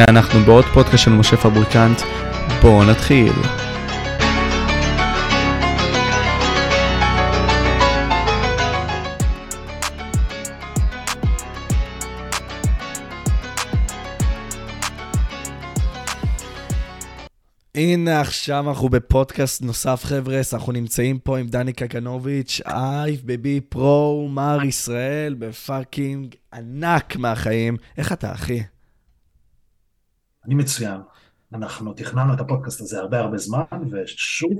והנה אנחנו בעוד פודקאסט של משה פבריקנט, בואו נתחיל. הנה עכשיו אנחנו בפודקאסט נוסף חבר'ה, אנחנו נמצאים פה עם דני קגנוביץ', IFBB Pro, מר ישראל, ב fucking ענק מהחיים. איך אתה אחי? אני מצוין. אנחנו תכננו את הפודקאסט הזה הרבה הרבה זמן, ושוב,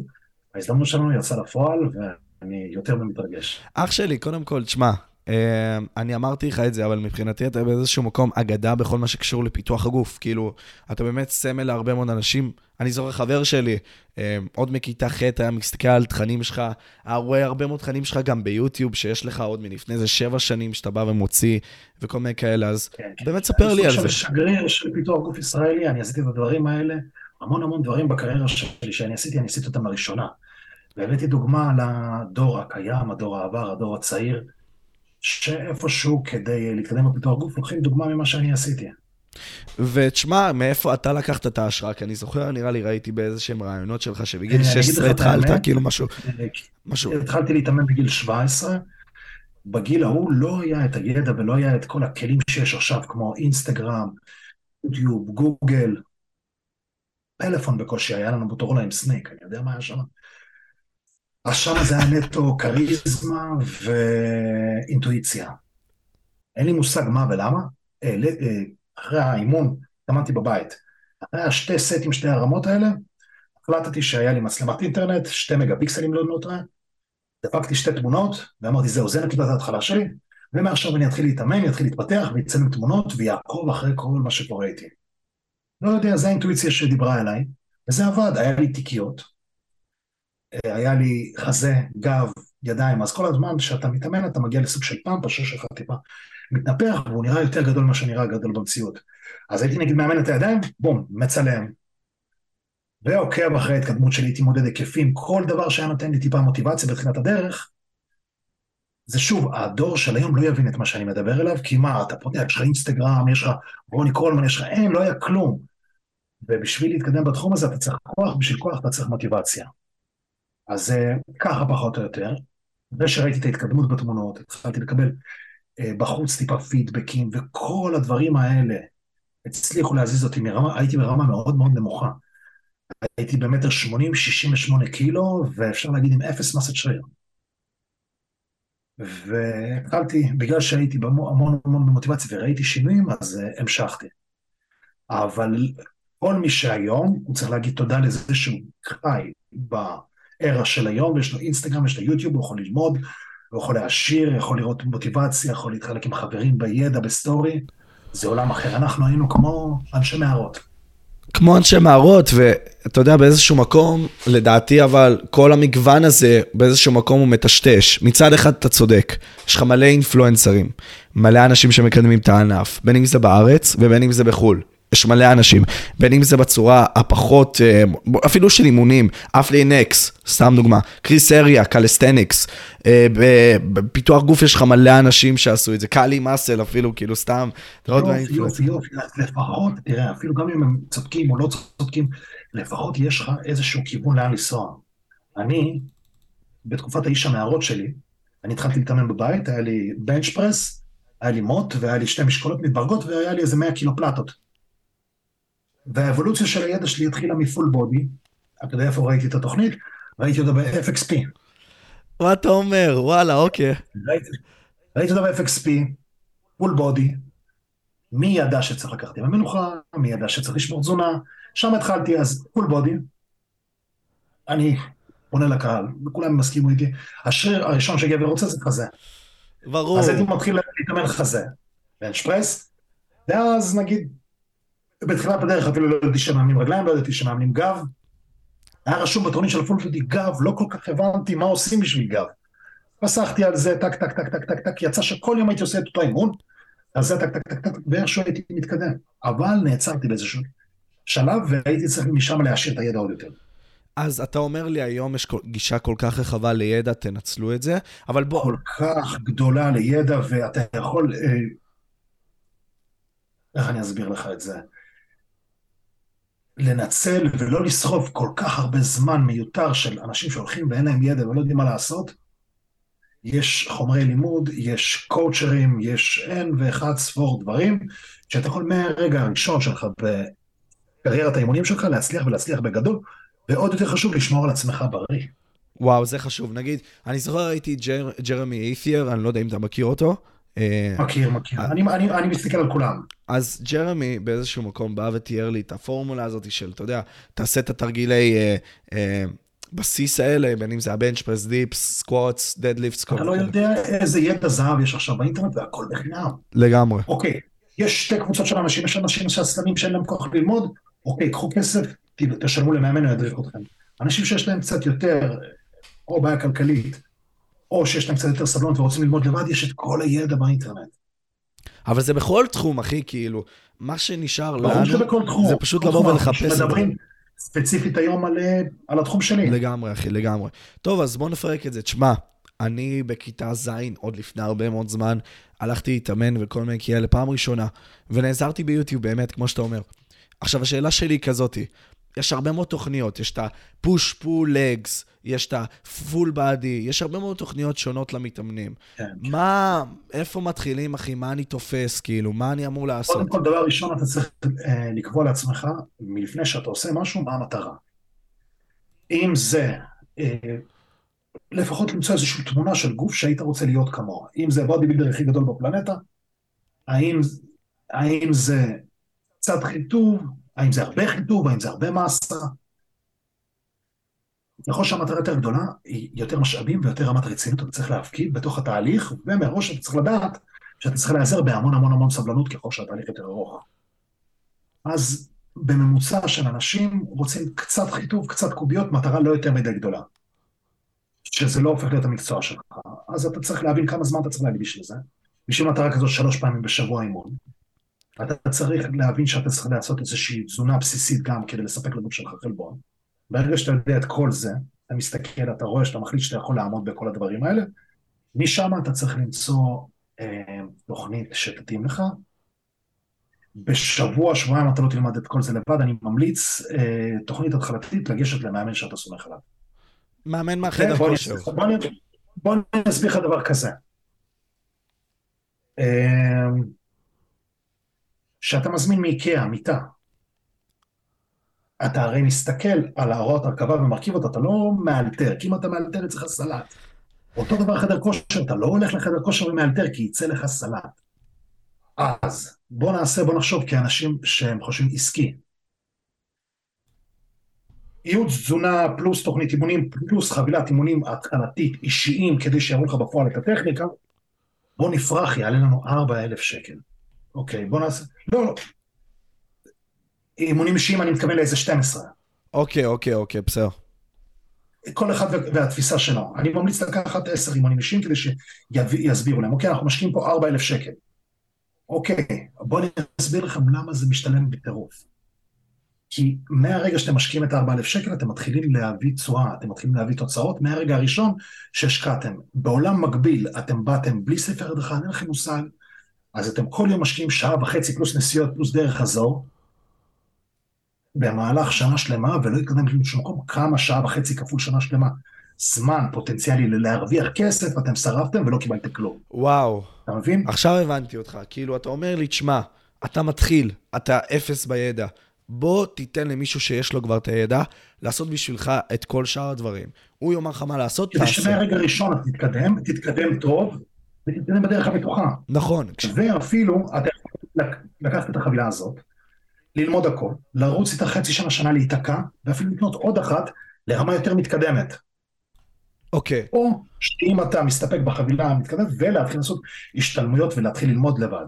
ההזדמנות שלנו יצאה לפועל, ואני יותר ממתרגש. אח שלי, קודם כל, תשמע, אני אמרתי לך את זה, אבל מבחינתי אתה באיזשהו מקום אגדה בכל מה שקשור לפיתוח הגוף. כאילו, אתה באמת סמל להרבה מאוד אנשים. אני זוכר חבר שלי, אה, עוד מכיתה ח' היה מסתכל על תכנים שלך, היה רואה הרבה מאוד תכנים שלך גם ביוטיוב, שיש לך עוד מלפני איזה שבע שנים שאתה בא ומוציא, וכל מיני כאלה, אז כן, באמת כן. ספר לי על זה. אני חושב שגריר של פיתוח גוף ישראלי, אני עשיתי את הדברים האלה, המון המון דברים בקריירה שלי שאני עשיתי, אני עשיתי אותם לראשונה. והבאתי דוגמה לדור הקיים, הדור העבר, הדור הצעיר. שאיפשהו כדי להתקדם בפיתוח גוף, לוקחים דוגמה ממה שאני עשיתי. ותשמע, מאיפה אתה לקחת את ההשראה? כי אני זוכר, נראה לי, ראיתי באיזה שהם רעיונות שלך, שבגיל 16 אה, התחלת, כאילו משהו... אה, משהו... התחלתי להתאמן בגיל 17, בגיל ההוא לא היה את הידע ולא היה את כל הכלים שיש עכשיו, כמו אינסטגרם, יוטיוב, גוגל, פלאפון בקושי, היה לנו מוטורולה עם סנייק, אני יודע מה היה שם. אז שם זה היה נטו כריזמה ואינטואיציה. אין לי מושג מה ולמה. אה, אה, אחרי האימון, התאמנתי בבית. אחרי השתי סטים, שתי הרמות האלה, החלטתי שהיה לי מצלמת אינטרנט, שתי מגה פיקסלים לא נותרה, דפקתי שתי תמונות, ואמרתי, זהו, זה נקודת ההתחלה שלי, ומעכשיו אני אתחיל להתאמן, אתחיל להתפתח, ויצלם תמונות, ויעקוב אחרי כל מה שקורה איתי. לא יודע, זו האינטואיציה שדיברה אליי, וזה עבד, היה לי תיקיות, היה לי חזה, גב, ידיים, אז כל הזמן כשאתה מתאמן אתה מגיע לסוג של פאמפ, השיר שלך טיפה מתנפח והוא נראה יותר גדול ממה שנראה גדול במציאות. אז הייתי נגיד מאמן את הידיים, בום, מצלם. ועוקב אחרי ההתקדמות שלי, הייתי מודד היקפים, כל דבר שהיה נותן לי טיפה מוטיבציה בתחילת הדרך, זה שוב, הדור של היום לא יבין את מה שאני מדבר אליו, כי מה, אתה פותח, יש לך אינסטגרם, יש לך רוני קולמן, יש לך, אין, לא היה כלום. ובשביל להתקדם בתחום הזה אתה צריך כוח, בשביל כוח אתה צריך מוטיבציה. אז אה, ככה פחות או יותר. אחרי שראיתי את ההתקדמות בתמונות, התחלתי לקבל אה, בחוץ טיפה פידבקים, וכל הדברים האלה הצליחו להזיז אותי מרמה, הייתי ברמה מאוד מאוד נמוכה. הייתי במטר שמונים, שישים ושמונה קילו, ואפשר להגיד עם אפס מסת שריר. והתחלתי, בגלל שהייתי המון המון במוטיבציה וראיתי שינויים, אז אה, המשכתי. אבל כל מי שהיום, הוא צריך להגיד תודה לזה שהוא חי ב era של היום, ויש לו אינסטגרם, יש לו יוטיוב, הוא יכול ללמוד, הוא יכול להעשיר, יכול לראות מוטיבציה, יכול להתחלק עם חברים בידע, ב story. זה עולם אחר. אנחנו היינו כמו אנשי מערות. כמו אנשי מערות, ואתה יודע, באיזשהו מקום, לדעתי אבל, כל המגוון הזה, באיזשהו מקום הוא מטשטש. מצד אחד אתה צודק, יש לך מלא אינפלואנסרים, מלא אנשים שמקדמים את הענף, בין אם זה בארץ ובין אם זה בחו"ל. יש מלא אנשים, בין אם זה בצורה הפחות, אה, אפילו של אימונים, Athlean-X, סתם דוגמה, Chris Heria, calisthenics, אה, בפיתוח גוף יש לך מלא אנשים שעשו את זה, קאלי מאסל אפילו, כאילו סתם, יופי, יופי, יופי, לפחות, תראה, אפילו גם אם הם צודקים או לא צודקים, לפחות יש לך איזשהו כיוון לאן לנסוע. אני, בתקופת האיש המערות שלי, אני התחלתי להתאמן בבית, היה לי בנץ' פרס, היה לי מוט, והיה לי שתי משקולות מתברגות, והיה לי איזה 100 קילו פלטות. והאבולוציה של הידע שלי התחילה מפול בודי, אתה יודע איפה ראיתי את התוכנית? ראיתי אותה ב-FXP. מה אתה אומר? וואלה, אוקיי. ראיתי, ראיתי אותה ב-FXP, full body, מי ידע שצריך לקחת עם המנוחה, מי ידע שצריך לשמור תזונה, שם התחלתי אז full body. אני פונה לקהל, וכולם יסכימו איתי, השריר הראשון שגבר רוצה זה חזה. ברור. אז הייתי מתחיל להתאמן חזה, bench press, ואז נגיד בתחילת הדרך אפילו לא ידעתי שמאמנים רגליים, לא ידעתי שמאמנים גב. היה רשום בתוכנית של ה full body גב, לא כל כך הבנתי מה עושים בשביל גב. פסחתי על זה, טק, טק, טק, טק, טק, טק, יצא שכל יום הייתי עושה את אותו אימון, אז זה טק, טק, טק, טק, ואיכשהו הייתי מתקדם. אבל נעצרתי באיזשהו שלב, והייתי צריך משם להעשיר את הידע עוד יותר. אז אתה אומר לי, היום יש גישה כל כך רחבה לידע, תנצלו את זה, אבל בוא... כל כך גדולה לידע, ואתה יכול... אה, איך אני אסביר לך את זה? לנצל ולא לשרוף כל כך הרבה זמן מיותר של אנשים שהולכים ואין להם ידע ולא יודעים מה לעשות, יש חומרי לימוד, יש קואוצ'רים, יש אין ואחד ספור דברים, שאתה יכול מהרגע הראשון שלך בקריירת האימונים שלך להצליח ולהצליח בגדול, ועוד יותר חשוב לשמור על עצמך בריא. וואו, זה חשוב. נגיד, אני זוכר ראיתי ג'ר, ג'רמי איית'ייר, אני לא יודע אם אתה מכיר אותו. אה, מכיר, מכיר. אני, אני, אני מסתכל על כולם. אז ג'רמי באיזשהו מקום בא ותיאר לי את הפורמולה הזאת של, אתה יודע, תעשה את התרגילי אה, אה, בסיס האלה, בין אם זה ה bench press, dips, squats, deadlifts, אתה לא יודע איזה ידע זהב יש עכשיו באינטרנט והכל בחינם. לגמרי. אוקיי, יש שתי קבוצות של אנשים, יש אנשים שעצלנים שאין להם כוח ללמוד, אוקיי, קחו כסף, תשלמו למאמן, הוא ידריך אתכם. אנשים שיש להם קצת יותר, או בעיה כלכלית, או שיש להם קצת יותר סבלנות ורוצים ללמוד לבד, יש את כל הידע באינטרנט. אבל זה בכל תחום, אחי, כאילו, מה שנשאר לנו, תחום, זה פשוט לבוא ולחפש את זה. ספציפית היום על, אה, על התחום שלי. לגמרי, אחי, לגמרי. טוב, אז בוא נפרק את זה. תשמע, אני בכיתה ז', עוד לפני הרבה מאוד זמן, הלכתי להתאמן וכל מיני כאלה פעם ראשונה, ונעזרתי ביוטיוב, באמת, כמו שאתה אומר. עכשיו, השאלה שלי היא כזאתי, יש הרבה מאוד תוכניות, יש את ה-push pull legs, יש את ה-full body, יש הרבה מאוד תוכניות שונות למתאמנים. כן. מה, איפה מתחילים, אחי? מה אני תופס, כאילו? מה אני אמור לעשות? קודם כל, דבר ראשון, אתה צריך אה, לקבוע לעצמך, מלפני שאתה עושה משהו, מה המטרה. אם זה, אה, לפחות למצוא איזושהי תמונה של גוף שהיית רוצה להיות כמוה. אם זה הבודי בילדר הכי גדול בפלנטה, האם, האם זה קצת חיטוב, האם זה הרבה חיטוב, האם זה הרבה מסה. ככל שהמטרה יותר גדולה, היא יותר משאבים ויותר רמת רצינות אתה צריך להפקיד בתוך התהליך, ומראש אתה צריך לדעת שאתה צריך להיעזר בהמון המון המון סבלנות ככל שהתהליך יותר ארוך. אז בממוצע של אנשים רוצים קצת חיטוב, קצת קוביות, מטרה לא יותר מדי גדולה. שזה לא הופך להיות המקצוע שלך. אז אתה צריך להבין כמה זמן אתה צריך להקדיש לזה. בשביל מטרה כזאת שלוש פעמים בשבוע אימון. אתה צריך להבין שאתה צריך לעשות איזושהי תזונה בסיסית גם כדי לספק לגוף שלך חלבון. ברגע שאתה יודע את כל זה, אתה מסתכל, אתה רואה שאתה מחליט שאתה יכול לעמוד בכל הדברים האלה, משם אתה צריך למצוא אה, תוכנית שתתאים לך. בשבוע, שבועיים אתה לא תלמד את כל זה לבד, אני ממליץ אה, תוכנית התחלתית לגשת למאמן שאתה סומך עליו. מאמן מהחדר כושר. בוא אני אסביר לך דבר כזה. אה, שאתה מזמין מאיקאה, מיטה, אתה הרי מסתכל על ההוראות הרכבה ומרכיב אותה, אתה לא מאלתר, כי אם אתה מאלתר יצא לך סלט. אותו דבר חדר כושר, אתה לא הולך לחדר כושר ומאלתר כי יצא לך סלט. אז בוא נעשה, בוא נחשוב כאנשים שהם חושבים עסקי. ייעוץ תזונה פלוס תוכנית אימונים פלוס חבילת אימונים התחלתית אישיים כדי שיראו לך בפועל את הטכניקה, בוא נפרח, יעלה לנו 4,000 שקל. אוקיי, בוא נעשה... לא, לא. אימונים אישיים אני מתכוון לאיזה 12. אוקיי, אוקיי, אוקיי, בסדר. כל אחד והתפיסה שלו. אני ממליץ לקחת 10 אימונים אישיים כדי שיסבירו להם, אוקיי, אנחנו משקיעים פה 4,000 שקל. אוקיי, בואו אני אסביר לכם למה זה משתלם בטירוף. כי מהרגע שאתם משקיעים את ה-4,000 שקל, אתם מתחילים להביא תשואה, אתם מתחילים להביא תוצאות מהרגע הראשון שהשקעתם. בעולם מקביל, אתם באתם בלי ספר הדרכה, אין לכם מושג, אז אתם כל יום משקיעים שעה וחצי פלוס נסיעות פלוס דרך חזור, במהלך שנה שלמה, ולא התקדמתם לשום מקום, כמה שעה וחצי כפול שנה שלמה. זמן פוטנציאלי להרוויח כסף, אתם שרפתם ולא קיבלתם כלום. וואו. אתה מבין? עכשיו הבנתי אותך. כאילו, אתה אומר לי, תשמע, אתה מתחיל, אתה אפס בידע. בוא תיתן למישהו שיש לו כבר את הידע, לעשות בשבילך את כל שאר הדברים. הוא יאמר לך מה לעשות, תעשה. כדי שמהרגע הראשון אתה תתקדם, תתקדם טוב, ותתקדם בדרך הבטוחה. נכון. ואפילו, אתה יכול לקחת את החבילה הזאת, ללמוד הכל, לרוץ איתה חצי שנה, שנה להיתקע, ואפילו לקנות עוד אחת לרמה יותר מתקדמת. אוקיי. Okay. או שאם אתה מסתפק בחבילה המתקדמת, ולהתחיל לעשות השתלמויות ולהתחיל ללמוד לבד.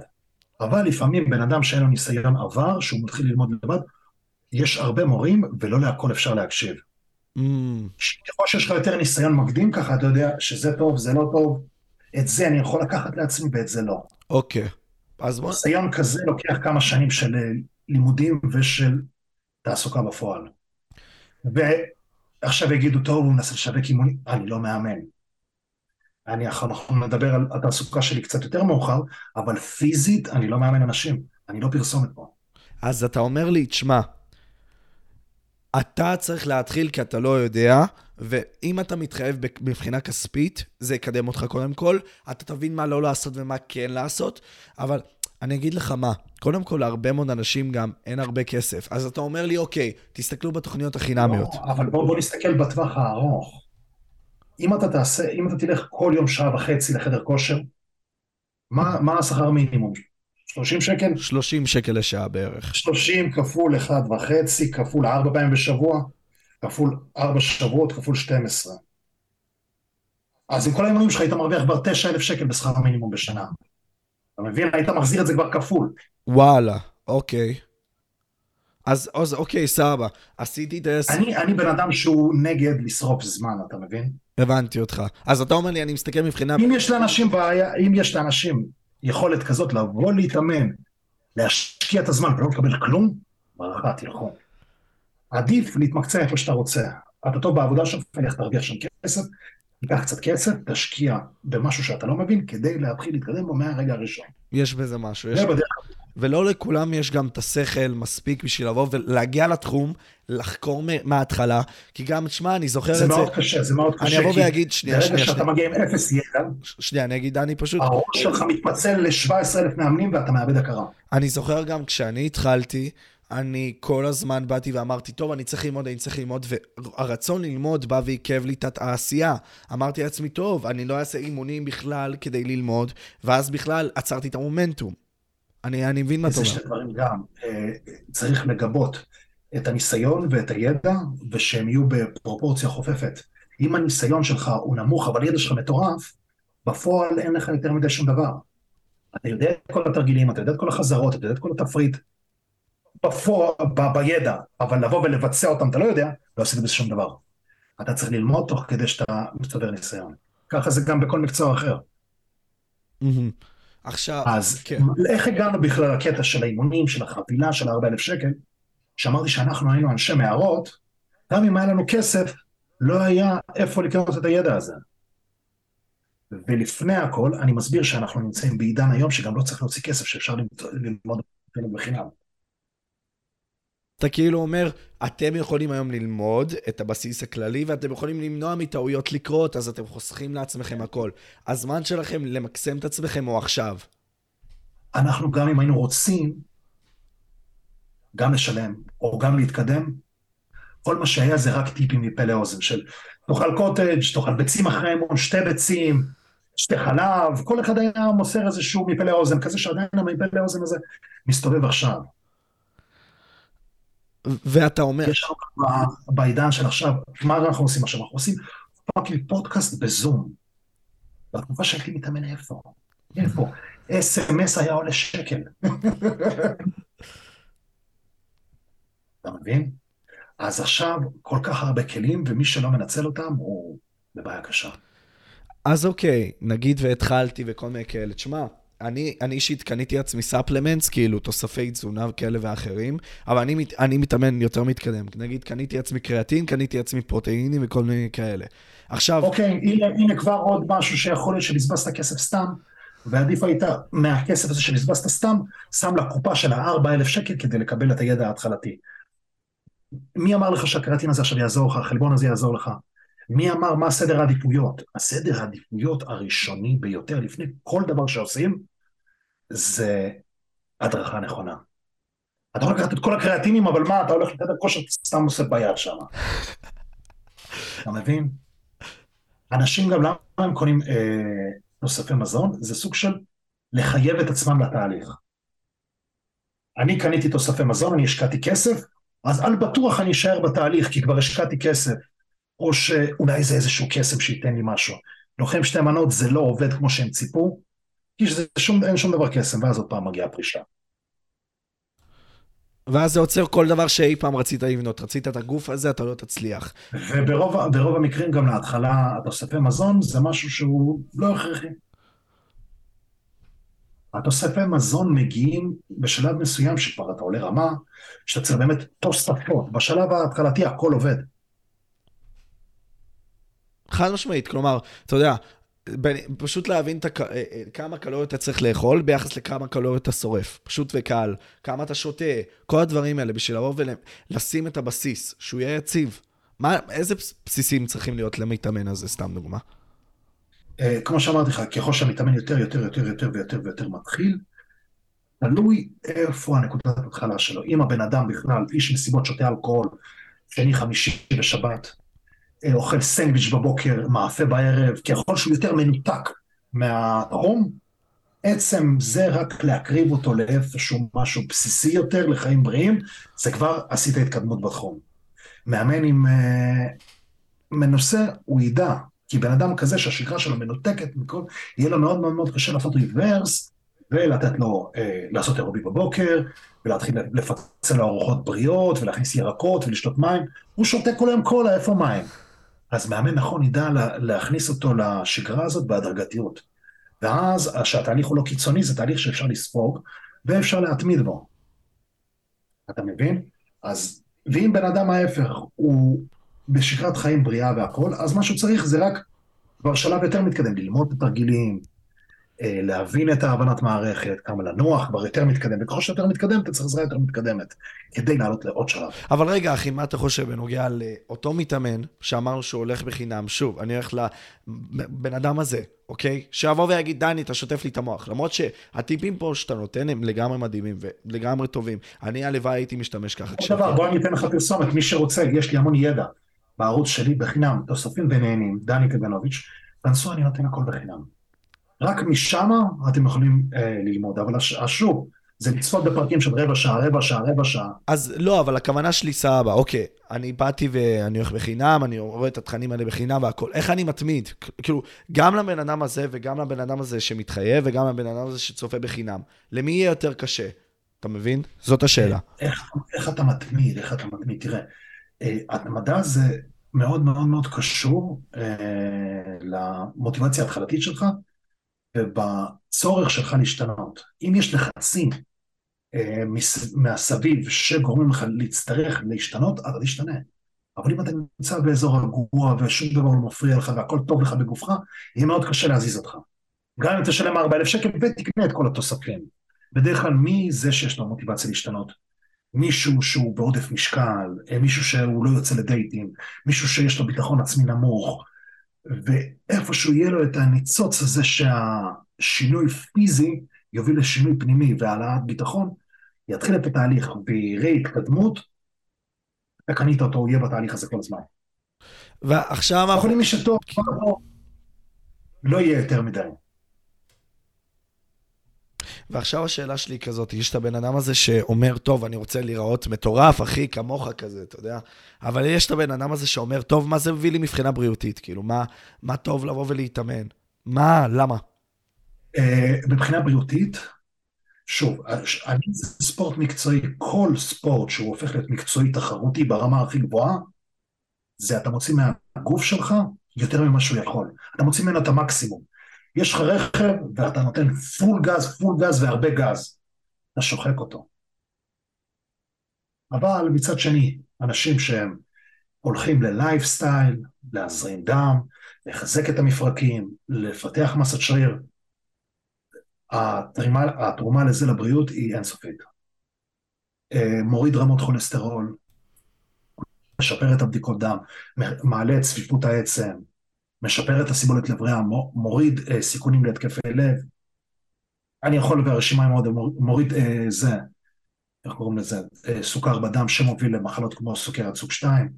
אבל לפעמים בן אדם שאין לו ניסיון עבר, שהוא מתחיל ללמוד לבד, יש הרבה מורים, ולא להכל אפשר להקשיב. Mm. ככל שיש לך יותר ניסיון מקדים ככה, אתה יודע שזה טוב, זה לא טוב, את זה אני יכול לקחת לעצמי ואת זה לא. אוקיי. Okay. אז בוא... ניסיון כזה לוקח כמה שנים של לימודים ושל תעסוקה בפועל. ועכשיו יגידו, טוב, הוא מנסה לשווק אימונים, אני לא מאמן. אני, אנחנו נדבר על התעסוקה שלי קצת יותר מאוחר, אבל פיזית אני לא מאמן אנשים, אני לא פרסומת פה. אז אתה אומר לי, תשמע, אתה צריך להתחיל כי אתה לא יודע, ואם אתה מתחייב מבחינה כספית, זה יקדם אותך קודם כל. אתה תבין מה לא לעשות ומה כן לעשות, אבל אני אגיד לך מה, קודם כל, להרבה מאוד אנשים גם אין הרבה כסף. אז אתה אומר לי, אוקיי, תסתכלו בתוכניות החינמיות. לא, אבל בוא, בוא נסתכל בטווח הארוך. אם אתה תעשה, אם אתה תלך כל יום שעה וחצי לחדר כושר, מה, מה השכר מינימום? 30 שקל? 30 שקל לשעה בערך. 30 כפול 1 וחצי, כפול 4 פעמים בשבוע, כפול 4 שבועות, כפול 12. אז עם כל האימונים שלך היית מרוויח כבר 9,000 שקל בשכר המינימום בשנה. אתה מבין? היית מחזיר את זה כבר כפול. וואלה, אוקיי. אז, אז אוקיי, סבבה. עשיתי את ה... אני, אני בן אדם שהוא נגד לשרוף זמן, אתה מבין? הבנתי אותך. אז אתה אומר לי, אני מסתכל מבחינה... אם יש לאנשים בעיה, אם יש לאנשים יכולת כזאת לבוא להתאמן, להשקיע את הזמן ולא לקבל כלום, ברכה, תלכו. עדיף להתמקצע איפה שאתה רוצה. אתה טוב בעבודה שלך, לך תרוויח שם כסף, תיקח קצת כסף, תשקיע במשהו שאתה לא מבין, כדי להתחיל להתקדם בו מהרגע הראשון. יש בזה משהו. יש... ולא לכולם יש גם את השכל מספיק בשביל לבוא ולהגיע לתחום, לחקור מההתחלה, כי גם, תשמע, אני זוכר את זה. זה מאוד קשה, זה מאוד קשה. אני אבוא ואגיד, שנייה, שנייה. ברגע שאתה מגיע עם אפס ידע, שנייה, אני אגיד, אני פשוט... הראש שלך מתפצל ל-17,000 מאמנים ואתה מאבד הכרה. אני זוכר גם כשאני התחלתי, אני כל הזמן באתי ואמרתי, טוב, אני צריך ללמוד, אני צריך ללמוד, והרצון ללמוד בא ועיכב לי את העשייה. אמרתי לעצמי, טוב, אני לא אעשה אימונים בכלל כדי ללמוד, ואז בכלל עצרתי את המומנטום. אני, אני מבין מה אתה אומר. זה שני דברים גם. אה, צריך לגבות את הניסיון ואת הידע, ושהם יהיו בפרופורציה חופפת. אם הניסיון שלך הוא נמוך, אבל הידע שלך מטורף, בפועל אין לך יותר מדי שום דבר. אתה יודע את כל התרגילים, אתה יודע את כל החזרות, אתה יודע את כל התפריט, בפועל, ב- בידע, אבל לבוא ולבצע אותם אתה לא יודע, לא עשית בזה שום דבר. אתה צריך ללמוד תוך כדי שאתה מצטבר ניסיון. ככה זה גם בכל מקצוע אחר. עכשיו, אז כן. איך הגענו בכלל לקטע של האימונים, של החבילה, של ה-40,000 שקל, שאמרתי שאנחנו היינו אנשי מערות, גם אם היה לנו כסף, לא היה איפה לקנות את הידע הזה. ולפני הכל, אני מסביר שאנחנו נמצאים בעידן היום שגם לא צריך להוציא כסף, שאפשר ללמוד בחינם. אתה כאילו אומר, אתם יכולים היום ללמוד את הבסיס הכללי, ואתם יכולים למנוע מטעויות לקרות, אז אתם חוסכים לעצמכם הכל. הזמן שלכם למקסם את עצמכם הוא עכשיו. אנחנו גם אם היינו רוצים, גם לשלם, או גם להתקדם, כל מה שהיה זה רק טיפים מפה לאוזן של תאכל קוטג', תאכל ביצים אחרי אימון, שתי ביצים, שתי חלב, כל אחד היה מוסר איזשהו מפה לאוזן, כזה שעדיין המפה לאוזן הזה מסתובב עכשיו. ואתה אומר... יש לנו בעידן של עכשיו, מה אנחנו עושים עכשיו? אנחנו עושים fucking פודקאסט בזום. בתקופה שהייתי מתאמן איפה? איפה? SMS היה עולה שקל. אתה מבין? אז עכשיו כל כך הרבה כלים, ומי שלא מנצל אותם הוא בבעיה קשה. אז אוקיי, נגיד והתחלתי וכל מיני כאלה. תשמע, אני, אני אישית קניתי לעצמי supplements, כאילו תוספי תזונה כאלה ואחרים, אבל אני, אני מתאמן יותר מתקדם. נגיד, קניתי לעצמי קריאטין, קניתי לעצמי פרוטאינים וכל מיני כאלה. עכשיו... אוקיי, הנה, הנה כבר עוד משהו שיכול להיות שבזבזת כסף סתם, ועדיף היית מהכסף הזה שבזבזת סתם, שם לקופה של ה-4,000 שקל כדי לקבל את הידע ההתחלתי. מי אמר לך שהקריאטין הזה עכשיו יעזור לך, החלבון הזה יעזור לך? מי אמר מה סדר העדיפויות? הסדר העדיפויות הראשוני ביותר, לפני כל דבר שעושים, זה הדרכה נכונה. אתה יכול לקחת את כל הקריאטינים, אבל מה, אתה הולך לחדר כושר, אתה סתם עושה ביד שם. אתה מבין? אנשים גם, למה הם קונים אה, נוספי מזון? זה סוג של לחייב את עצמם לתהליך. אני קניתי תוספי מזון, אני השקעתי כסף, אז על בטוח אני אשאר בתהליך, כי כבר השקעתי כסף. או שאולי זה איזשהו קסם שייתן לי משהו. לוחם שתי מנות זה לא עובד כמו שהם ציפו, כי שזה שום, אין שום דבר קסם, ואז עוד פעם מגיעה פרישה. ואז זה עוצר כל דבר שאי פעם רצית לבנות. רצית את הגוף הזה, אתה לא תצליח. וברוב המקרים גם להתחלה, התוספי מזון זה משהו שהוא לא הכרחי. התוספי מזון מגיעים בשלב מסוים שכבר אתה עולה רמה, שאתה צריך באמת תוספות. בשלב ההתחלתי הכל עובד. חד משמעית, כלומר, אתה יודע, פשוט להבין הכ... אה, אה, כמה קלוריות אתה צריך לאכול ביחס לכמה קלוריות אתה שורף. פשוט וקל. כמה אתה שותה, כל הדברים האלה, בשביל לבוא ולשים את הבסיס, שהוא יהיה יציב. מה, איזה בסיסים צריכים להיות למתאמן הזה, סתם דוגמה? אה, כמו שאמרתי לך, ככל שהמתאמן יותר, יותר, יותר, יותר ויותר ויותר מתחיל, תלוי איפה הנקודת ההתחלה שלו. אם הבן אדם בכלל, איש מסיבות שותה אלכוהול, שני, חמישי בשבת, אוכל סנדוויץ' בבוקר, מאפה בערב, ככל שהוא יותר מנותק מהתחום, עצם זה רק להקריב אותו לאיפשהו משהו בסיסי יותר, לחיים בריאים, זה כבר עשית התקדמות בתחום. מאמן עם uh, מנוסה, הוא ידע, כי בן אדם כזה שהשגרה שלו מנותקת מכל, יהיה לו מאוד מאוד מאוד קשה לעשות ריברס, ולתת לו, uh, לעשות אירובי בבוקר, ולהתחיל לפצל לו ארוחות בריאות, ולהכניס ירקות ולשתות מים, הוא שותה כל היום קולה, איפה מים? אז מאמן נכון ידע להכניס אותו לשגרה הזאת בהדרגתיות. ואז, כשהתהליך הוא לא קיצוני, זה תהליך שאפשר לספוג, ואפשר להתמיד בו. אתה מבין? אז, ואם בן אדם ההפך הוא בשגרת חיים בריאה והכול, אז מה שהוא צריך זה רק כבר שלב יותר מתקדם, ללמוד את התרגילים, להבין את ההבנת מערכת, כמה לנוח, כבר יותר מתקדם, וככל שיותר מתקדם, אתה צריך עזרה יותר מתקדמת, כדי לעלות לעוד שלב. אבל רגע, אחי, מה אתה חושב בנוגע לאותו מתאמן, שאמרנו שהוא הולך בחינם, שוב, אני הולך לבן אדם הזה, אוקיי? שיבוא ויגיד, דני, אתה שוטף לי את המוח. למרות שהטיפים פה שאתה נותן הם לגמרי מדהימים ולגמרי טובים. אני הלוואי הייתי משתמש ככה. עוד דבר, בוא אני אתן לך פרסומת, מי שרוצה, יש לי המון ידע בערוץ שלי בחינם, תוספים ונהנים, דני קגנוביץ', כנסו, אני נותן הכל בחינם. רק משם אתם יכולים אה, ללמוד, אבל שוב, זה לצפות בפרקים של רבע שעה, רבע שעה, רבע שעה. אז לא, אבל הכוונה שלי סבבה, אוקיי, אני באתי ואני הולך בחינם, אני רואה את התכנים האלה בחינם והכל, איך אני מתמיד? כאילו, גם לבן אדם הזה וגם לבן אדם הזה שמתחייב וגם לבן אדם הזה שצופה בחינם, למי יהיה יותר קשה? אתה מבין? זאת השאלה. איך, איך אתה מתמיד, איך אתה מתמיד? תראה, אה, התמדה זה מאוד מאוד מאוד קשור אה, למוטיבציה ההתחלתית שלך, ובצורך שלך להשתנות. אם יש לחצים אה, מהסביב שגורמים לך להצטרך להשתנות, אז תשתנה. אבל אם אתה נמצא באזור רגוע ושום דבר לא מפריע לך והכל טוב לך בגופך, יהיה מאוד קשה להזיז אותך. גם אם תשלם 4,000 שקל ותקנה את כל התוספים. בדרך כלל מי זה שיש לו מוטיבציה להשתנות? מישהו שהוא בעודף משקל, אה, מישהו שהוא לא יוצא לדייטים, מישהו שיש לו ביטחון עצמי נמוך, ואיפשהו יהיה לו את הניצוץ הזה שהשינוי פיזי יוביל לשינוי פנימי והעלאת ביטחון, יתחיל את התהליך ויראה התקדמות, אתה קנית אותו, הוא יהיה בתהליך הזה כל הזמן. ועכשיו... אם מי שטוב, לא יהיה יותר מדי. ועכשיו השאלה שלי היא כזאת, יש את הבן אדם הזה שאומר, טוב, אני רוצה להיראות מטורף, אחי, כמוך כזה, אתה יודע? אבל יש את הבן אדם הזה שאומר, טוב, מה זה מביא לי מבחינה בריאותית? כאילו, מה, מה טוב לבוא ולהתאמן? מה, למה? אה, מבחינה בריאותית, שוב, אני ספורט מקצועי, כל ספורט שהוא הופך להיות מקצועי תחרותי ברמה הכי גבוהה, זה אתה מוציא מהגוף שלך יותר ממה שהוא יכול. אתה מוציא ממנו את המקסימום. יש לך רכב ואתה נותן פול גז, פול גז והרבה גז. אתה שוחק אותו. אבל מצד שני, אנשים שהם הולכים ללייפסטייל, להזרים דם, לחזק את המפרקים, לפתח מסת שריר, התרומה, התרומה לזה לבריאות היא אינסופית. אה, מוריד רמות כולסטרול, משפר את הבדיקות דם, מעלה את צפיפות העצם, משפר את הסיבולת לב ריאה, מוריד אה, סיכונים להתקפי לב. אני יכול, והרשימה מאוד, מוריד אה, זה, איך קוראים לזה, אה, סוכר בדם שמוביל למחלות כמו סוכרת סוג 2.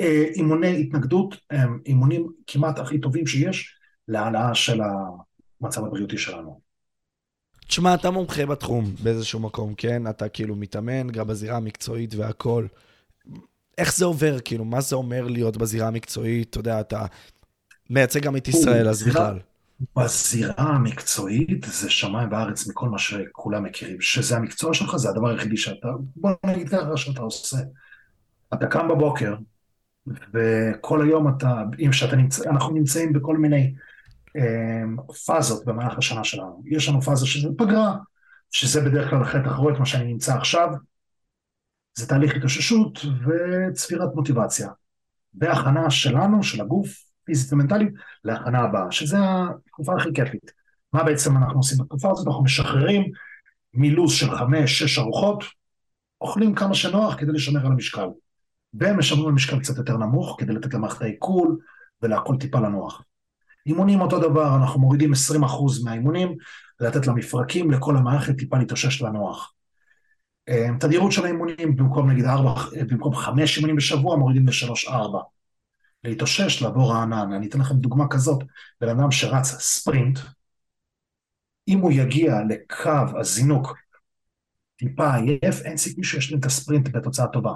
אה, אימוני התנגדות הם אימונים כמעט הכי טובים שיש להעלאה של המצב הבריאותי שלנו. תשמע, אתה מומחה בתחום באיזשהו מקום, כן? אתה כאילו מתאמן גם בזירה המקצועית והכול. איך זה עובר, כאילו, מה זה אומר להיות בזירה המקצועית? אתה יודע, אתה מייצג גם את ישראל, אז בכלל. בזירה המקצועית זה שמיים וארץ מכל מה שכולם מכירים. שזה המקצוע שלך, זה הדבר היחידי שאתה, בוא נגיד ככה שאתה עושה. אתה קם בבוקר, וכל היום אתה, אם שאתה נמצא, אנחנו נמצאים בכל מיני אה, פאזות במהלך השנה שלנו. יש לנו פאזה שזה פגרה, שזה בדרך כלל אחרי תחרויות, מה שאני נמצא עכשיו, זה תהליך התאוששות וצבירת מוטיבציה. והכנה שלנו, של הגוף, פיזית ומנטלית, להכנה הבאה, שזה התקופה הכי כיפית. מה בעצם אנחנו עושים בתקופה הזאת? אנחנו משחררים מלו"ז של חמש, שש ארוחות, אוכלים כמה שנוח כדי לשמר על המשקל. ומשמרים על משקל קצת יותר נמוך כדי לתת למערכת העיכול ולהכל טיפה לנוח. אימונים אותו דבר, אנחנו מורידים 20% מהאימונים, לתת למפרקים, לכל המערכת טיפה להתאושש לנוח. אה, תדירות של האימונים, במקום נגיד 4, במקום 5 אימונים בשבוע, מורידים ל-3-4. להתאושש, לעבור רענן. אני אתן לכם דוגמה כזאת, בן אדם שרץ ספרינט, אם הוא יגיע לקו הזינוק טיפה עייף, אין סיכוי שישלים את הספרינט בתוצאה טובה.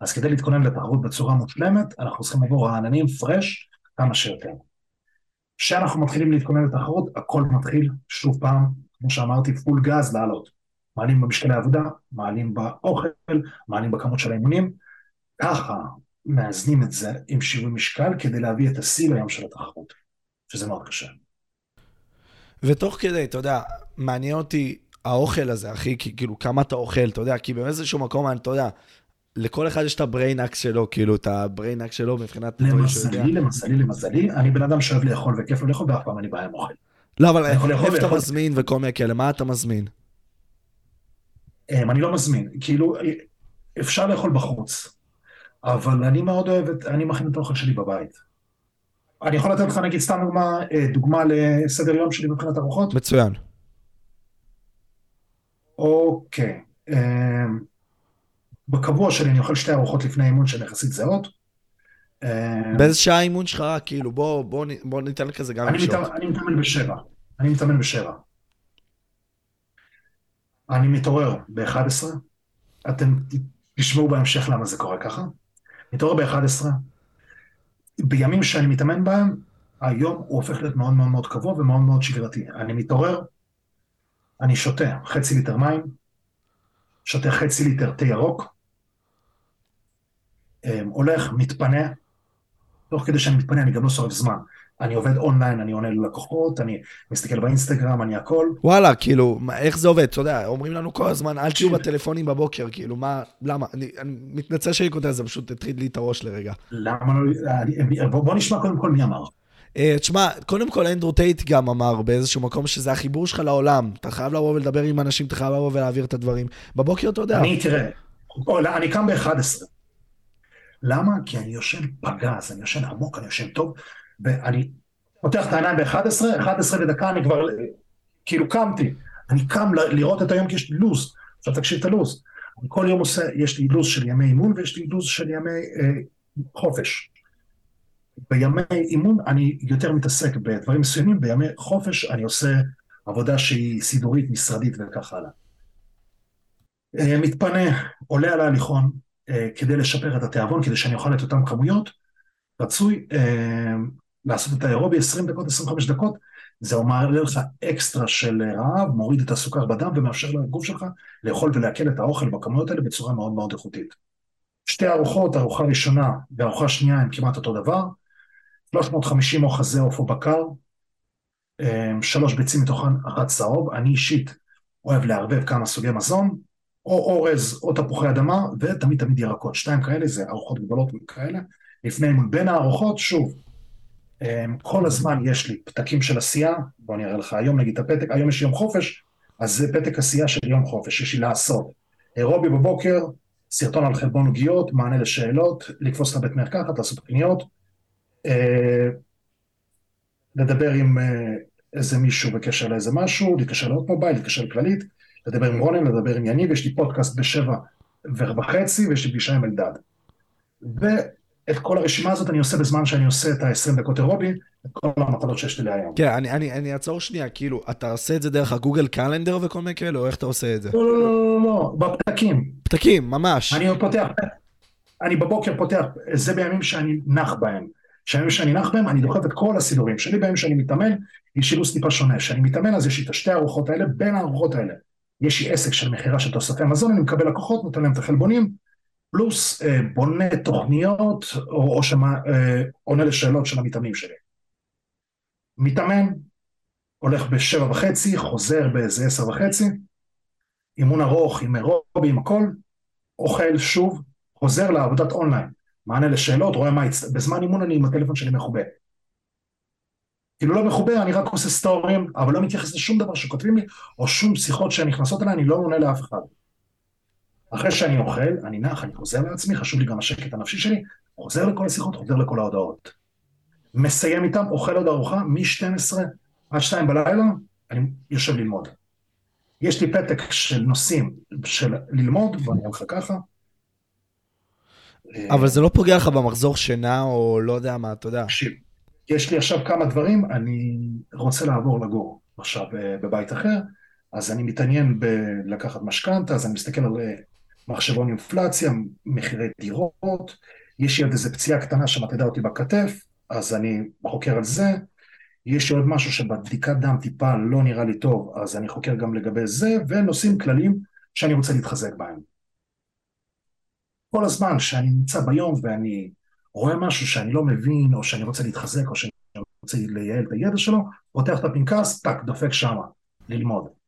אז כדי להתכונן לתחרות בצורה מושלמת, אנחנו צריכים לעבור רעננים, פרש, כמה שיותר. כשאנחנו מתחילים להתכונן לתחרות, הכל מתחיל, שוב פעם, כמו שאמרתי, פול גז לעלות. מעלים במשקלי עבודה, מעלים באוכל, מעלים בכמות של האימונים, ככה מאזנים את זה עם שיווי משקל כדי להביא את השיא ליום של התחרות, שזה מאוד קשה. ותוך כדי, אתה יודע, מעניין אותי האוכל הזה, אחי, כאילו, כמה אתה אוכל, אתה יודע, כי באיזשהו מקום, אני, אתה יודע, לכל אחד יש את ה brain hacks שלו, כאילו, את ה brain hacks שלו מבחינת... למזלי, למזלי, למזלי, אני בן אדם שאוהב לאכול וכיף לו לאכול, ואף פעם אני בעיה עם אוכל. לא, אבל איפה אתה מזמין וכל מיני כאלה, מה אתה מזמין? אמ, אני לא מזמין, כאילו, אפשר לאכול בחוץ, אבל אני מאוד אוהב את, אני מכין את האוכל שלי בבית. אני יכול לתת לך נגיד סתם דוגמה, אה, דוגמה לסדר יום שלי מבחינת ארוחות? מצוין. אוקיי. אמ, בקבוע שלי אני אוכל שתי ארוחות לפני אימון שהן יחסית זהות. אמ, באיזה שעה האימון שלך? כאילו, בוא, בוא, בוא ניתן כזה גם לשאול. אני מתאמן בשבע. אני מתאמן בשבע. אני מתעורר ב-11, אתם תשמעו בהמשך למה זה קורה ככה. מתעורר ב-11, בימים שאני מתאמן בהם, היום הוא הופך להיות מאוד מאוד מאוד קבוע ומאוד מאוד שגרתי. אני מתעורר, אני שותה חצי ליטר מים, שותה חצי ליטר תה ירוק, אמ, הולך, מתפנה, תוך כדי שאני מתפנה אני גם לא שורף זמן. אני עובד אונליין, אני עונה ללקוחות, אני מסתכל באינסטגרם, אני הכל. וואלה, כאילו, איך זה עובד? אתה יודע, אומרים לנו כל הזמן, אל תהיו בטלפונים בבוקר, כאילו, מה, למה? אני, אני מתנצל שאני כותב, זה פשוט הטריד לי את הראש לרגע. למה לא, בוא, בוא נשמע קודם כל מי אמר. Uh, תשמע, קודם כל אנדרו טייט גם אמר באיזשהו מקום שזה החיבור שלך לעולם. אתה חייב לבוא ולדבר עם אנשים, אתה חייב לבוא ולהעביר את הדברים. בבוקר אתה יודע. אני, תראה, לא, אני קם ב-11. למה? כי אני יושן פגז, אני יושן עמוק, אני יושן טוב, ואני פותח את העיניים ב-11, 11 ודקה אני כבר, כאילו קמתי. אני קם לראות את היום כי יש לי לו"ז. עכשיו תקשיב את הלו"ז. אני כל יום עושה, יש לי לו"ז של ימי אימון ויש לי לו"ז של ימי אה, חופש. בימי אימון אני יותר מתעסק בדברים מסוימים, בימי חופש אני עושה עבודה שהיא סידורית, משרדית וכך הלאה. אה, מתפנה, עולה על ההליכון אה, כדי לשפר את התיאבון, כדי שאני אוכל את אותן כמויות, רצוי אה, לעשות את האירובי 20 דקות, 25 דקות, זה מעלה לך אקסטרה של רעב, מוריד את הסוכר בדם ומאפשר לגוף שלך לאכול ולעכל את האוכל בכמויות האלה בצורה מאוד מאוד איכותית. שתי ארוחות, ארוחה ראשונה וארוחה שנייה הן כמעט אותו דבר, 350 אוחזי עוף או בקר, אמ, שלוש ביצים מתוכן אחת צהוב, אני אישית אוהב לערבב כמה סוגי מזון, או אורז או תפוחי אדמה, ותמיד תמיד ירקות, שתיים כאלה זה ארוחות גדולות כאלה, לפני בין הארוחות, שוב, כל הזמן יש לי פתקים של עשייה, בוא אני אראה לך היום נגיד את הפתק, היום יש יום חופש, אז זה פתק עשייה של יום חופש, יש לי לעשות. אירובי בבוקר, סרטון על חלבון עוגיות, מענה לשאלות, לקפוץ את הבית מרקחת, לעשות קניות, אה, לדבר עם אה, איזה מישהו בקשר לאיזה משהו, להתקשר לעוד מובייל, להתקשר לכללית, לדבר עם רונן, לדבר עם יניב, יש לי פודקאסט בשבע וחצי ויש לי פגישה עם אלדד. ואת כל הרשימה הזאת אני עושה בזמן שאני עושה את ה-20 דקות אירובי, את כל המטלות שיש לי להיום. כן, אני, אני, אני אעצור שנייה, כאילו, אתה עושה את זה דרך הגוגל קלנדר וכל מיני כאלה, או איך אתה עושה את זה? לא, לא, לא, לא, לא, בפתקים. פתקים, ממש. אני פותח, אני בבוקר פותח, זה בימים שאני נח בהם. שהימים שאני נח בהם, אני דוחף את כל הסידורים שלי, בימים שאני מתאמן, יש אילוץ טיפה שונה. כשאני מתאמן אז יש לי את השתי הארוחות האלה, בין הארוחות האלה יש לי עסק של מכירה של תוספי מזון, אני מקבל לקוחות, נותן להם את החלבונים, פלוס אה, בונה תוכניות, או, או שמה, אה, עונה לשאלות של המתאמנים שלי. מתאמן, הולך בשבע וחצי, חוזר באיזה עשר וחצי, אימון ארוך עם אירובי, עם הכל, אוכל שוב, חוזר לעבודת אונליין. מענה לשאלות, רואה מה, יצ... בזמן אימון אני עם הטלפון שלי מכובה. כאילו לא מחובר, אני רק עושה סטורים, אבל לא מתייחס לשום דבר שכותבים לי, או שום שיחות שנכנסות אליי, אני לא עונה לאף אחד. אחרי שאני אוכל, אני נח, אני חוזר לעצמי, חשוב לי גם השקט הנפשי שלי, חוזר לכל השיחות, חוזר לכל ההודעות. מסיים איתם, אוכל עוד ארוחה, מ-12 עד 2 בלילה, אני יושב ללמוד. יש לי פתק של נושאים של ללמוד, ואני אומר לך ככה. אבל זה לא פוגע לך במחזור שינה, או לא יודע מה, אתה יודע. תקשיב, יש לי עכשיו כמה דברים, אני רוצה לעבור לגור עכשיו אה, בבית אחר, אז אני מתעניין בלקחת משכנתה, אז אני מסתכל על אה, מחשבון אינפלציה, מחירי דירות, יש לי עוד איזה פציעה קטנה שמטרידה אותי בכתף, אז אני חוקר על זה, יש לי עוד משהו שבבדיקת דם טיפה לא נראה לי טוב, אז אני חוקר גם לגבי זה, ונושאים כלליים שאני רוצה להתחזק בהם. כל הזמן שאני נמצא ביום ואני רואה משהו שאני לא מבין, או שאני רוצה להתחזק, או שאני רוצה לייעל את הידע שלו, פותח את הפנקס, טאק, דופק שמה, ללמוד.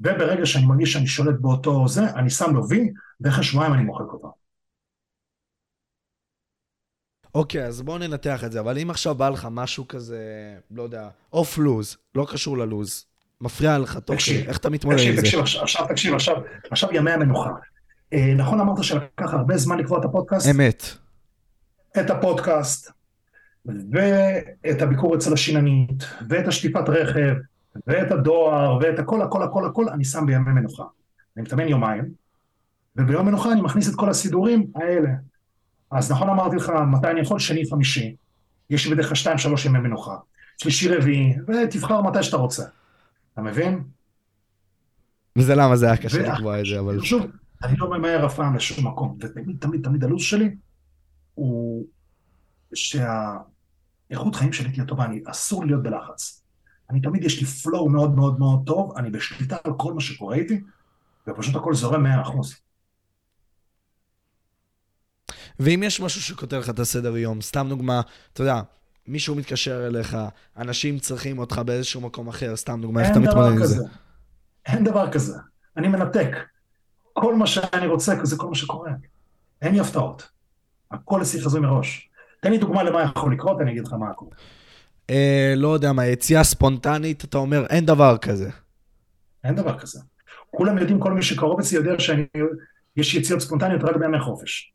וברגע שאני מרגיש שאני שולט באותו זה, אני שם לו וי, ואחרי שבועיים אני מוחק אותו. אוקיי, אז בואו ננתח את זה, אבל אם עכשיו בא לך משהו כזה, לא יודע, אוף לוז, לא קשור ללוז, מפריע לך, טוב, איך אתה מתמודד עם זה? תקשיב, עכשיו, תקשיב, עכשיו, עכשיו ימי המנוחה. אה, נכון אמרת שלקח הרבה זמן לקבוע את הפודקאסט? אמת. את הפודקאסט, ואת הביקור אצל השיננית, ואת השטיפת רכב, ואת הדואר, ואת הכל, הכל, הכל, הכל, אני שם בימי מנוחה. אני מתאמן יומיים, וביום מנוחה אני מכניס את כל הסידורים האלה. אז נכון אמרתי לך, מתי אני יכול? שני, חמישי. יש לי בדרך כלל שתיים, שלוש ימי מנוחה. שלישי, רביעי, ותבחר מתי שאתה רוצה. אתה מבין? וזה למה זה היה קשה לקבוע את זה, אבל... שוב, אני לא ממהר אף פעם לשום מקום, ותמיד, תמיד, תמיד הלו"ז שלי הוא שהאיכות חיים שלי תהיה טובה, אני אסור להיות בלחץ. אני תמיד, יש לי פלואו מאוד מאוד מאוד טוב, אני בשליטה על כל מה שקורה איתי, ופשוט הכל זורם מאה אחוז. ואם יש משהו שכותב לך את הסדר יום, סתם דוגמה, אתה יודע, מישהו מתקשר אליך, אנשים צריכים אותך באיזשהו מקום אחר, סתם דוגמה, איך אתה מתמודד עם זה? אין דבר כזה. אני מנתק. כל מה שאני רוצה, זה כל מה שקורה. אין לי הפתעות. הכל אצלי חזוי מראש. תן לי דוגמה למה יכול לקרות, אני אגיד לך מה קורה. אה, לא יודע מה, יציאה ספונטנית, אתה אומר, אין דבר כזה. אין דבר כזה. כולם יודעים, כל מי שקרוב אצלי יודע שיש יציאות ספונטניות רק בימי חופש.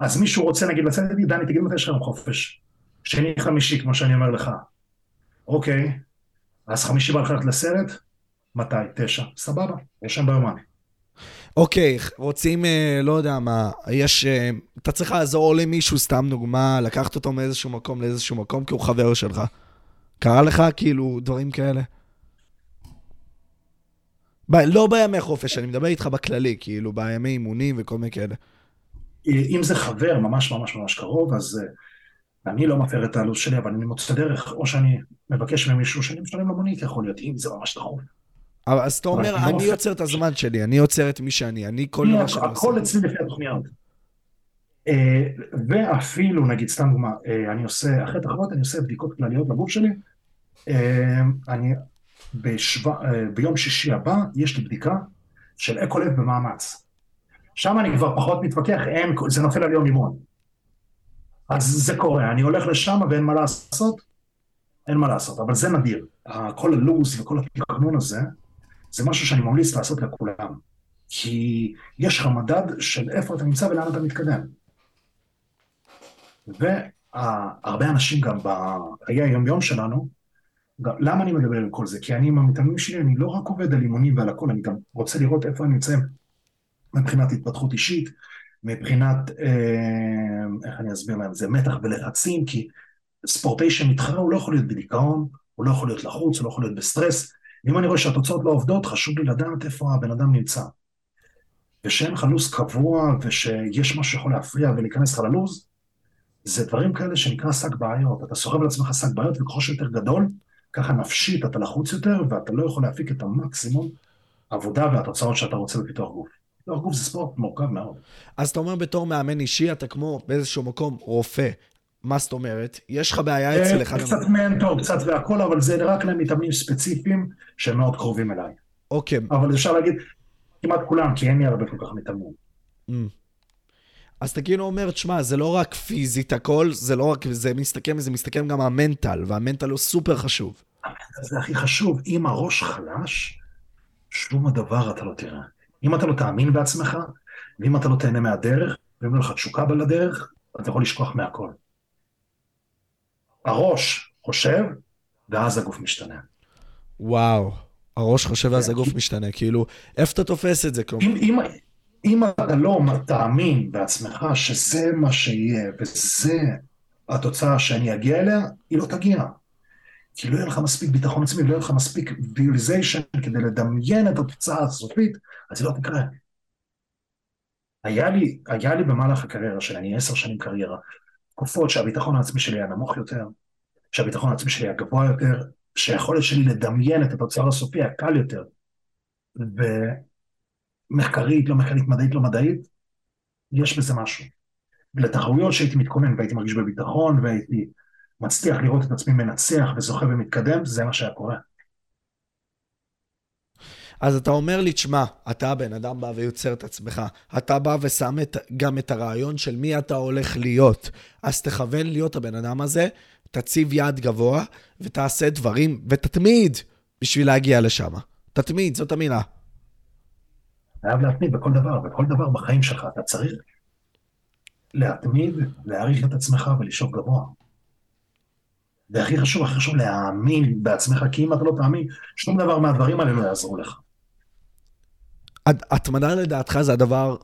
אז מישהו רוצה נגיד לצאת איתי, דני, תגיד מתי יש לכם חופש. שני חמישי, כמו שאני אומר לך. אוקיי, אז חמישי בא לך ללכת לסרט? מתי? תשע. סבבה, יש שם ביומני. אוקיי, רוצים, אה, לא יודע מה, יש, אה, אתה צריך לעזור למישהו, סתם דוגמה, לקחת אותו מאיזשהו מקום לאיזשהו מקום, כי הוא חבר שלך. קרה לך כאילו דברים כאלה? ב, לא בימי חופש, אני מדבר איתך בכללי, כאילו בימי אימונים וכל מיני כאלה. אם זה חבר ממש ממש ממש קרוב, אז uh, אני לא מפר את הלו"ז שלי, אבל אני מוצא דרך, או שאני מבקש ממישהו שאני משלם למונית, יכול להיות, אם זה ממש דחוף. אז אתה אומר, אני לא יוצר את הזמן שלי, אני יוצר את מי שאני, אני כל דבר שאני עושה. הכל אצלי לפי התוכניות. אה, ואפילו, נגיד, סתם דוגמה, אה, אני עושה, אחרי תחרות אני עושה בדיקות כלליות לגוף שלי. אני, ביום שישי הבא, יש לי בדיקה של אקו לב במאמץ. שם אני כבר פחות מתווכח, אין, זה נופל על יום אימון. אז זה קורה, אני הולך לשם ואין מה לעשות, אין מה לעשות, אבל זה נדיר. כל הלו"ז וכל התכנון הזה, זה משהו שאני ממליץ לעשות לכולם. כי יש לך מדד של איפה אתה נמצא ולאן אתה מתקדם. והרבה אנשים גם בחיי היום-יום שלנו, גם, למה אני מדבר על כל זה? כי אני עם המתאמנים שלי, אני לא רק עובד על אימונים ועל הכל, אני גם רוצה לראות איפה אני נמצא מבחינת התפתחות אישית, מבחינת, אה, איך אני אסביר להם, זה מתח ולחצים, כי ספורטאי שמתחרה הוא לא יכול להיות בדיכאון, הוא לא יכול להיות לחוץ, הוא לא יכול להיות בסטרס. אם אני רואה שהתוצאות לא עובדות, חשוב לי לדעת איפה הבן אדם נמצא. ושאין לך לו"ז קבוע, ושיש משהו שיכול להפריע ולהיכנס לך ללו"ז, זה דברים כאלה שנקרא שק בעיות. אתה סוחב על עצמך שק בעיות, וככל שיותר גדול, ככה נפשית אתה לחוץ יותר, ואתה לא יכול להפיק את המקסימום עבודה והתוצאות שאתה רוצה בפיתוח גוף. לא, גוף זה ספורט מורכב מאוד. אז אתה אומר בתור מאמן אישי, אתה כמו באיזשהו מקום רופא. מה זאת אומרת? יש לך בעיה אצל אחד... קצת מנטור, קצת והכל, אבל זה רק למתאמנים ספציפיים שהם מאוד קרובים אליי. אוקיי. אבל אפשר להגיד, כמעט כולם, כי אין לי הרבה כל כך מתאמנים. אז אתה כאילו אומר, תשמע, זה לא רק פיזית הכל, זה לא רק, זה מסתכם, זה מסתכם גם המנטל, והמנטל הוא סופר חשוב. זה הכי חשוב. אם הראש חלש, שום דבר אתה לא תראה. אם אתה לא תאמין בעצמך, ואם אתה לא תהנה מהדרך, ואם לא לך תשוקה לדרך, אתה יכול לשכוח מהכל. הראש חושב, ואז הגוף משתנה. וואו, הראש חושב ואז כן. הגוף משתנה, כאילו, איפה אתה תופס את זה? אם, אם, אם אתה לא תאמין בעצמך שזה מה שיהיה, וזה התוצאה שאני אגיע אליה, היא לא תגיע. כי לא יהיה לך מספיק ביטחון עצמי, לא יהיה לך מספיק ויוליזיישן כדי לדמיין את התוצאה הסופית, אז זה לא תקרה. היה לי, היה לי במהלך הקריירה שלי, אני עשר שנים קריירה, תקופות שהביטחון העצמי שלי היה נמוך יותר, שהביטחון העצמי שלי היה גבוה יותר, שהיכולת שלי לדמיין את התוצר הסופי היה קל יותר. ומחקרית, לא מחקרית, מדעית, לא מדעית, יש בזה משהו. לתחרויות שהייתי מתכונן והייתי מרגיש בביטחון והייתי מצליח לראות את עצמי מנצח וזוכה ומתקדם, זה מה שהיה קורה. אז אתה אומר לי, תשמע, אתה הבן אדם בא ויוצר את עצמך. אתה בא ושם את, גם את הרעיון של מי אתה הולך להיות. אז תכוון להיות הבן אדם הזה, תציב יד גבוה ותעשה דברים, ותתמיד בשביל להגיע לשם. תתמיד, זאת המילה. חייב להתמיד בכל דבר, בכל דבר בחיים שלך. אתה צריך להתמיד, להעריך את עצמך ולשאוף גבוה. והכי חשוב, הכי חשוב להאמין בעצמך, כי אם אתה לא תאמין, שום דבר מהדברים האלה לא יעזרו לך. התמדה לדעתך זה הדבר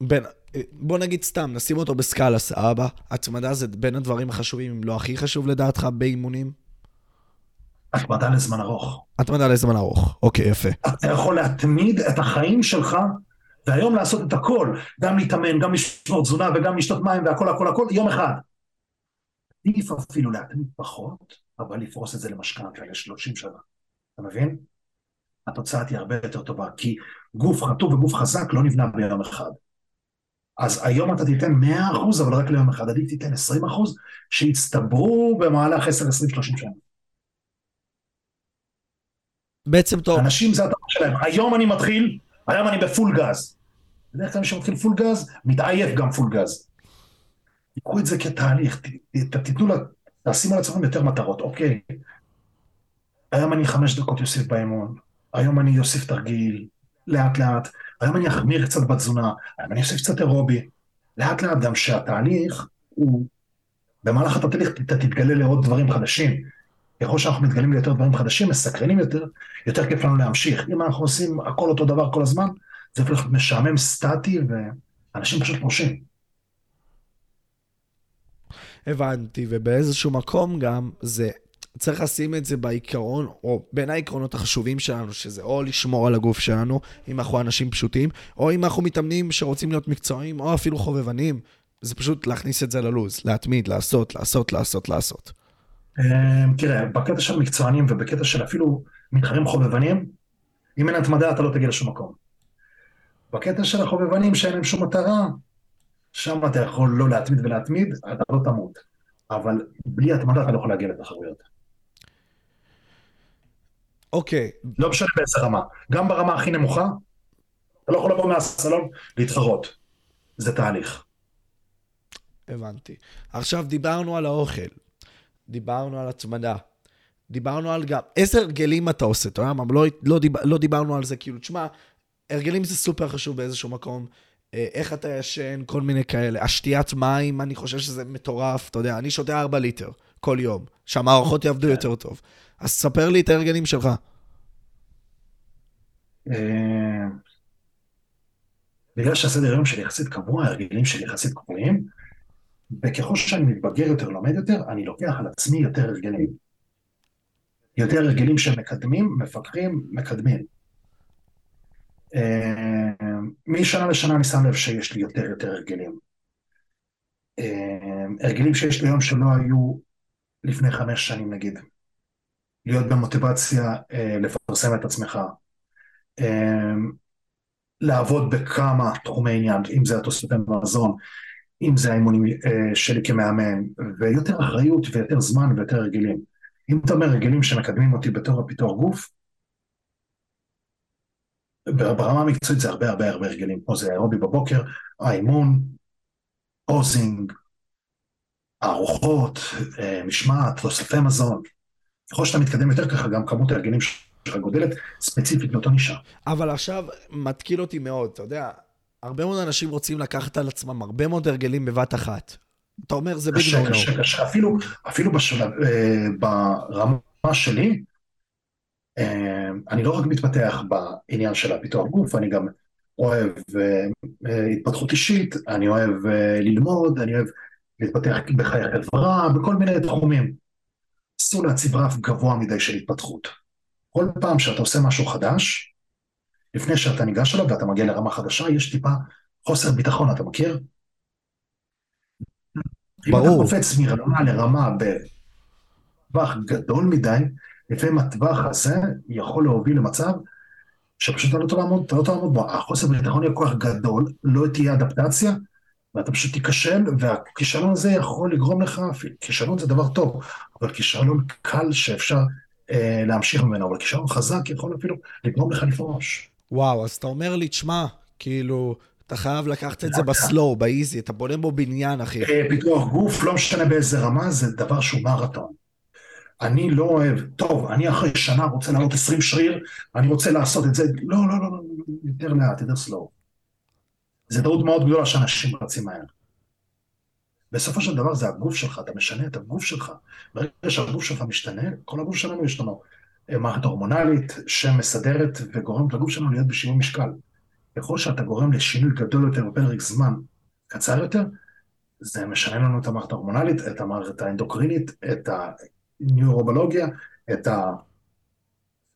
בין, בוא נגיד סתם, נשים אותו בסקאלה, סבבה? התמדה זה בין הדברים החשובים, אם לא הכי חשוב לדעתך באימונים? התמדה לזמן ארוך. התמדה לזמן ארוך, אוקיי, יפה. אתה יכול להתמיד את החיים שלך, והיום לעשות את הכל, גם להתאמן, גם לשמור תזונה וגם לשתות מים והכל הכל הכל, יום אחד. עדיף אפילו להתמיד פחות, אבל לפרוס את זה למשכנתה ל-30 שנה. אתה מבין? התוצאה תהיה הרבה יותר טובה, כי גוף חטוב וגוף חזק לא נבנה ביום אחד. אז היום אתה תיתן 100% אבל רק ליום אחד, עדיף תיתן 20% שיצטברו במהלך 10, 20, 30 שנה. בעצם טוב. אנשים זה התורה שלהם, היום אני מתחיל, היום אני בפול גז. בדרך כלל מי שמתחיל פול גז, מתעייף גם פול גז. תיקחו את זה כתהליך, תיתנו לה, תשימו לעצמכם יותר מטרות, אוקיי. היום אני חמש דקות יוסיף באמון, היום אני אוסיף תרגיל, לאט לאט, היום אני אחמיר קצת בתזונה, היום אני אוסיף קצת אירובי, לאט לאט גם שהתהליך הוא, במהלך התהליך אתה תתגלה לעוד דברים חדשים. ככל שאנחנו מתגלים ליותר דברים חדשים, מסקרנים יותר, יותר כיף לנו להמשיך. אם אנחנו עושים הכל אותו דבר כל הזמן, זה הופך משעמם, סטטי, ואנשים פשוט פרושים. הבנתי, ובאיזשהו מקום גם זה צריך לשים את זה בעיקרון, או בין העקרונות החשובים שלנו, שזה או לשמור על הגוף שלנו, אם אנחנו אנשים פשוטים, או אם אנחנו מתאמנים שרוצים להיות מקצועיים, או אפילו חובבנים, זה פשוט להכניס את זה ללוז, להתמיד, לעשות, לעשות, לעשות, לעשות. אמ, תראה, בקטע של מקצוענים ובקטע של אפילו מתחרים חובבנים, אם אין התמדה אתה לא תגיע לשום מקום. בקטע של החובבנים שאין להם שום מטרה, שם אתה יכול לא להתמיד ולהתמיד, אתה לא תמות. אבל בלי התמדה אתה לא יכול להגיע לתחרויות. אוקיי. לא משנה באיזה רמה. גם ברמה הכי נמוכה, אתה לא יכול לבוא מהסלון להתחרות. זה תהליך. הבנתי. עכשיו דיברנו על האוכל, דיברנו על הצמדה, דיברנו על גם, איזה הרגלים אתה עושה, אתה יודע מה, לא, לא, דיבר, לא דיברנו על זה, כאילו, תשמע, הרגלים זה סופר חשוב באיזשהו מקום, אה, איך אתה ישן, כל מיני כאלה. השתיית מים, אני חושב שזה מטורף, אתה יודע, אני שותה 4 ליטר כל יום, שהמערכות יעבדו כן. יותר טוב. אז ספר לי את ההרגלים שלך. אה, בגלל שהסדר יום שלי יחסית קבוע, ההרגלים שלי יחסית קבועים, וככל שאני מתבגר יותר, לומד יותר, אני לוקח על עצמי יותר הרגלים. יותר הרגלים שמקדמים, מפקחים, מקדמים. אה, משנה לשנה אני שם לב שיש לי יותר יותר הרגלים. אה, הרגלים שיש לי היום שלא היו לפני חמש שנים נגיד. להיות במוטיבציה אה, לפרסם את עצמך, לעבוד בכמה תחומי עניין, אם זה התוספי מזון, אם זה האימונים אה, שלי כמאמן, ויותר אחריות ויותר זמן ויותר הרגלים. אם אתה אומר הרגלים שמקדמים אותי בתור הפיתוח גוף, ברמה המקצועית זה הרבה הרבה הרבה הרגלים, כמו זה אירובי בבוקר, האימון, פוזינג, ארוחות, אה, משמעת, תוספי מזון. ככל שאתה מתקדם יותר ככה, גם כמות ההרגלים שלך גודלת, ספציפית מאותו נישה. אבל עכשיו מתקיל אותי מאוד, אתה יודע, הרבה מאוד אנשים רוצים לקחת על עצמם הרבה מאוד הרגלים בבת אחת. אתה אומר, זה ביג קשה, קשה, קשה. אפילו, אפילו בשלב, אה, ברמה שלי, אה, אני לא רק מתפתח בעניין של הפיתוח גוף, אני גם אוהב אה, התפתחות אישית, אני אוהב ללמוד, אני אוהב להתפתח בחיי חברה, בכל מיני תחומים. אסור להציב רף גבוה מדי של התפתחות. כל פעם שאתה עושה משהו חדש, לפני שאתה ניגש אליו ואתה מגיע לרמה חדשה, יש טיפה חוסר ביטחון, אתה מכיר? ברור. אם אתה קופץ מרמה לרמה בטווח גדול מדי, לפעמים הטווח הזה יכול להוביל למצב שפשוט אתה לא תעמוד, אתה לא תעמוד בו. החוסר ביטחון יהיה כוח גדול, לא תהיה אדפטציה, ואתה פשוט תיכשל, והכישלון הזה יכול לגרום לך, כישלון זה דבר טוב, אבל כישלון קל שאפשר אה, להמשיך ממנו, אבל כישלון חזק יכול אפילו לגרום לך לפרוש. וואו, אז אתה אומר לי, תשמע, כאילו, אתה חייב לקחת את זה בסלואו, באיזי, אתה בונה בו בניין, אחי. אה, פיתוח גוף, לא משנה באיזה רמה, זה דבר שהוא מרתון. אני לא אוהב, טוב, אני אחרי שנה רוצה לעלות 20 שריר, אני רוצה לעשות את זה, לא, לא, לא, לא, יותר לאט, יותר סלואו. זה טעות מאוד גדולה שאנשים רצים מהר. בסופו של דבר זה הגוף שלך, אתה משנה את הגוף שלך. ברגע שהגוף שלך משתנה, כל הגוף שלנו יש לנו אה, מערכת הורמונלית שמסדרת וגורמת לגוף שלנו להיות בשיווי משקל. ככל שאתה גורם לשינוי גדול יותר בפרק זמן קצר יותר, זה משנה לנו את המערכת ההורמונלית, את המערכת האנדוקרינית, את הניורובולוגיה, את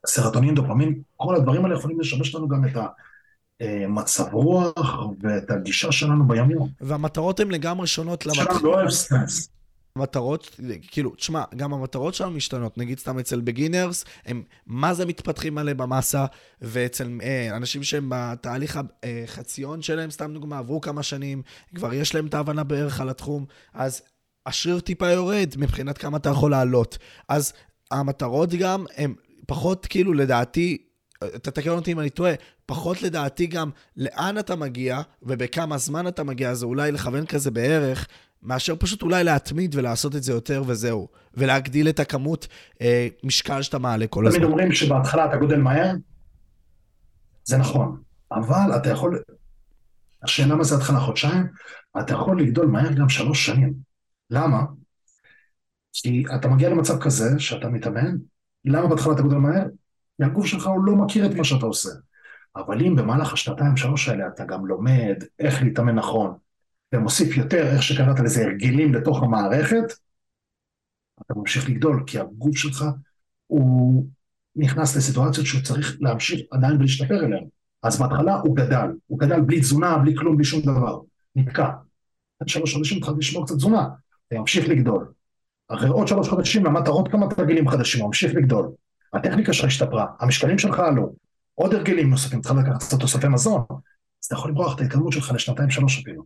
הסרטונין, דופמין, כל הדברים האלה יכולים לשמש לנו גם את המצב רוח ואת הגישה שלנו בימים. והמטרות הן לגמרי שונות למטרות. שלנו לא אוהב סטנס. המטרות, כאילו, תשמע, גם המטרות שלנו משתנות. נגיד סתם אצל בגינרס, הם מה זה מתפתחים מלא במאסה, ואצל אה, אנשים שהם בתהליך החציון שלהם, סתם דוגמה, עברו כמה שנים, כבר יש להם את ההבנה בערך על התחום, אז השריר טיפה יורד מבחינת כמה אתה יכול לעלות. אז המטרות גם, הם פחות, כאילו, לדעתי, תתקן אותי אם אני טועה, פחות לדעתי גם לאן אתה מגיע ובכמה זמן אתה מגיע, זה אולי לכוון כזה בערך, מאשר פשוט אולי להתמיד ולעשות את זה יותר וזהו, ולהגדיל את הכמות אה, משקל שאתה מעלה כל הזמן. תמיד אומרים שבהתחלה אתה גודל מהר, זה נכון, אבל אתה יכול, השאלה מה זה התחלה חודשיים, אתה יכול לגדול מהר גם שלוש שנים. למה? כי אתה מגיע למצב כזה שאתה מתאמן, למה בהתחלה אתה גודל מהר? כי הגוף שלך הוא לא מכיר את מה שאתה עושה. אבל אם במהלך השנתיים שלוש האלה אתה גם לומד איך להתאמן נכון, ומוסיף יותר, איך שקראת לזה, הרגלים לתוך המערכת, אתה ממשיך לגדול, כי הגוף שלך הוא נכנס לסיטואציות שהוא צריך להמשיך עדיין ולהשתפר אליהן. אז בהתחלה הוא גדל, הוא גדל בלי תזונה, בלי כלום, בלי שום דבר, נתקע. עד שלוש חודשים התחלתי לשמור קצת תזונה, הוא ממשיך לגדול. אחרי עוד שלוש חודשים למדת עוד כמה תרגילים חדשים, הוא ממשיך לגדול. הטכניקה שלך השתפרה, המשקלים שלך עלו, עוד הרגלים נוספים, התחלת לקחת קצת תוספי מזון, אז אתה יכול למרוח את ההתקדמות שלך לשנתיים שלוש אפילו.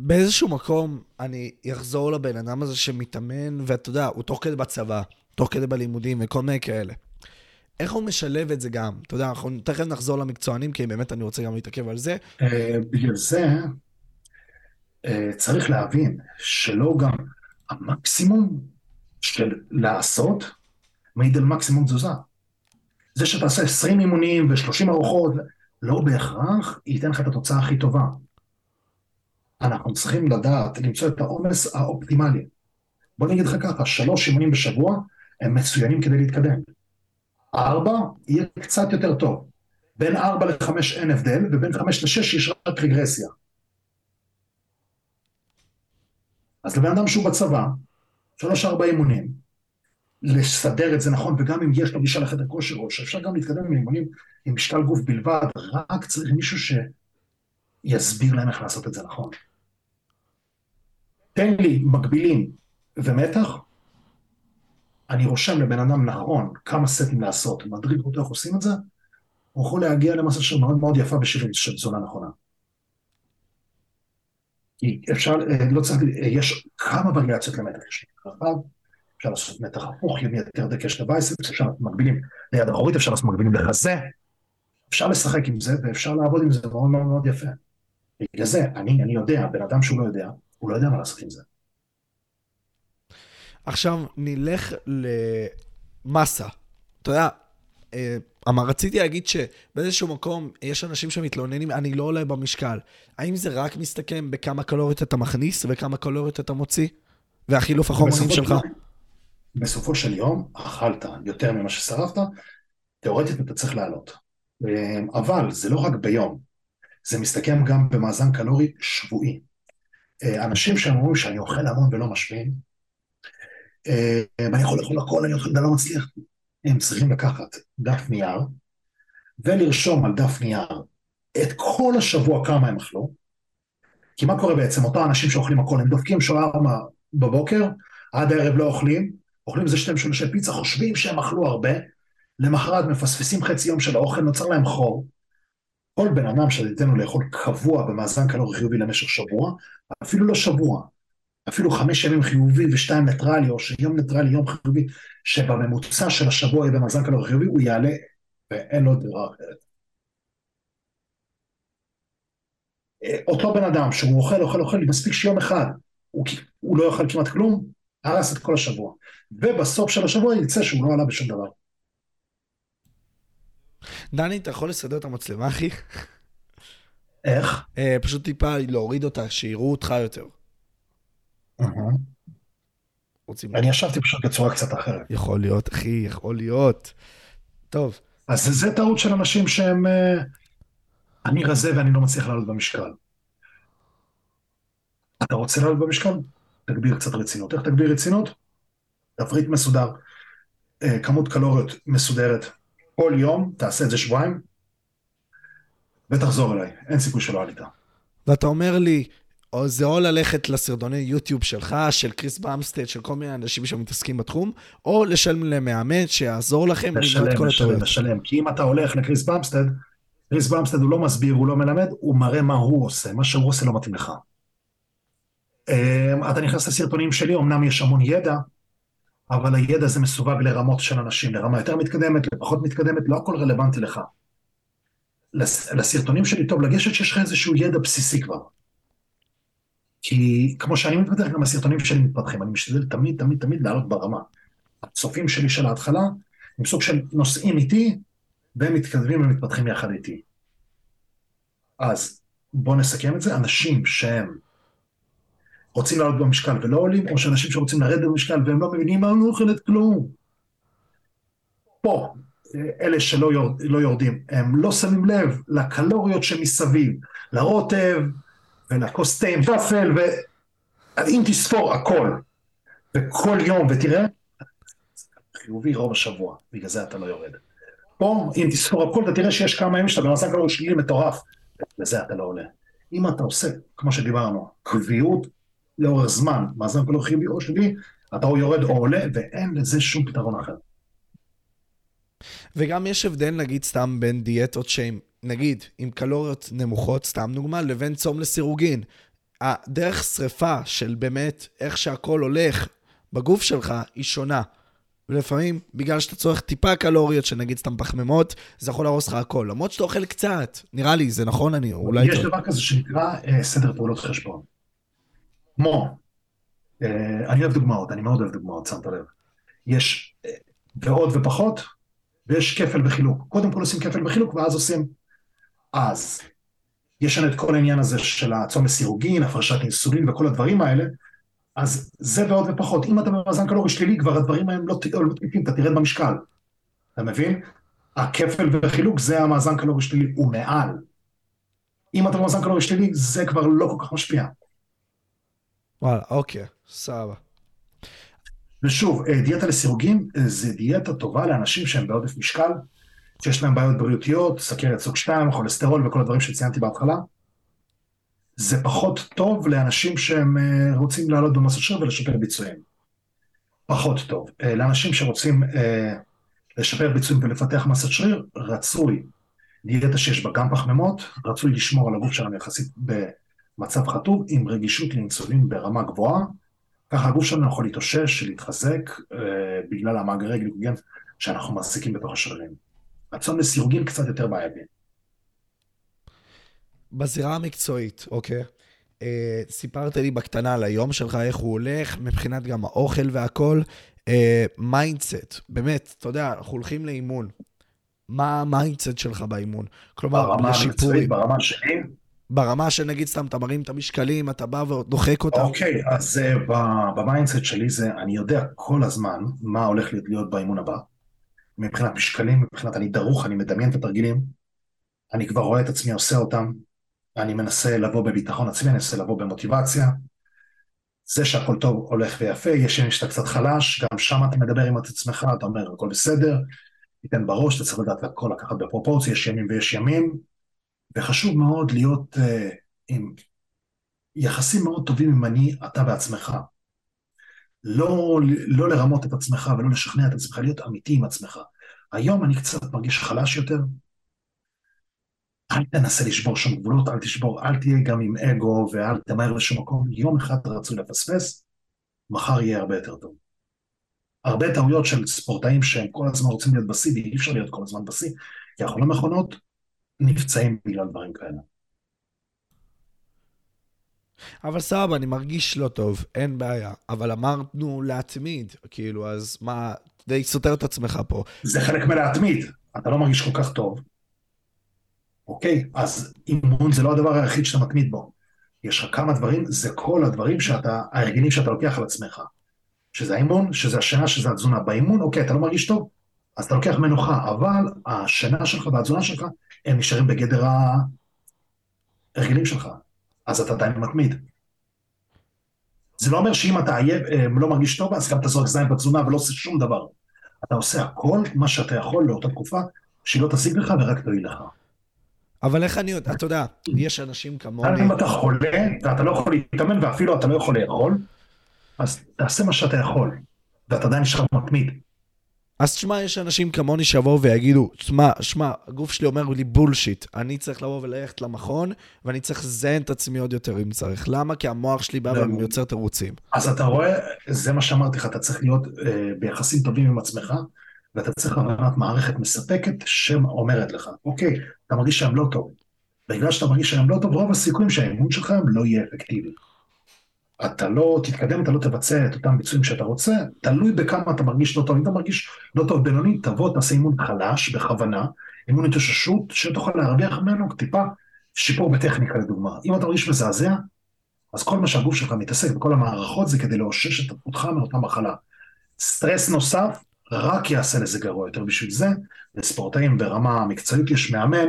באיזשהו מקום אני אחזור לבן אדם הזה שמתאמן, ואתה יודע, הוא תוך כדי בצבא, תוך כדי בלימודים וכל מיני כאלה. איך הוא משלב את זה גם? אתה יודע, אנחנו תכף נחזור למקצוענים, כי באמת אני רוצה גם להתעכב על זה. אה, בגלל זה אה, צריך להבין שלא גם המקסימום של לעשות מעיד על מקסימום תזוזה. זה שאתה עושה 20 אימונים ו-30 ארוחות, לא בהכרח ייתן לך את התוצאה הכי טובה. אנחנו צריכים לדעת למצוא את העומס האופטימלי. בוא נגיד לך ככה, שלוש אימונים בשבוע הם מצוינים כדי להתקדם. ארבע יהיה קצת יותר טוב. בין ארבע לחמש אין הבדל, ובין חמש לשש יש רק רגרסיה. אז לבן אדם שהוא בצבא, שלוש ארבע אימונים, לסדר את זה נכון, וגם אם יש לו גישה לחדר כושר, או שאפשר גם להתקדם עם אימונים עם משקל גוף בלבד, רק צריך מישהו שיסביר להם איך לעשות את זה נכון. תן לי מקבילים. ומתח, אני רושם לבן אדם נכון כמה סטים לעשות, מדריך אותו איך עושים את זה, הוא יכול להגיע למסה שמאוד מאוד יפה בשביל של תזונה נכונה. אפשר, לא צריך, יש כמה וריאציות למתח, יש רחב, אפשר לעשות מתח הפוך, ימי יותר דקש לבייספס, אפשר לעשות מקבילים ליד אחורית, אפשר לעשות מקבילים לחזה, אפשר לשחק עם זה ואפשר לעבוד עם זה מאוד מאוד מאוד יפה. בגלל זה, אני, אני יודע, בן אדם שהוא לא יודע, הוא לא יודע מה לעשות עם זה. עכשיו נלך למסה. אתה יודע, אה, אמר, רציתי להגיד שבאיזשהו מקום יש אנשים שמתלוננים, אני לא עולה במשקל. האם זה רק מסתכם בכמה קלוריות אתה מכניס וכמה קלוריות אתה מוציא? והחילוף החומרים שלך? בסופו של יום, אכלת יותר ממה ששרפת, תאורטית אתה צריך לעלות. אה, אבל זה לא רק ביום, זה מסתכם גם במאזן קלורי שבועי. אה, אנשים שאומרים שאני אוכל המון ולא משמין, ואני יכול לאכול הכל, אני אוכל ולא מצליח, הם צריכים לקחת דף נייר ולרשום על דף נייר את כל השבוע כמה הם אכלו, כי מה קורה בעצם? אותם אנשים שאוכלים הכל, הם דופקים שווארמה בבוקר, עד הערב לא אוכלים, אוכלים איזה שתי משולשי פיצה, חושבים שהם אכלו הרבה, למחרת מפספסים חצי יום של האוכל, נוצר להם חור. כל בן אדם שתיתן לו לאכול קבוע במאזן קלורי חיובי למשך שבוע, אפילו לא שבוע, אפילו חמש ימים חיובי ושתיים ניטרלי, או שיום ניטרלי, יום חיובי, שבממוצע של השבוע יהיה במאזן קלורי חיובי, הוא יעלה ואין לו ברירה אחרת. אה, אותו בן אדם שהוא אוכל, אוכל, אוכל, מספיק שיום אחד, הוא, הוא לא יאכל כמעט כלום, הרס את כל השבוע. ובסוף של השבוע יצא שהוא לא עלה בשום דבר. דני, אתה יכול לסדר את המצלמה, אחי? איך? אה, פשוט טיפה להוריד אותה, שיראו אותך יותר. רוצים... אני ישבתי פשוט בצורה קצת אחרת. יכול להיות, אחי, יכול להיות. טוב. אז זה, זה טעות של אנשים שהם... אה, אני רזה ואני לא מצליח לעלות במשקל. אתה רוצה לעלות במשקל? תגביר קצת רצינות. איך תגביר רצינות? תפריט מסודר, אה, כמות קלוריות מסודרת. כל יום, תעשה את זה שבועיים, ותחזור אליי. אין סיכוי שלא עלית. ואתה אומר לי, או זה או ללכת לסרטוני יוטיוב שלך, של קריס במסטד, של כל מיני אנשים שמתעסקים בתחום, או לשלם למאמן שיעזור לכם כל הטעויות. לשלם, לשלם, כי אם אתה הולך לקריס במסטד, קריס במסטד הוא לא מסביר, הוא לא מלמד, הוא מראה מה הוא עושה, מה שהוא עושה לא מתאים לך. אמ, אתה נכנס לסרטונים שלי, אמנם יש המון ידע, אבל הידע הזה מסווג לרמות של אנשים, לרמה יותר מתקדמת, לפחות מתקדמת, לא הכל רלוונטי לך. לסרטונים שלי טוב לגשת שיש לך איזשהו ידע בסיסי כבר. כי כמו שאני מתפתח, גם הסרטונים שלי מתפתחים, אני משתדל תמיד, תמיד, תמיד לעלות ברמה. הצופים שלי של ההתחלה הם סוג של נוסעים איתי, והם מתקדמים ומתפתחים יחד איתי. אז בואו נסכם את זה, אנשים שהם רוצים לעלות במשקל ולא עולים, או שאנשים שרוצים לרדת במשקל והם לא מבינים מה אני לא אוכלת כלום. פה, אלה שלא יורד, לא יורדים, הם לא שמים לב לקלוריות שמסביב, לרוטב, ולכוס תה עם ופל, ואם תספור הכל, וכל יום, ותראה, חיובי רוב השבוע, בגלל זה אתה לא יורד. פה, אם תספור הכל, אתה תראה שיש כמה ימים שאתה במסע קלורי שלילי מטורף, לזה אתה לא עולה. אם אתה עושה, כמו שדיברנו, קביעות לאורך זמן, מאזן קלורי חיובי או שלילי, אתה או יורד או עולה, ואין לזה שום פתרון אחר. וגם יש הבדל, נגיד, סתם בין דיאטות שהן נגיד, עם קלוריות נמוכות, סתם דוגמה, לבין צום לסירוגין. הדרך שריפה של באמת איך שהכל הולך בגוף שלך היא שונה. ולפעמים, בגלל שאתה צורך טיפה קלוריות, שנגיד סתם פחמימות, זה יכול להרוס לך הכל. למרות שאתה אוכל קצת, נראה לי, זה נכון? אני אולי... יש דבר כזה שנקרא אה, סדר פעולות חשבון. כמו, אה, אני אוהב דוגמאות, אני מאוד אוהב דוגמאות, שמת לב. יש אה, ועוד ופחות, ויש כפל וחילוק. קודם כל עושים כפל וחילוק, ואז עושים אז יש לנו את כל העניין הזה של הצום לסירוגין, הפרשת אינסולין וכל הדברים האלה, אז זה ועוד ופחות. אם אתה במאזן קלורי שלילי, כבר הדברים האלה לא תקפים, אתה תרד במשקל. אתה מבין? הכפל וחילוק זה המאזן קלורי שלילי, הוא מעל. אם אתה במאזן קלורי שלילי, זה כבר לא כל כך משפיע. וואלה, אוקיי, סבבה. ושוב, אה, דיאטה לסירוגין אה, זה דיאטה טובה לאנשים שהם בעודף משקל, שיש להם בעיות בריאותיות, סכרת סוג 2, כולסטרול וכל הדברים שציינתי בהתחלה. זה פחות טוב לאנשים שהם אה, רוצים לעלות במסות שריר ולשפר ביצועים. פחות טוב. לאנשים שרוצים אה, לשפר ביצועים ולפתח מסת שריר, רצוי דיאטה שיש בה גם פחמימות, רצוי לשמור על הגוף שלנו יחסית במצב חטוב, עם רגישות לאינסולין ברמה גבוהה, ככה הגוף שלנו יכול להתאושש, להתחזק, בגלל המאגרי גליקוגן שאנחנו מעמיסים בתוך השרירים. צום לסירוגין קצת יותר בעייתי. בזירה המקצועית, אוקיי? אה, סיפרת לי בקטנה על היום שלך, איך הוא הולך, מבחינת גם האוכל והכל. אה, mindset, באמת, אתה יודע, אנחנו הולכים לאימון. מה ה mindset שלך באימון? כלומר, ברמה לשיפורים. המקצועית, ברמה שלי, ברמה של נגיד סתם, אתה מרים את המשקלים, אתה בא ודוחק אותם. אוקיי, אז אה, ב mindset שלי זה, אני יודע כל הזמן מה הולך להיות- להיות באימון הבא. מבחינת משקלים, מבחינת אני דרוך, אני מדמיין את התרגילים, אני כבר רואה את עצמי עושה אותם, אני מנסה לבוא בביטחון עצמי, אני מנסה לבוא במוטיבציה. זה שהכל טוב הולך ויפה, יש ימים שאתה קצת חלש, גם שם אתה מדבר עם עצמך, אתה אומר הכל בסדר, תיתן בראש, אתה צריך לדעת הכל לקחת בפרופורציה, יש ימים ויש ימים, וחשוב מאוד להיות uh, עם יחסים מאוד טובים עם אני, אתה בעצמך. לא, לא לרמות את עצמך ולא לשכנע את עצמך, להיות אמיתי עם עצמך. היום אני קצת מרגיש חלש יותר. אל תנסה לשבור שום גבולות, אל תשבור, אל תהיה גם עם אגו ואל תמהר לשום מקום. יום אחד רצוי לפספס, מחר יהיה הרבה יותר טוב. הרבה טעויות של ספורטאים שהם כל הזמן רוצים להיות בשיא, ואי אפשר להיות כל הזמן בשיא, כי אנחנו לא מכונות, נפצעים בגלל דברים כאלה. אבל סבבה, אני מרגיש לא טוב, אין בעיה. אבל אמרנו להתמיד, כאילו, אז מה, די סותר את עצמך פה. זה חלק מלהתמיד, אתה לא מרגיש כל כך טוב. אוקיי, אז אימון זה לא הדבר היחיד שאתה מתמיד בו. יש לך כמה דברים, זה כל הדברים שאתה, ההרגלים שאתה לוקח על עצמך. שזה האימון, שזה השינה, שזה התזונה. באימון, אוקיי, אתה לא מרגיש טוב, אז אתה לוקח מנוחה, אבל השינה שלך והתזונה שלך, הם נשארים בגדר ההרגלים שלך. אז אתה עדיין מתמיד. זה לא אומר שאם אתה עייף, אה, לא מרגיש טוב, אז גם אתה זורק זין בתזונה ולא עושה שום דבר. אתה עושה הכל מה שאתה יכול לאותה תקופה, שהיא לא תשיג לך ורק תועיל לך. אבל איך אני יודע, אתה יודע, יש אנשים כמוני, אם אתה חולה, ואתה לא יכול להתאמן ואפילו אתה לא יכול לאכול, אז תעשה מה שאתה יכול, ואתה עדיין נשאר מתמיד. אז תשמע, יש אנשים כמוני שיבואו ויגידו, שמע, שמע, הגוף שלי אומר לי בולשיט, אני צריך לבוא וללכת למכון, ואני צריך לזיין את עצמי עוד יותר אם צריך. למה? כי המוח שלי בא לא. ויוצר תירוצים. אז אתה רואה, זה מה שאמרתי לך, אתה צריך להיות אה, ביחסים טובים עם עצמך, ואתה צריך הבנת מערכת מספקת שאומרת לך, אוקיי, אתה מרגיש שהיום לא טוב. בגלל שאתה מרגיש שהיום לא טוב, רוב הסיכויים שהאימון שלך לא יהיה אפקטיבי. אתה לא תתקדם, אתה לא תבצע את אותם ביצועים שאתה רוצה, תלוי בכמה אתה מרגיש לא טוב. אם אתה מרגיש לא טוב בינוני, תבוא, תעשה אימון חלש, בכוונה, אימון התאוששות, שתוכל להרוויח ממנו טיפה שיפור בטכניקה לדוגמה. אם אתה מרגיש מזעזע, אז כל מה שהגוף שלך מתעסק בכל המערכות זה כדי לאושש את אותך מאותה מחלה. סטרס נוסף רק יעשה לזה גרוע יותר בשביל זה, לספורטאים ברמה המקצועית יש מאמן,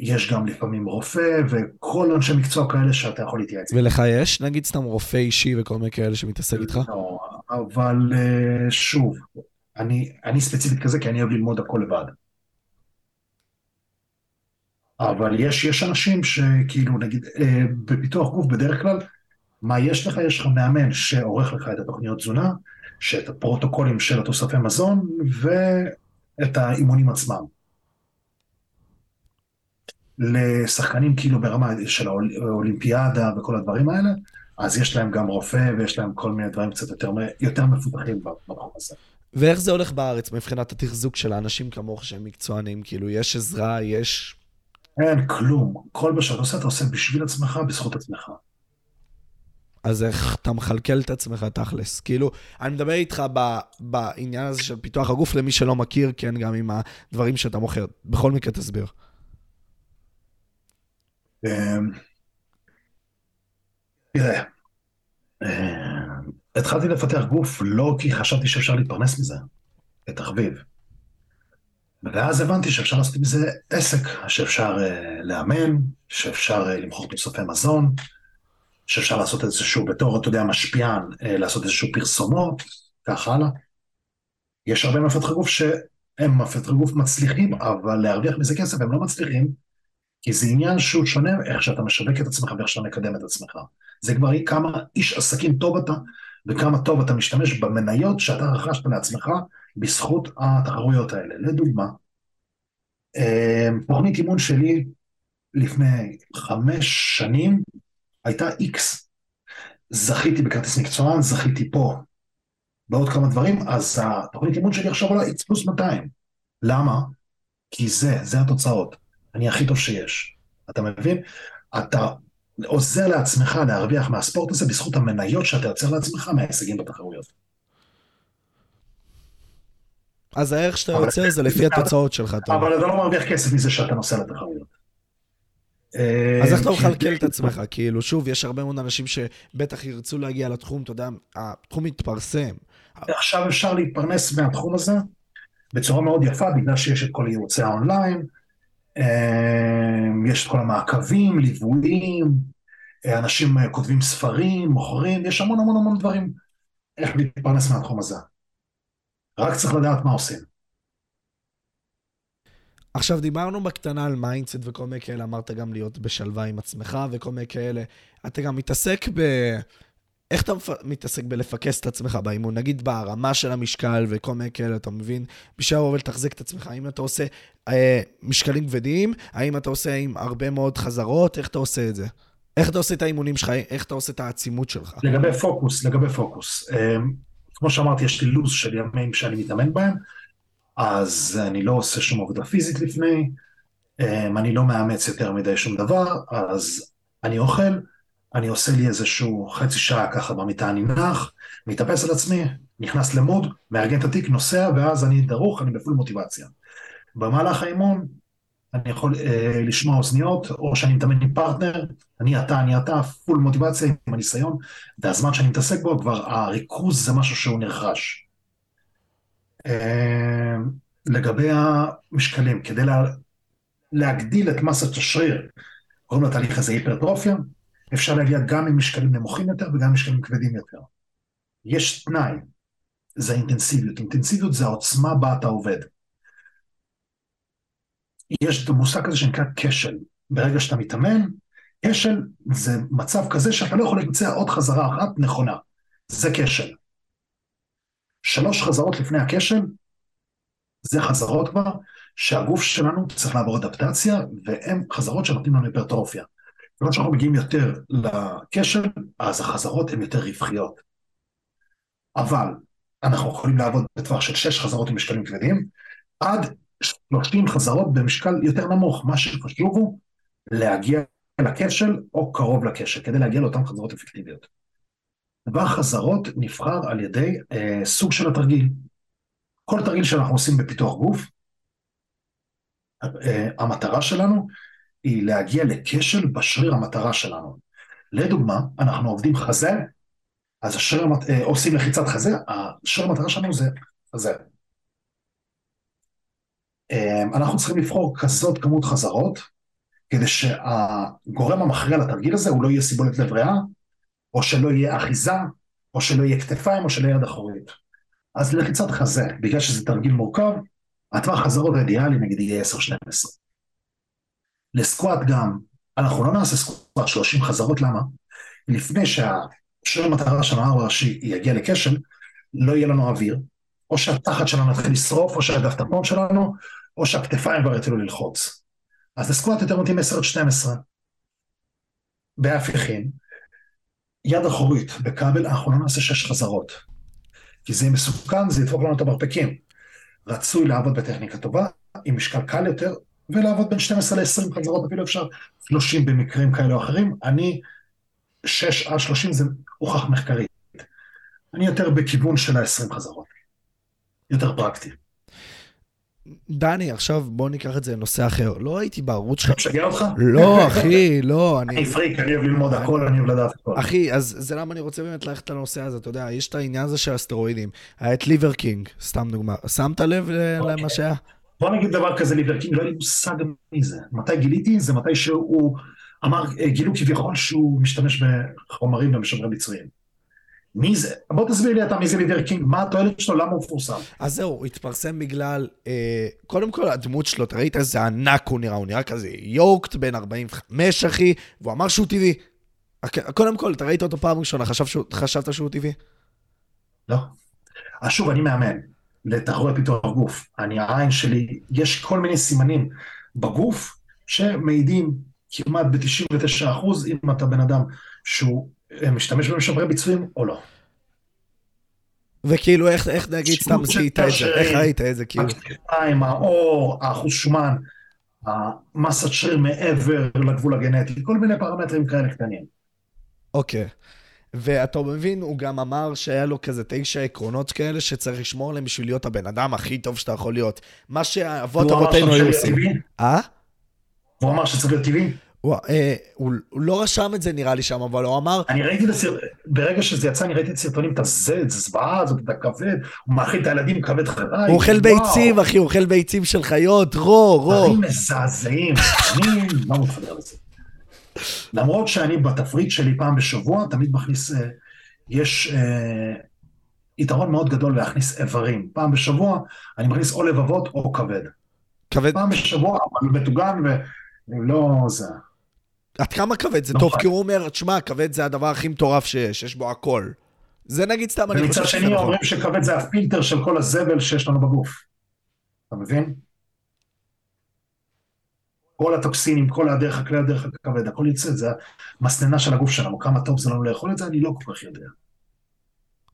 יש גם לפעמים רופא וכל אנשי מקצוע כאלה שאתה יכול להתייעץ. ולך יש? נגיד סתם רופא אישי וכל מיני כאלה שמתעסק איתך? לא, אבל אה, שוב, אני, אני ספציפית כזה כי אני אוהב ללמוד הכל לבד. אבל יש, יש אנשים שכאילו נגיד אה, בפיתוח גוף בדרך כלל, מה יש לך? יש לך מאמן שעורך לך את התוכניות תזונה, שאת הפרוטוקולים של התוספי מזון ואת האימונים עצמם. לשחקנים כאילו ברמה של האולימפיאדה וכל הדברים האלה, אז יש להם גם רופא ויש להם כל מיני דברים קצת יותר, יותר מפותחים בתחום הזה. ואיך זה הולך בארץ מבחינת התחזוק של האנשים כמוך שהם מקצוענים? כאילו, יש עזרה, יש... אין כלום. כל מה שאתה עושה, אתה עושה בשביל עצמך, בזכות עצמך. אז איך אתה מכלכל את עצמך תכלס? כאילו, אני מדבר איתך ב, בעניין הזה של פיתוח הגוף, למי שלא מכיר, כן, גם עם הדברים שאתה מוכר. בכל מקרה, תסביר. אמ, תראה, אמ, התחלתי לפתח גוף לא כי חשבתי שאפשר להתפרנס מזה, כתחביב. ואז הבנתי שאפשר לעשות מזה עסק, שאפשר uh, לאמן, שאפשר uh, למכור תוספי מזון, שאפשר לעשות איזשהו, בתור, אתה יודע, משפיען, uh, לעשות איזשהו פרסומות, כך הלאה. יש הרבה מפתחי גוף שהם מפתחי גוף מצליחים, אבל להרוויח מזה כסף הם לא מצליחים, כי זה עניין שהוא שונה איך שאתה משווק את עצמך ואיך שאתה מקדם את עצמך. זה כבר כמה איש עסקים טוב אתה, וכמה טוב אתה משתמש במניות שאתה רכשת לעצמך בזכות התחרויות האלה. לדוגמה, תוכנית אימון שלי לפני חמש שנים הייתה איקס. זכיתי בכרטיס מקצוען, זכיתי פה בעוד כמה דברים, אז התוכנית אימון שלי עכשיו עולה איקס פלוס 200. למה? כי זה, זה התוצאות. אני הכי טוב שיש. אתה מבין? אתה עוזר לעצמך להרוויח מהספורט הזה בזכות המניות שאתה יוצר לעצמך מההישגים בתחרויות. אז הערך שאתה יוצר זה לפי התוצאות שלך, טוב. אבל אתה לא מרוויח כסף מזה שאתה נוסע לתחרויות. אז איך אתה מכלכל את עצמך? כאילו, שוב, יש הרבה מאוד אנשים שבטח ירצו להגיע לתחום, אתה יודע, התחום מתפרסם. עכשיו אפשר להתפרנס מהתחום הזה בצורה מאוד יפה, בגלל שיש את כל ייעוצי האונליין, יש את כל המעקבים, ליוויים, אנשים כותבים ספרים, מוכרים, יש המון המון המון דברים איך להתפרנס מהתחום הזה. רק צריך לדעת מה עושים. עכשיו, דיברנו בקטנה על mindset וכל מיני כאלה, אמרת גם להיות בשלווה עם עצמך וכל מיני כאלה. אתה גם מתעסק ב... איך אתה מתעסק בלפקס את עצמך באימון? נגיד ברמה של המשקל וכל מיני כאלה, אתה מבין? בשביל לבוא ולתחזק את עצמך. האם אתה עושה אה, משקלים כבדים? האם אתה עושה עם הרבה מאוד חזרות? איך אתה עושה את זה? איך אתה עושה את האימונים שלך? איך אתה עושה את העצימות שלך? לגבי פוקוס, לגבי פוקוס. אה, כמו שאמרתי, יש לי לו"ז של ימים שאני מתאמן בהם, אז אני לא עושה שום עבודה פיזית לפני, אה, אני לא מאמץ יותר מדי שום דבר, אז אני אוכל. אני עושה לי איזשהו חצי שעה ככה במיטה, אני נח, מתאפס על עצמי, נכנס למוד, מארגן את התיק, נוסע, ואז אני דרוך, אני בפול מוטיבציה. במהלך האימון, אני יכול אה, לשמוע אוזניות, או שאני מתאמן עם פרטנר, אני אתה, אני אתה, full מוטיבציה עם הניסיון, והזמן שאני מתעסק בו, כבר הריכוז זה משהו שהוא נרכש. אה, לגבי המשקלים, כדי לה, להגדיל את מסת השריר, קוראים לתהליך הזה היפרטרופיה, אפשר להגיע גם עם משקלים נמוכים יותר וגם עם משקלים כבדים יותר. יש תנאי, זה האינטנסיביות. אינטנסיביות זה העוצמה בה אתה עובד. יש את המושג הזה שנקרא כשל. ברגע שאתה מתאמן, כשל זה מצב כזה שאתה לא יכול לבצע עוד חזרה אחת נכונה. זה כשל. שלוש חזרות לפני הכשל, זה חזרות כבר שהגוף שלנו צריך לעבור אדפטציה, והן חזרות שנותנים לנו היפרטרופיה. כיוון שאנחנו מגיעים יותר לקשר, אז החזרות הן יותר רווחיות. אבל אנחנו יכולים לעבוד בטווח של 6 חזרות עם משקלים כבדים, עד 30 חזרות במשקל יותר נמוך. מה שחשוב הוא להגיע לכשל או קרוב לכשל, כדי להגיע לאותן חזרות אפקטיביות. דבר חזרות נבחר על ידי אה, סוג של התרגיל. כל תרגיל שאנחנו עושים בפיתוח גוף, אה, המטרה שלנו היא להגיע לכשל בשריר המטרה שלנו. לדוגמה, אנחנו עובדים חזה, אז השריר, אה, עושים לחיצת חזה, השריר המטרה שלנו זה חזה. אה, אנחנו צריכים לבחור כזאת כמות חזרות, כדי שהגורם המכריע לתרגיל הזה הוא לא יהיה סיבולת לב ריאה, או שלא יהיה אחיזה, או שלא יהיה כתפיים, או שלא יהיה יד אחורית. אז לחיצת חזה, בגלל שזה תרגיל מורכב, הטווח חזרות האידיאלי נגיד יהיה 10-12. לסקואט גם, אנחנו לא נעשה סקואט 30 חזרות, למה? לפני שהשריר המטרה של הנער הראשי יגיע לכשל, לא יהיה לנו אוויר, או שהתחת שלנו יתחיל לשרוף, או שהדף תפון שלנו, או שהכתפיים כבר יתחילו ללחוץ. אז לסקואט יותר מתאים 10 עד 12. בהפיכים, יד אחורית, בכבל, אנחנו לא נעשה 6 חזרות. כי זה מסוכן, זה ידפוק לנו את המרפקים. רצוי לעבוד בטכניקה טובה, עם משקל קל יותר, ולעבוד בין 12 ל-20 חזרות, אפילו אפשר 30 במקרים כאלה או אחרים. אני 6 עד 30 זה הוכח מחקרית. אני יותר בכיוון של ה-20 חזרות. יותר פרקטי. דני, עכשיו בוא ניקח את זה לנושא אחר. לא הייתי בערוץ שלך. אני משגע אותך? לא, אחי, לא. אני פריק, אני אוהב ללמוד הכל, אני אוהב לדעת הכל. אחי, אז זה למה אני רוצה באמת ללכת לנושא הזה, אתה יודע, יש את העניין הזה של הסטרואידים. היה את Liver King, סתם דוגמה. שמת לב למה אוקיי. שהיה? בוא נגיד דבר כזה, Liver King, לא היה לי מושג מי זה. מתי גיליתי? זה מתי שהוא אמר, אה, גילו כביכול שהוא משתמש בחומרים ומשמרי מצריים. מי זה? בוא תסביר לי אתה מי זה ליבר קינג, מה התועלת שלו, למה הוא מפורסם. אז זהו, הוא התפרסם בגלל, אה, קודם כל הדמות שלו, אתה ראית איזה ענק הוא נראה, הוא נראה כזה יוקט בן 45 אחי, והוא אמר שהוא טבעי. קודם כל, אתה ראית אותו פעם ראשונה, חשב שהוא, חשבת שהוא טבעי? לא. אז שוב, אני מאמן. לתחרויות פיתוח גוף. אני, העין שלי, יש כל מיני סימנים בגוף שמעידים כמעט ב-99% אם אתה בן אדם שהוא אה, משתמש במשמרי ביצועים או לא. וכאילו, איך, איך נגיד סתם זיהית את זה? איך ראית את זה, כאילו? הכתפיים, העור, האחוז שומן, המסת שריר מעבר לגבול הגנטי, כל מיני פרמטרים כאלה קטנים. אוקיי. ואתה מבין, הוא גם אמר שהיה לו כזה תשע עקרונות כאלה שצריך לשמור עליהם בשביל להיות הבן אדם הכי טוב שאתה יכול להיות. מה שאבות אבותינו היו עושים. אה? הוא אמר שצריך להיות טבעי? הוא, אה, הוא, הוא לא רשם את זה נראה לי שם, אבל הוא אמר... אני ראיתי את הסרט... ברגע שזה יצא, אני ראיתי את הסרטונים, את הזה, את הזוועה הזאת, את הכבד, הוא מאכיל את הילדים כבד חי. הוא אוכל ביצים, אחי, הוא אוכל ביצים של חיות, רו, רו. דברים מזעזעים, אני לא מתחבר לזה. למרות שאני בתפריט שלי פעם בשבוע, תמיד מכניס... אה, יש אה, יתרון מאוד גדול להכניס איברים. פעם בשבוע אני מכניס או לבבות או כבד. כבד? פעם בשבוע, אבל מטוגן ולא זה. עד כמה כבד זה לא טוב? כי הוא אומר, תשמע, כבד זה הדבר הכי מטורף שיש, יש בו הכל. זה נגיד סתם, אני חושב שזה נכון. ומצד שני אומרים שכבד זה הפילטר של כל הזבל שיש לנו בגוף. אתה מבין? כל הטוקסינים, כל הדרך, הכלי הדרך הכבד, הכל יוצא, זה המסננה של הגוף שלנו. כמה טוב זה לנו לאכול את זה, אני לא כל כך יודע.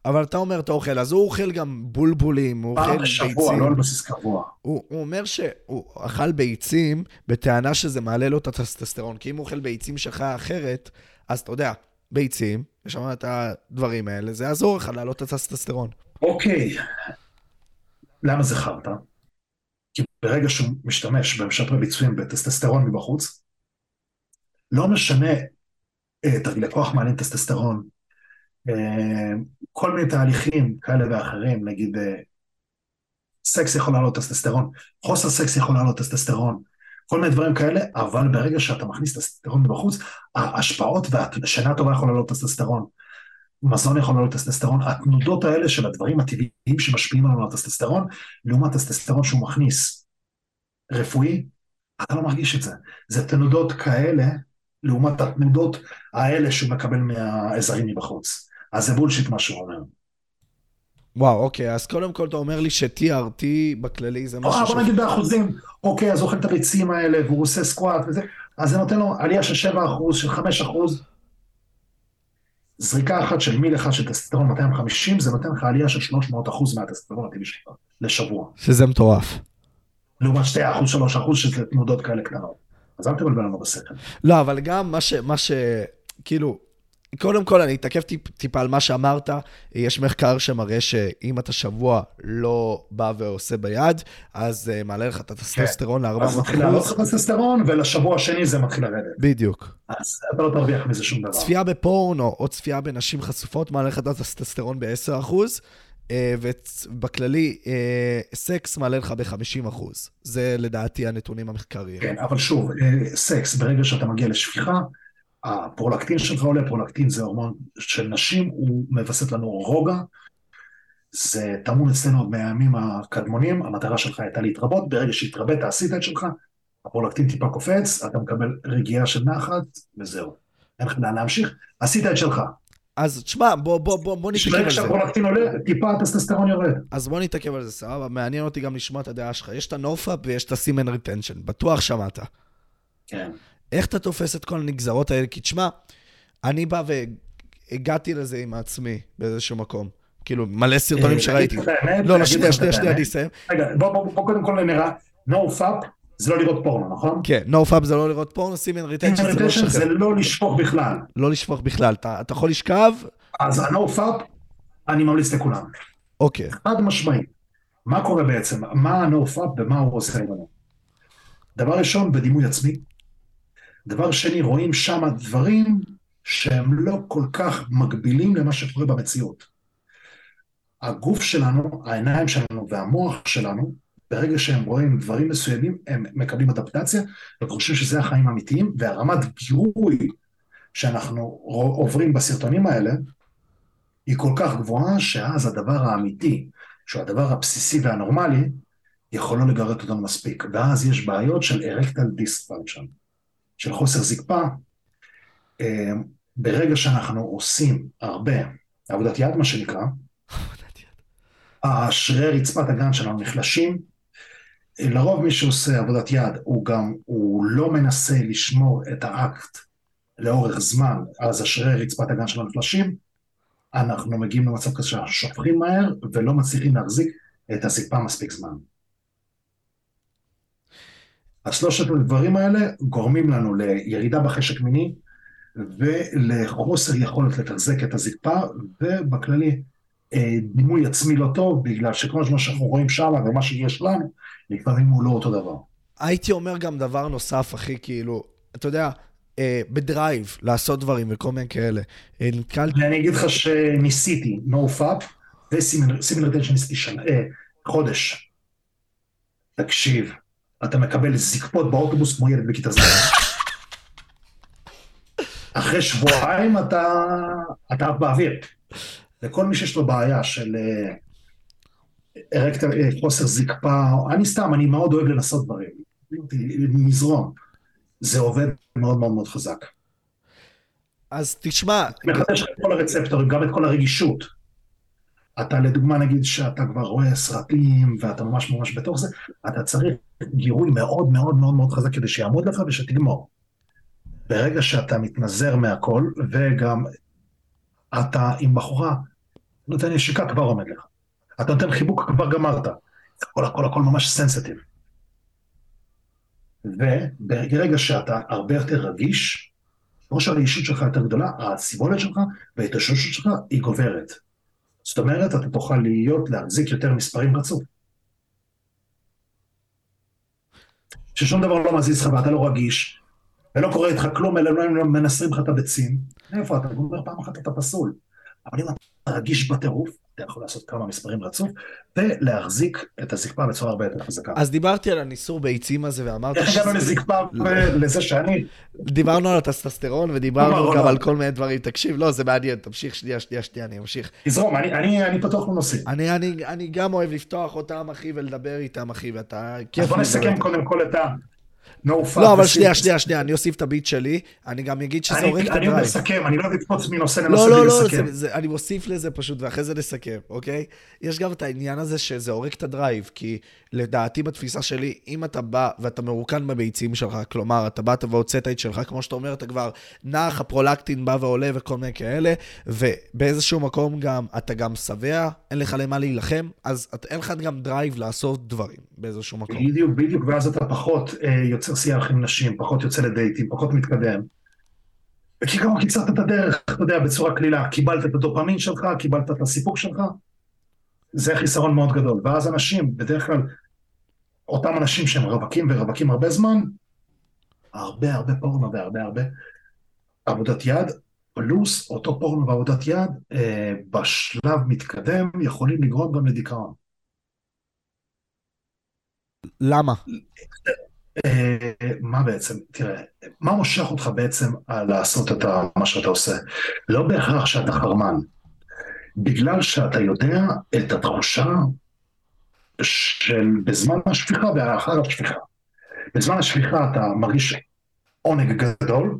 אבל אתה אומר, אתה אוכל, אז הוא אוכל גם בולבולים, הוא אוכל ביצים. פעם בשבוע, לא על בסיס קבוע. הוא, הוא אומר שהוא אכל ביצים בטענה שזה מעלה לו את הטסטסטרון, כי אם הוא אוכל ביצים שלך אחרת, אז אתה יודע, ביצים, יש שם את הדברים האלה, זה יעזור לך להעלות את הטסטסטרון. אוקיי, למה זה חרטא? כי ברגע שהוא משתמש במשפרי ביצועים בטסטסטרון מבחוץ, לא משנה אה, תרגילי כוח מעלים טסטסטרון, אה, כל מיני תהליכים כאלה ואחרים, נגיד אה, סקס יכול לעלות טסטסטרון, חוסר סקס יכול לעלות טסטסטרון, כל מיני דברים כאלה, אבל ברגע שאתה מכניס טסטסטרון מבחוץ, ההשפעות והשינה טובה יכולה לעלות טסטסטרון, מזון יכול לעלות טסטסטרון, התנודות האלה של הדברים הטבעיים שמשפיעים עלינו על הטסטסטרון, לעומת טסטסטרון שהוא מכניס רפואי, אתה לא מרגיש את זה. זה תנודות כאלה, לעומת התנודות האלה שהוא מקבל מהעזרים מבחוץ. אז זה בולשיט מה שהוא אומר. וואו, אוקיי, אז קודם כל אתה אומר לי ש-TRT בכללי זה משהו ש... בוא נגיד באחוזים, אוקיי, אז הוא אוכל את הביצים האלה, והוא עושה סקואט וזה, אז זה נותן לו עלייה של 7 אחוז, של 5 אחוז. זריקה אחת של מיל אחד של טסטרון 250, זה נותן לך עלייה של 300 אחוז מהטסטרון הטבעי שלך, לשבוע. שזה מטורף. לעומת 2 אחוז, 3 אחוז, שזה תנודות כאלה קטנות. אז אל תבלבל לנו בשכל. לא, אבל גם מה ש... מה ש... כאילו, קודם כל, אני אתעכב טיפ, טיפה על מה שאמרת. יש מחקר שמראה שאם אתה שבוע לא בא ועושה ביד, אז uh, מעלה לך את הטסטסטרון ל-400 אז מתחיל לעלות לך טסטסטרון, ולשבוע השני זה מתחיל לרדת. בדיוק. אז אתה לא תרוויח מזה שום דבר. צפייה בפורנו או צפייה בנשים חשופות מעלה לך את הטסטסטרון ב-10%. אה, ובכללי, אה, סקס מעלה לך ב-50%. זה לדעתי הנתונים המחקריים. כן, אבל שוב, סקס, ברגע שאתה מגיע לשפיכה, הפרולקטין שלך עולה, פרולקטין זה הורמון של נשים, הוא מווסת לנו רוגע. זה טמון אצלנו עוד מהימים הקדמונים, המטרה שלך הייתה להתרבות, ברגע שהתרבית עשית את שלך, הפרולקטין טיפה קופץ, אתה מקבל רגיעה של נחת, וזהו. אין לך לאן להמשיך, עשית את שלך. אז תשמע, בוא, בוא, בוא, בוא נתעכב על זה. כשהפרולקטין עולה, טיפה הטסטסטרון יורד. אז בוא נתעכב על זה, סבבה? מעניין אותי גם לשמוע את הדעה שלך. יש את ה no fap ויש את ה semen retention, בטוח שמעת. כן. איך אתה תופס את כל הנגזרות האלה? כי תשמע, אני בא והגעתי לזה עם עצמי באיזשהו מקום. כאילו, מלא סרטונים אה, שראיתי. לא, לא, שנייה, שנייה, שנייה, אני אסיים. רגע, בוא קודם כל נראה, no fap זה לא לראות פורנו, נכון? כן, no fap זה לא לראות פורנו, semen retention זה לא לשחרר. זה לא לשפוך בכלל. לא לשפוך בכלל, אתה יכול לשכב. אז ה-no fap, אני ממליץ לכולם. אוקיי. חד משמעית. מה קורה בעצם? מה ה-no fap ומה הוא עושה לנו? דבר ראשון, בדימוי עצמי, דבר שני, רואים שם דברים שהם לא כל כך מקבילים למה שקורה במציאות. הגוף שלנו, העיניים שלנו והמוח שלנו, ברגע שהם רואים דברים מסוימים, הם מקבלים אדפטציה, וחושבים שזה החיים האמיתיים, ורמת גירוי שאנחנו עוברים בסרטונים האלה, היא כל כך גבוהה, שאז הדבר האמיתי, שהוא הדבר הבסיסי והנורמלי, יכול לא לגרד אותנו מספיק. ואז יש בעיות של erectile dysfunction. של חוסר זקפה, אה, ברגע שאנחנו עושים הרבה עבודת יד, מה שנקרא, השרירי רצפת הגן שלנו נחלשים. אה, לרוב מי שעושה עבודת יד, הוא גם, הוא לא מנסה לשמור את האקט לאורך זמן, אז השרירי רצפת הגן שלנו נחלשים. אנחנו מגיעים למצב כזה שאנחנו שופכים מהר ולא מצליחים להחזיק את הזקפה מספיק זמן. אז שלושת הדברים האלה גורמים לנו לירידה בחשק מיני ולחוסר יכולת לתחזק את הזקפה, ובכללי אה, דימוי עצמי לא טוב, בגלל שכל מה שאנחנו רואים שם ומה שיש לנו, לפעמים הוא לא אותו דבר. הייתי אומר גם דבר נוסף, אחי, כאילו, אתה יודע, אה, בדרייב, לעשות דברים וכל מיני כאלה. אה, נתקלתי... אני אגיד לך שניסיתי, no fap, וסימילר שנה, אה, חודש. תקשיב, אתה מקבל זקפות באוטובוס כמו ילד בכיתה זמן. אחרי שבועיים אתה, אתה באוויר. לכל מי שיש לו בעיה של ארקט, חוסר זקפה, אני סתם, אני מאוד אוהב לנסות דברים. נזרום. זה עובד מאוד מאוד מאוד חזק. אז תשמע... מחדש את כל הרצפטורים, גם את כל הרגישות. אתה לדוגמה נגיד שאתה כבר רואה סרטים ואתה ממש ממש בתוך זה, אתה צריך גירוי מאוד מאוד מאוד מאוד חזק כדי שיעמוד לך ושתגמור. ברגע שאתה מתנזר מהכל, וגם אתה עם בחורה נותן נשיקה כבר עומד לך. אתה נותן חיבוק כבר גמרת. הכל הכל הכל ממש סנסיטיב. וברגע שאתה הרבה יותר רגיש, כמו שהרגישות שלך יותר גדולה, הסיבולת שלך וההתאוששות שלך היא גוברת. זאת אומרת, אתה תוכל להיות, להחזיק יותר מספרים רצוף. ששום דבר לא מזיז לך ואתה לא רגיש, ולא קורה איתך כלום, אלא לא מנסרים לך את הביצים. איפה אתה? אומר פעם אחת אתה פסול. אבל אם אתה רגיש בטירוף, אתה יכול לעשות כמה מספרים רצוף, ולהחזיק את הזקפה בצורה הרבה יותר חזקה. אז דיברתי על הניסור ביצים הזה, ואמרתי איך הגענו לזקפה ולזה שאני... דיברנו על הטסטסטרון, ודיברנו גם על כל מיני דברים. תקשיב, לא, זה מעניין, תמשיך שנייה, שנייה, שנייה, אני אמשיך. תזרום, אני פתוח לנושאים. אני גם אוהב לפתוח אותם, אחי, ולדבר איתם, אחי, ואתה... אז בוא נסכם קודם כל את ה... No לא, אבל שנייה, שנייה, שנייה, אני אוסיף את הביט שלי, אני גם אגיד שזה הורג את הדרייב. אני מסכם, אני לא אוהב לקפוץ מנושא לנושא לא, לא, לא, אני מוסיף לזה פשוט, ואחרי זה נסכם, אוקיי? יש גם את העניין הזה שזה הורג את הדרייב, כי לדעתי בתפיסה שלי, אם אתה בא ואתה מרוקן בביצים שלך, כלומר, אתה באת והוצאת את שלך, כמו שאתה אומר, אתה כבר נח, הפרולקטין בא ועולה וכל מיני כאלה, ובאיזשהו מקום גם, אתה גם שבע, אין לך למה להילחם, אז אין לך גם דרייב לעשות דברים באיזשהו מקום. בדיוק, בדיוק, ואז אתה פחות אה, יוצר שיח עם נשים, פחות יוצא לדייטים, פחות מתקדם. וכי גם קיצרת את הדרך, אתה יודע, בצורה קלילה, קיבלת את הדופמין שלך, קיבלת את הסיפוק שלך, זה חיסרון מאוד גדול. ואז אנשים, בדרך כלל, אותם אנשים שהם רווקים ורווקים הרבה זמן, הרבה הרבה פורנו והרבה הרבה עבודת יד, פלוס אותו פורנו ועבודת יד, אה, בשלב מתקדם יכולים לגרום גם לדיכאון. למה? מה בעצם, תראה, מה מושך אותך בעצם לעשות את מה שאתה עושה? לא בהכרח שאתה חרמן, בגלל שאתה יודע את התחושה של בזמן השפיכה ואחר השפיכה. בזמן השפיכה אתה מרגיש עונג גדול,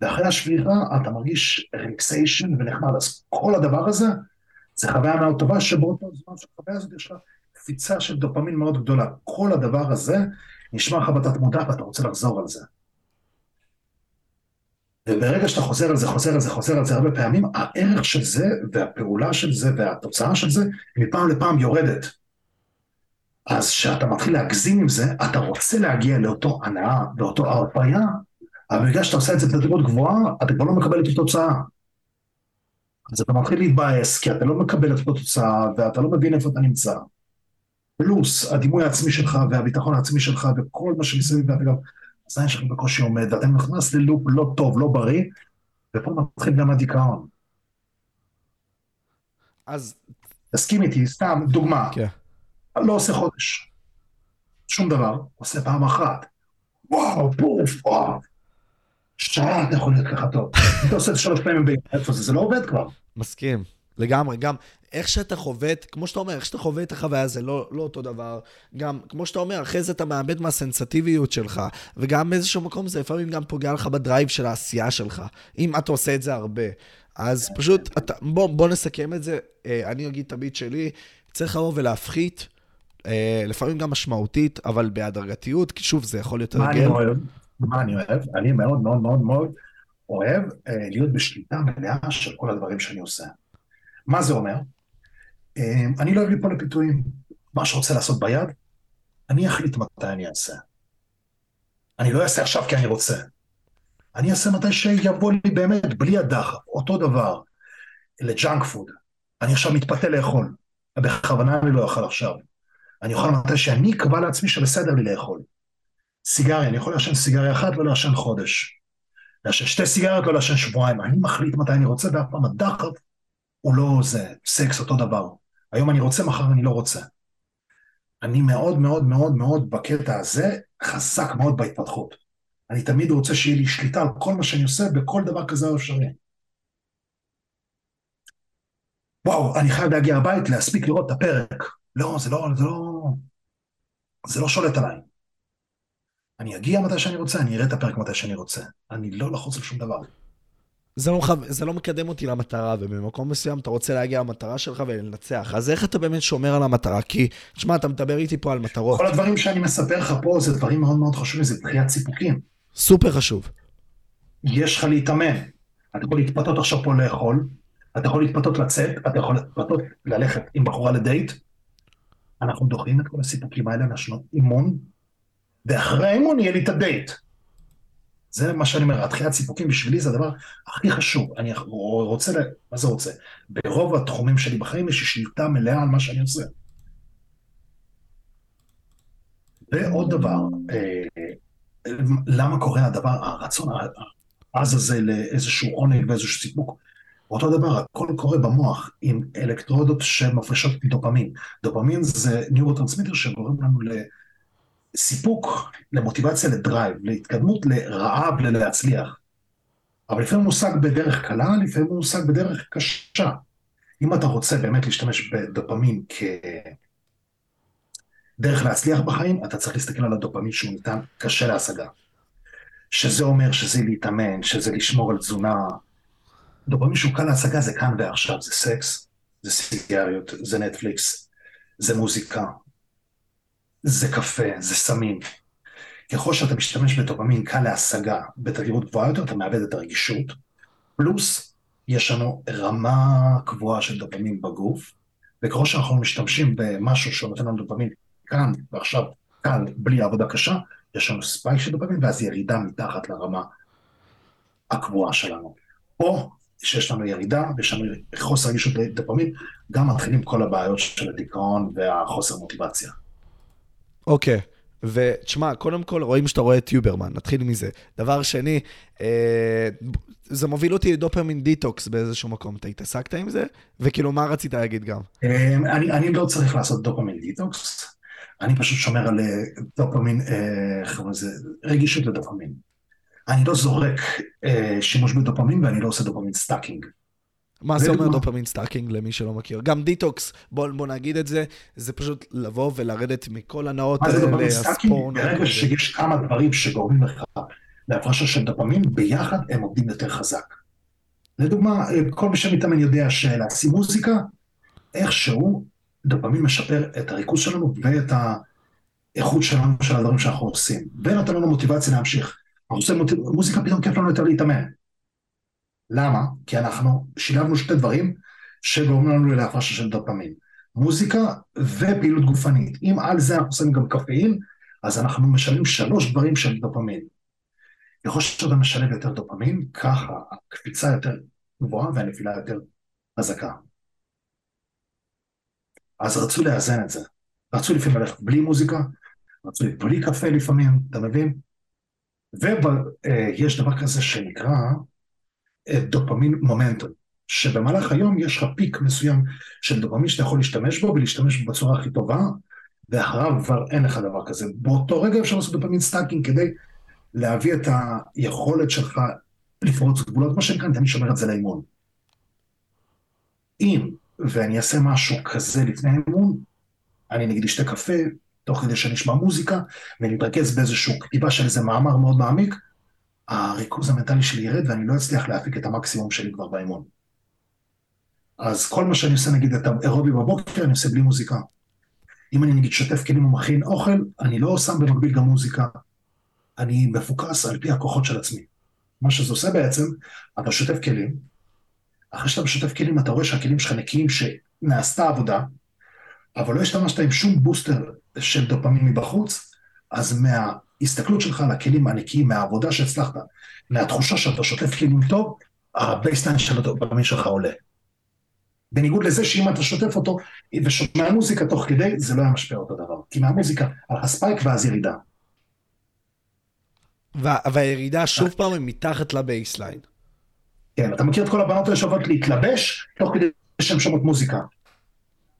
ואחרי השפיכה אתה מרגיש ריקסיישן ונחמד. אז כל הדבר הזה זה חוויה מאוד טובה, שבאותו זמן של החוויה הזאת יש לך קפיצה של דופמין מאוד גדולה. כל הדבר הזה נשמע לך בתת מודע ואתה רוצה לחזור על זה. וברגע שאתה חוזר על זה, חוזר על זה, חוזר על זה הרבה פעמים, הערך של זה והפעולה של זה והתוצאה של זה מפעם לפעם יורדת. אז כשאתה מתחיל להגזים עם זה, אתה רוצה להגיע לאותו הנאה, לאותו הרפאיה, אבל בגלל שאתה עושה את זה בתדירות גבוהה, אתה כבר לא מקבל את התוצאה. אז אתה מתחיל להתבאס, כי אתה לא מקבל את התוצאה, ואתה לא מבין איפה אתה נמצא. פלוס הדימוי העצמי שלך, והביטחון העצמי שלך, וכל מה שמסביב, ואתה גם, הזין שלך בקושי עומד, ואתה נכנס ללופ לא טוב, לא בריא, ופה מתחיל גם הדיכאון. אז... תסכים איתי, סתם, דוגמה. כן. לא עושה חודש. שום דבר, עושה פעם אחת. וואו, פוף, וואו. שעה אתה יכול להיות ככה טוב. אתה עושה את זה שלוש פעמים ביום? זה לא עובד כבר. מסכים. לגמרי, גם איך שאתה חווה, כמו שאתה אומר, איך שאתה חווה את החוויה זה לא, לא אותו דבר. גם, כמו שאתה אומר, אחרי זה אתה מאבד מהסנסטיביות שלך, וגם באיזשהו מקום זה לפעמים גם פוגע לך בדרייב של העשייה שלך, אם אתה עושה את זה הרבה. אז פשוט, אתה, בוא, בוא נסכם את זה, אה, אני אגיד את הביט שלי, צריך לבוא ולהפחית, אה, לפעמים גם משמעותית, אבל בהדרגתיות, כי שוב, זה יכול להיות הרגל. מה אני אוהב? מה אני אוהב? אני מאוד מאוד מאוד מאוד אוהב אה, להיות בשליטה מלאה של כל הדברים שאני עושה. מה זה אומר? אה, אני לא אוהב ליפול לפיתויים. מה שרוצה לעשות ביד, אני אחליט מתי אני אעשה. אני לא אעשה עכשיו כי אני רוצה. אני אעשה מתי שיבוא לי באמת, בלי הדחף, אותו דבר, ל junk food. אני עכשיו מתפתה לאכול, בכוונה אני לא אוכל עכשיו. אני אוכל מתי שאני אקבע לעצמי שבסדר לי לאכול. סיגריה, אני יכול לעשן סיגריה אחת ולא לעשן חודש. לעשן שתי סיגריות, לא לעשן שבועיים. אני מחליט מתי אני רוצה, ואף פעם הדחף הוא לא זה, סקס אותו דבר. היום אני רוצה, מחר אני לא רוצה. אני מאוד מאוד מאוד מאוד בקטע הזה חזק מאוד בהתפתחות. אני תמיד רוצה שיהיה לי שליטה על כל מה שאני עושה בכל דבר כזה או אפשרי. וואו, אני חייב להגיע הבית, להספיק לראות את הפרק. לא, זה לא, זה לא, זה לא שולט עליי. אני אגיע מתי שאני רוצה, אני אראה את הפרק מתי שאני רוצה. אני לא לחוץ על שום דבר. זה לא, זה לא מקדם אותי למטרה, ובמקום מסוים אתה רוצה להגיע למטרה שלך ולנצח. אז איך אתה באמת שומר על המטרה? כי, תשמע, אתה מדבר איתי פה על מטרות. כל הדברים שאני מספר לך פה זה דברים מאוד מאוד חשובים, זה דחיית סיפוקים. סופר חשוב. יש לך להתאמן. אתה יכול להתפתות עכשיו פה לאכול, אתה יכול להתפתות לצאת, אתה יכול להתפתות ללכת עם בחורה לדייט. אנחנו דוחים את כל הסיפוקים האלה לשנות אימון, ואחרי האימון יהיה לי את הדייט. זה מה שאני אומר, התחיית סיפוקים בשבילי זה הדבר הכי חשוב. אני רוצה, מה זה רוצה? ברוב התחומים שלי בחיים יש לי שליטה מלאה על מה שאני עושה. ועוד דבר, אה, למה קורה הדבר, הרצון העז הזה לאיזשהו עונג ואיזשהו סיפוק? אותו דבר, הכל קורה במוח עם אלקטרודות שמפרשות דופמין. דופמין זה neurotransmitter שגורם לנו לסיפוק, למוטיבציה ל drive, להתקדמות, לרעב, ללהצליח. אבל לפעמים הוא מושג בדרך קלה, לפעמים הוא מושג בדרך קשה. אם אתה רוצה באמת להשתמש בדופמין כדרך להצליח בחיים, אתה צריך להסתכל על הדופמין שהוא ניתן קשה להשגה. שזה אומר שזה להתאמן, שזה לשמור על תזונה, דופמין שהוא קל להשגה זה כאן ועכשיו, זה סקס, זה סיגריות, זה נטפליקס, זה מוזיקה, זה קפה, זה סמים. ככל שאתה משתמש בדופמין קל להשגה בתדירות גבוהה יותר, אתה מאבד את הרגישות, פלוס יש לנו רמה קבועה של דופמין בגוף, וככל שאנחנו משתמשים במשהו שנותן לנו דופמין כאן ועכשיו, כאן, בלי עבודה קשה, יש לנו spike של דופמין ואז ירידה מתחת לרמה הקבועה שלנו. פה שיש לנו ירידה ויש לנו חוסר רגישות לדופמין, גם מתחילים כל הבעיות של הדיכאון והחוסר מוטיבציה. אוקיי. ותשמע, קודם כל רואים שאתה רואה את יוברמן, נתחיל מזה. דבר שני, אה, זה מוביל אותי ל dopamine detox באיזשהו מקום. אתה התעסקת עם זה? וכאילו, מה רצית להגיד גם? אה, אני, אני לא צריך לעשות dopamine detox, אני פשוט שומר על אה, דופמין, אה, איך קוראים לזה? רגישות לדופמין. אני לא זורק אה, שימוש בדופמין ואני לא עושה dopamine stacking. מה זה אומר דופמין סטאקינג למי שלא מכיר? גם detox, בוא, בוא נגיד את זה, זה פשוט לבוא ולרדת מכל ההנאות האלה, הספורט. מה זה dopamine stacking? ברגע שיש כמה דברים שגורמים לך להפרשה של דופמין, ביחד הם עובדים יותר חזק. לדוגמה, כל מי שמתאמן יודע שלהשים מוזיקה, איכשהו דופמין משפר את הריכוז שלנו ואת האיכות שלנו של הדברים שאנחנו עושים, ונותן לנו מוטיבציה להמשיך. אנחנו עושים מוזיקה, פתאום כיף לנו יותר להתאמן. למה? כי אנחנו שילבנו שתי דברים שגורמים לנו להפרשה של דופמין. מוזיקה ופעילות גופנית. אם על זה אנחנו עושים גם קפאין, אז אנחנו משלמים שלוש דברים של דופמין. ככל שאתה משלב יותר דופמין, ככה הקפיצה יותר גבוהה והנפילה יותר חזקה. אז רצו לאזן את זה. רצו לפעמים ללכת בלי מוזיקה, רצו בלי קפה לפעמים, אתה מבין? ויש דבר כזה שנקרא אה, dopamine momentum, שבמהלך היום יש לך peak מסוים של דופמין שאתה יכול להשתמש בו ולהשתמש בו בצורה הכי טובה, ואחריו כבר אין לך דבר כזה. באותו רגע אפשר לעשות dopamine stacking כדי להביא את היכולת שלך לפרוץ גבולות, מה שנקרא, אני שומר את זה לאימון. אם, ואני אעשה משהו כזה לפני האימון, אני נגיד אשתה קפה, תוך כדי שאני אשמע מוזיקה, ואני מתרכז באיזשהו כתיבה של איזה מאמר מאוד מעמיק, הריכוז המנטלי שלי ירד ואני לא אצליח להפיק את המקסימום שלי כבר באימון. אז כל מה שאני עושה, נגיד את האירובי בבוקר, אני עושה בלי מוזיקה. אם אני נגיד שוטף כלים ומכין אוכל, אני לא שם במקביל גם מוזיקה. אני מפוקס על פי הכוחות של עצמי. מה שזה עושה בעצם, אתה שוטף כלים, אחרי שאתה שוטף כלים אתה רואה שהכלים שלך נקיים, שנעשתה עבודה, אבל לא השתמשת עם שום בוסטר של דופמין מבחוץ, אז מההסתכלות שלך על הכלים הנקיים, מהעבודה שהצלחת, מהתחושה שאתה שוטף כלים טוב, ה baseline של הדופמין שלך עולה. בניגוד לזה שאם אתה שוטף אותו ושומע מוזיקה תוך כדי, זה לא היה משפיע אותו דבר. כי מהמוזיקה, היה לך spike ואז ירידה. והירידה שוב פעם היא מתחת ל baseline. כן, אתה מכיר את כל הבנות האלה שאוהבות להתלבש תוך כדי שהן שומעות מוזיקה.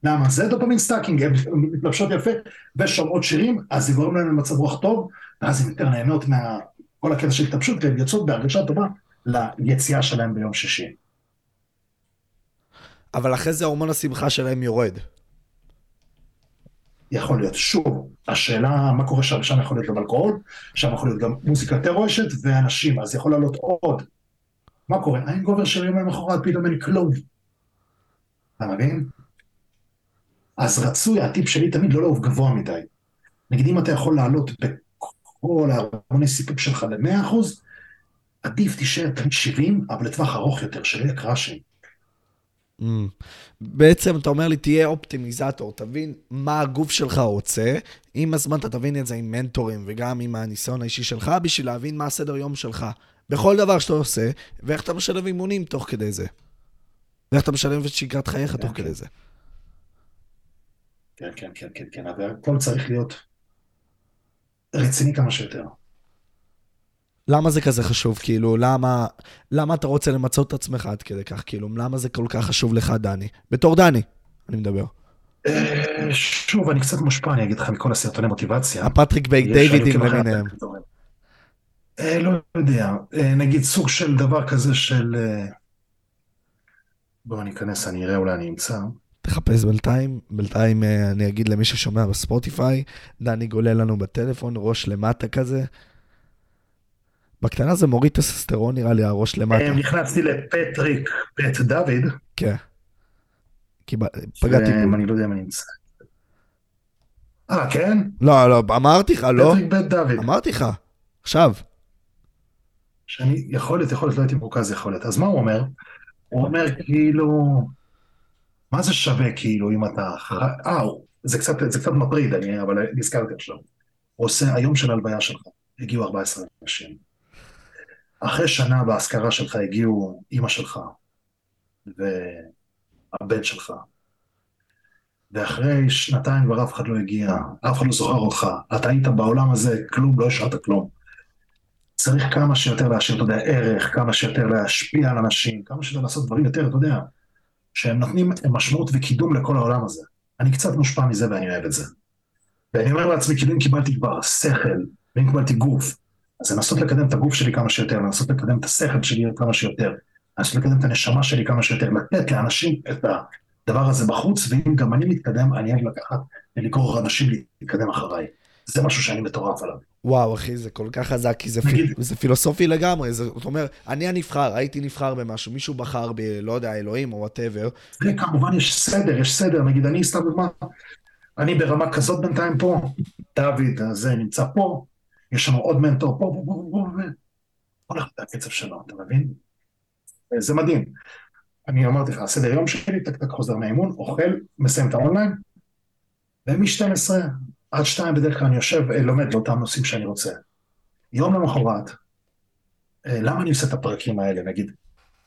למה? זה dopamine stacking, הן מתלבשות יפה ושומעות שירים, אז זה גורם להן למצב רוח טוב, ואז הן יותר נהנות מכל הקטע של התלבשות, והן יוצאות בהרגשה טובה ליציאה שלהן ביום שישי. אבל אחרי זה הורמון השמחה שלהם יורד. יכול להיות. שוב, השאלה מה קורה שם, שם יכול להיות גם אלכוהול, שם יכול להיות גם מוזיקה יותר רועשת ואנשים, אז יכול לעלות עוד. מה קורה? האם גובר של יום למחרת פתאום אין כלום. אתה מבין? אז רצוי, הטיפ שלי תמיד לא לעוף גבוה מדי. נגיד אם אתה יכול לעלות בכל ההרמוני סיפוק שלך ל-100%, עדיף תישאר תמיד 70, אבל לטווח ארוך יותר, שלא יהיה קראשים. Mm. בעצם אתה אומר לי, תהיה אופטימיזטור, תבין מה הגוף שלך רוצה, עם הזמן אתה תבין את זה עם מנטורים וגם עם הניסיון האישי שלך, בשביל להבין מה הסדר יום שלך. בכל דבר שאתה עושה, ואיך אתה משלב אימונים תוך כדי זה. ואיך אתה משלב את שגרת חייך תוך כדי זה. כן, כן, כן, כן, כן, אבל הכל צריך להיות רציני כמה שיותר. למה זה כזה חשוב? כאילו, למה, למה אתה רוצה למצות את עצמך עד כדי כך? כאילו, למה זה כל כך חשוב לך, דני? בתור דני, אני מדבר. אה, שוב, אני קצת מושפע, אני אגיד לך, מכל הסרטוני מוטיבציה. הפטריק בייק דיווידים למיניהם. אה, לא יודע, אה, נגיד סוג של דבר כזה של... בואו אני אכנס, אני אראה, אולי אני אמצא. תחפש בינתיים, בינתיים אני אגיד למי ששומע בספוטיפיי, דני גולל לנו בטלפון, ראש למטה כזה. בקטנה זה מוריד טסטסטרון נראה לי, הראש למטה. נכנסתי לפטריק בט דוד. כן. פגעתי בו. אני לא יודע אם אני נמצא. אה, כן? לא, לא, אמרתי לך, לא? פטריק בית דוד. אמרתי לך, עכשיו. שאני, יכול להיות, יכול להיות, לא הייתי מרוכז, יכול להיות. אז מה הוא אומר? הוא אומר כאילו, מה זה שווה כאילו אם אתה... אה, זה קצת, זה קצת מטריד, אני, אבל נזכרתי עכשיו. עושה היום של הלוויה שלך, הגיעו 14 אנשים. אחרי שנה באזכרה שלך הגיעו אימא שלך והבן שלך, ואחרי שנתיים כבר אף אחד לא הגיע, אף אחד לא זוכר אותך, אתה היית בעולם הזה, כלום, לא השארת כלום. צריך כמה שיותר להשאיר, אתה יודע, ערך, כמה שיותר להשפיע על אנשים, כמה שיותר לעשות דברים יותר, אתה יודע, שהם נותנים משמעות וקידום לכל העולם הזה. אני קצת מושפע מזה ואני אוהב את זה. ואני אומר לעצמי, כאילו אם קיבלתי כבר שכל, ואם קיבלתי גוף, אז לנסות לקדם את הגוף שלי כמה שיותר, לנסות לקדם את השכל שלי כמה שיותר, לנסות לקדם את הנשמה שלי כמה שיותר, לתת לאנשים את הדבר הזה בחוץ, ואם גם אני מתקדם, אני אוהב לקחת ולגרור אנשים להתקדם אחריי. זה משהו שאני מטורף עליו. וואו, אחי, זה כל כך חזק, כי זה, נגיד, פיל, זה פילוסופי לגמרי. זאת אומרת, אני הנבחר, הייתי נבחר במשהו, מישהו בחר ב, לא יודע, אלוהים או whatever. וכמובן יש סדר, יש סדר. נגיד, אני סתם דוגמה, אני ברמה כזאת בינתיים פה, דוד הזה נמצא פה, יש לנו עוד מנטור פה, פה, פה, פה, פה, הולך לקצב שלו, אתה מבין? זה מדהים. אני אמרתי לך, הסדר יום שלי, טק טק חוזר מהאימון, אוכל, מסיים את האונליין, ומ-12 עד 2 בדרך כלל אני יושב, אה, לומד לאותם נושאים שאני רוצה. יום למחרת, אה, למה אני עושה את הפרקים האלה? נגיד,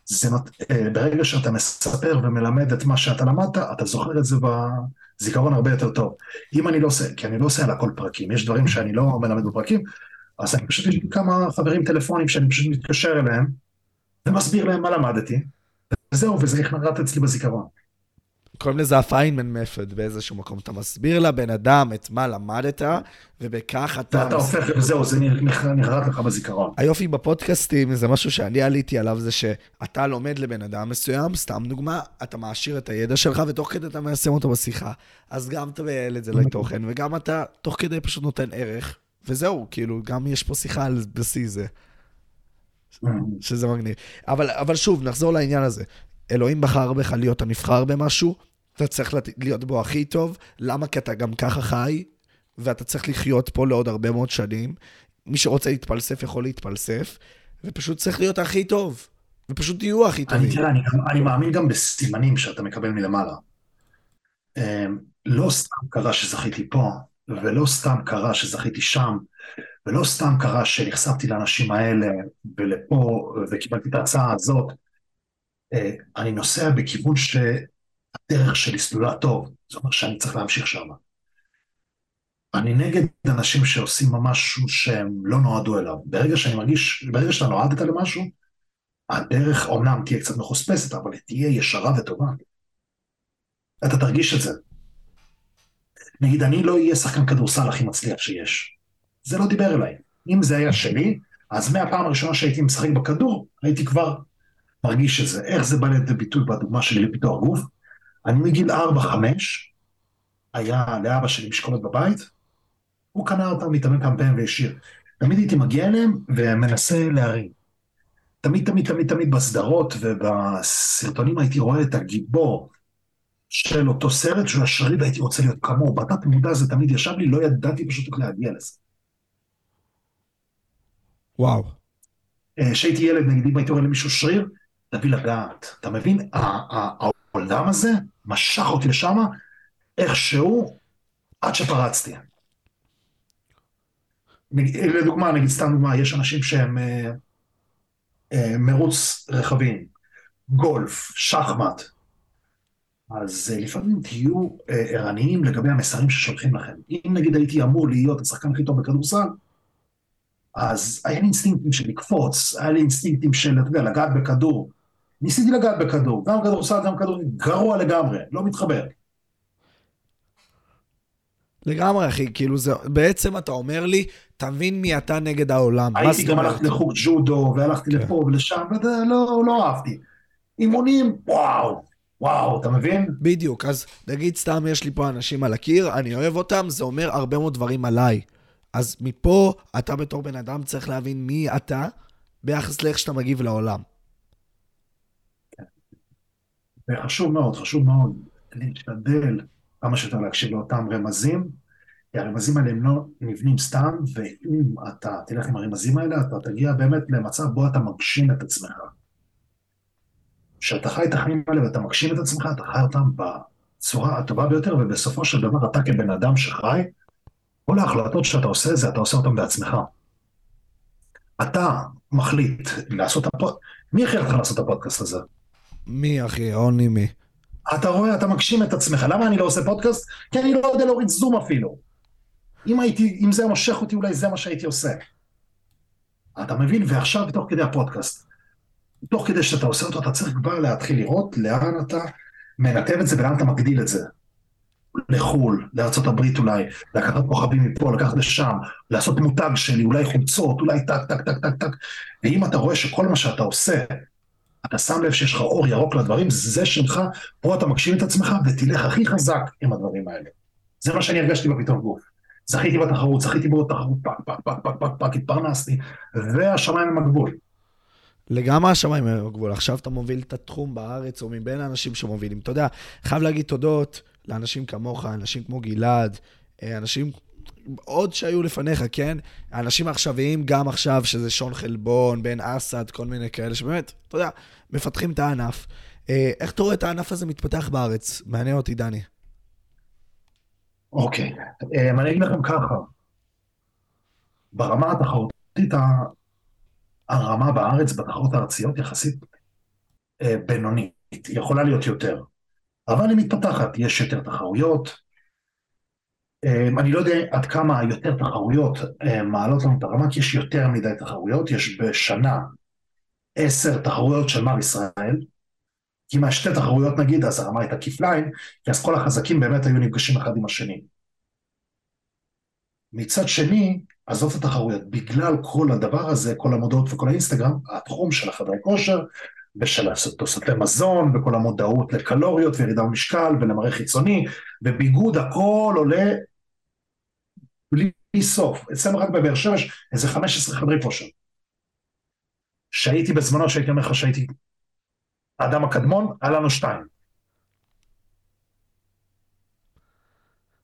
זה נות... אה, ברגע שאתה מספר ומלמד את מה שאתה למדת, אתה זוכר את זה בזיכרון הרבה יותר טוב. אם אני לא עושה, כי אני לא עושה על הכל פרקים, יש דברים שאני לא מלמד בפרקים, אז אני פשוט, יש לי כמה חברים טלפונים שאני פשוט מתקשר אליהם, ומסביר להם מה למדתי, וזהו, וזה נחרט אצלי בזיכרון. קוראים לזה הפיינמן מפד באיזשהו מקום. אתה מסביר לבן אדם את מה למדת, ובכך אתה... אתה הופך, זהו, זה נחרט לך בזיכרון. היופי בפודקאסטים, זה משהו שאני עליתי עליו, זה שאתה לומד לבן אדם מסוים, סתם דוגמה, אתה מעשיר את הידע שלך, ותוך כדי אתה מיישם אותו בשיחה. אז גם אתה מייעל את זה לתוכן, וגם אתה תוך כדי פשוט נותן ערך, וזהו, כאילו, גם יש פה שיחה על בסיס זה. שזה מגניב. אבל, אבל שוב, נחזור לעניין הזה. אלוהים בחר בך להיות הנבחר במשהו, אתה צריך להיות בו הכי טוב. למה? כי אתה גם ככה חי, ואתה צריך לחיות פה לעוד הרבה מאוד שנים. מי שרוצה להתפלסף יכול להתפלסף, ופשוט צריך להיות הכי טוב. ופשוט תהיו הכי טובים. אני, תראה, אני, אני מאמין גם בסימנים שאתה מקבל מלמעלה. אמ, לא סתם קרה שזכיתי פה, ולא סתם קרה שזכיתי שם, ולא סתם קרה שנחשפתי לאנשים האלה ולפה וקיבלתי את ההצעה הזאת, אני נוסע בכיוון שהדרך שלי סלולה טוב, זאת אומרת שאני צריך להמשיך שם. אני נגד אנשים שעושים משהו שהם לא נועדו אליו. ברגע שאני מרגיש, ברגע שאתה נועדת למשהו, הדרך אומנם תהיה קצת מחוספסת, אבל היא תהיה ישרה וטובה. אתה תרגיש את זה. נגיד, אני לא אהיה שחקן כדורסל הכי מצליח שיש. זה לא דיבר אליי. אם זה היה שלי, אז מהפעם הראשונה שהייתי משחק בכדור, הייתי כבר מרגיש את זה. איך זה בא לידי ביטוי בדוגמה שלי לפיתוח גוף? אני מגיל 4-5, היה לאבא שלי משקולות בבית, הוא קנה אותם מתאמן כמה פעמים והשאיר. תמיד הייתי מגיע אליהם ומנסה להרים. תמיד, תמיד, תמיד, תמיד בסדרות ובסרטונים הייתי רואה את הגיבור של אותו סרט שהוא השריד והייתי רוצה להיות כמוהו. בתת מודע זה תמיד ישב לי, לא ידעתי פשוט איך להגיע לזה. וואו. אה, כשהייתי ילד, נגיד אם הייתי רואה למישהו שריר, תביא לגעת. אתה מבין? העולם הזה משך אותי לשם איכשהו עד שפרצתי. לדוגמה, נגיד סתם דוגמה, יש אנשים שהם אה, אה, מרוץ רכבים, גולף, שחמט, אז אה, לפעמים תהיו אה, ערניים לגבי המסרים ששולחים לכם. אם נגיד הייתי אמור להיות השחקן הכי טוב בכדורסל, אז היה לי אינסטינקטים של לקפוץ, היה לי אינסטינקטים של, אתה יודע, לגעת בכדור. ניסיתי לגעת בכדור, גם כדורסל, גם כדור, גרוע לגמרי, לא מתחבר. לגמרי, אחי, כאילו זה, בעצם אתה אומר לי, תבין מי אתה נגד העולם. הייתי גם הלכתי לחוג ג'ודו, והלכתי כן. לפה ולשם, ולא לא אהבתי. אימונים, וואו, וואו, אתה מבין? בדיוק, אז נגיד סתם יש לי פה אנשים על הקיר, אני אוהב אותם, זה אומר הרבה מאוד דברים עליי. אז מפה, אתה בתור בן אדם צריך להבין מי אתה, ביחס לאיך שאתה מגיב לעולם. וחשוב מאוד, חשוב מאוד להשתדל כמה שיותר להקשיב לאותם רמזים, כי הרמזים האלה הם לא נבנים סתם, ואם אתה תלך עם הרמזים האלה, אתה תגיע באמת למצב בו אתה מגשים את עצמך. כשאתה חי את החיים האלה ואתה מגשים את עצמך, אתה חי אותם בצורה הטובה ביותר, ובסופו של דבר אתה כבן אדם שחי, כל ההחלטות שאתה עושה זה, אתה עושה אותן בעצמך. אתה מחליט לעשות הפודקאסט, מי הכריח אותך לעשות את הפודקאסט הזה? מי אחי? עוני מי? אתה רואה, אתה מגשים את עצמך. למה אני לא עושה פודקאסט? כי אני לא יודע להוריד זום אפילו. אם הייתי, אם זה מושך אותי, אולי זה מה שהייתי עושה. אתה מבין? ועכשיו, תוך כדי הפודקאסט, תוך כדי שאתה עושה אותו, אתה צריך כבר להתחיל לראות לאן אתה מנתב את זה ולאן אתה מגדיל את זה. לחו"ל, לארה"ב אולי, לקחת כוכבים מפה, לקחת לשם, לעשות מותג שלי, אולי חולצות, אולי טק, טק, טק, טק, טק. ואם אתה רואה שכל מה שאתה עושה אתה שם לב שיש לך אור ירוק לדברים, זה שלך, פה אתה מגשים את עצמך ותלך הכי חזק עם הדברים האלה. זה מה שאני הרגשתי בפיתוח גוף. זכיתי בתחרות, זכיתי בעוד תחרות, פק, פק, פק, פק, פק, פק, התפרנסתי, והשמיים הם הגבול. לגמרי השמיים הם הגבול. עכשיו אתה מוביל את התחום בארץ, או מבין האנשים שמובילים. אתה יודע, חייב להגיד תודות לאנשים כמוך, אנשים כמו גלעד, אה, אנשים עוד שהיו לפניך, כן? האנשים העכשוויים, גם עכשיו, שזה שון חלבון, בן אסד, כל מיני כאלה, שבאמת, אתה יודע, מפתחים את הענף. אה, איך אתה רואה את הענף הזה מתפתח בארץ? מעניין אותי, דני. אוקיי, אה, אני אגיד לכם ככה, ברמה התחרותית, הרמה בארץ, בתחרות הארציות, יחסית אה, בינונית, יכולה להיות יותר, אבל היא מתפתחת, יש יותר תחרויות, אמ, אני לא יודע עד כמה יותר תחרויות אמ, מעלות לנו את הרמה, כי יש יותר מדי תחרויות, יש בשנה עשר תחרויות של מר ישראל, כי מהשתי תחרויות נגיד, אז הרמה הייתה כפליים, כי אז כל החזקים באמת היו נפגשים אחד עם השני. מצד שני, עזוב את התחרויות, בגלל כל הדבר הזה, כל המודעות וכל האינסטגרם, התחום של החדרי כושר ושל תוספי מזון וכל המודעות לקלוריות וירידה במשקל ולמראה חיצוני וביגוד, הכל עולה בלי סוף. אצלנו רק בבאר יש איזה 15 חדרי כושר. שהייתי בזמנו, שהייתי אומר לך שהייתי האדם הקדמון, היה לנו שתיים.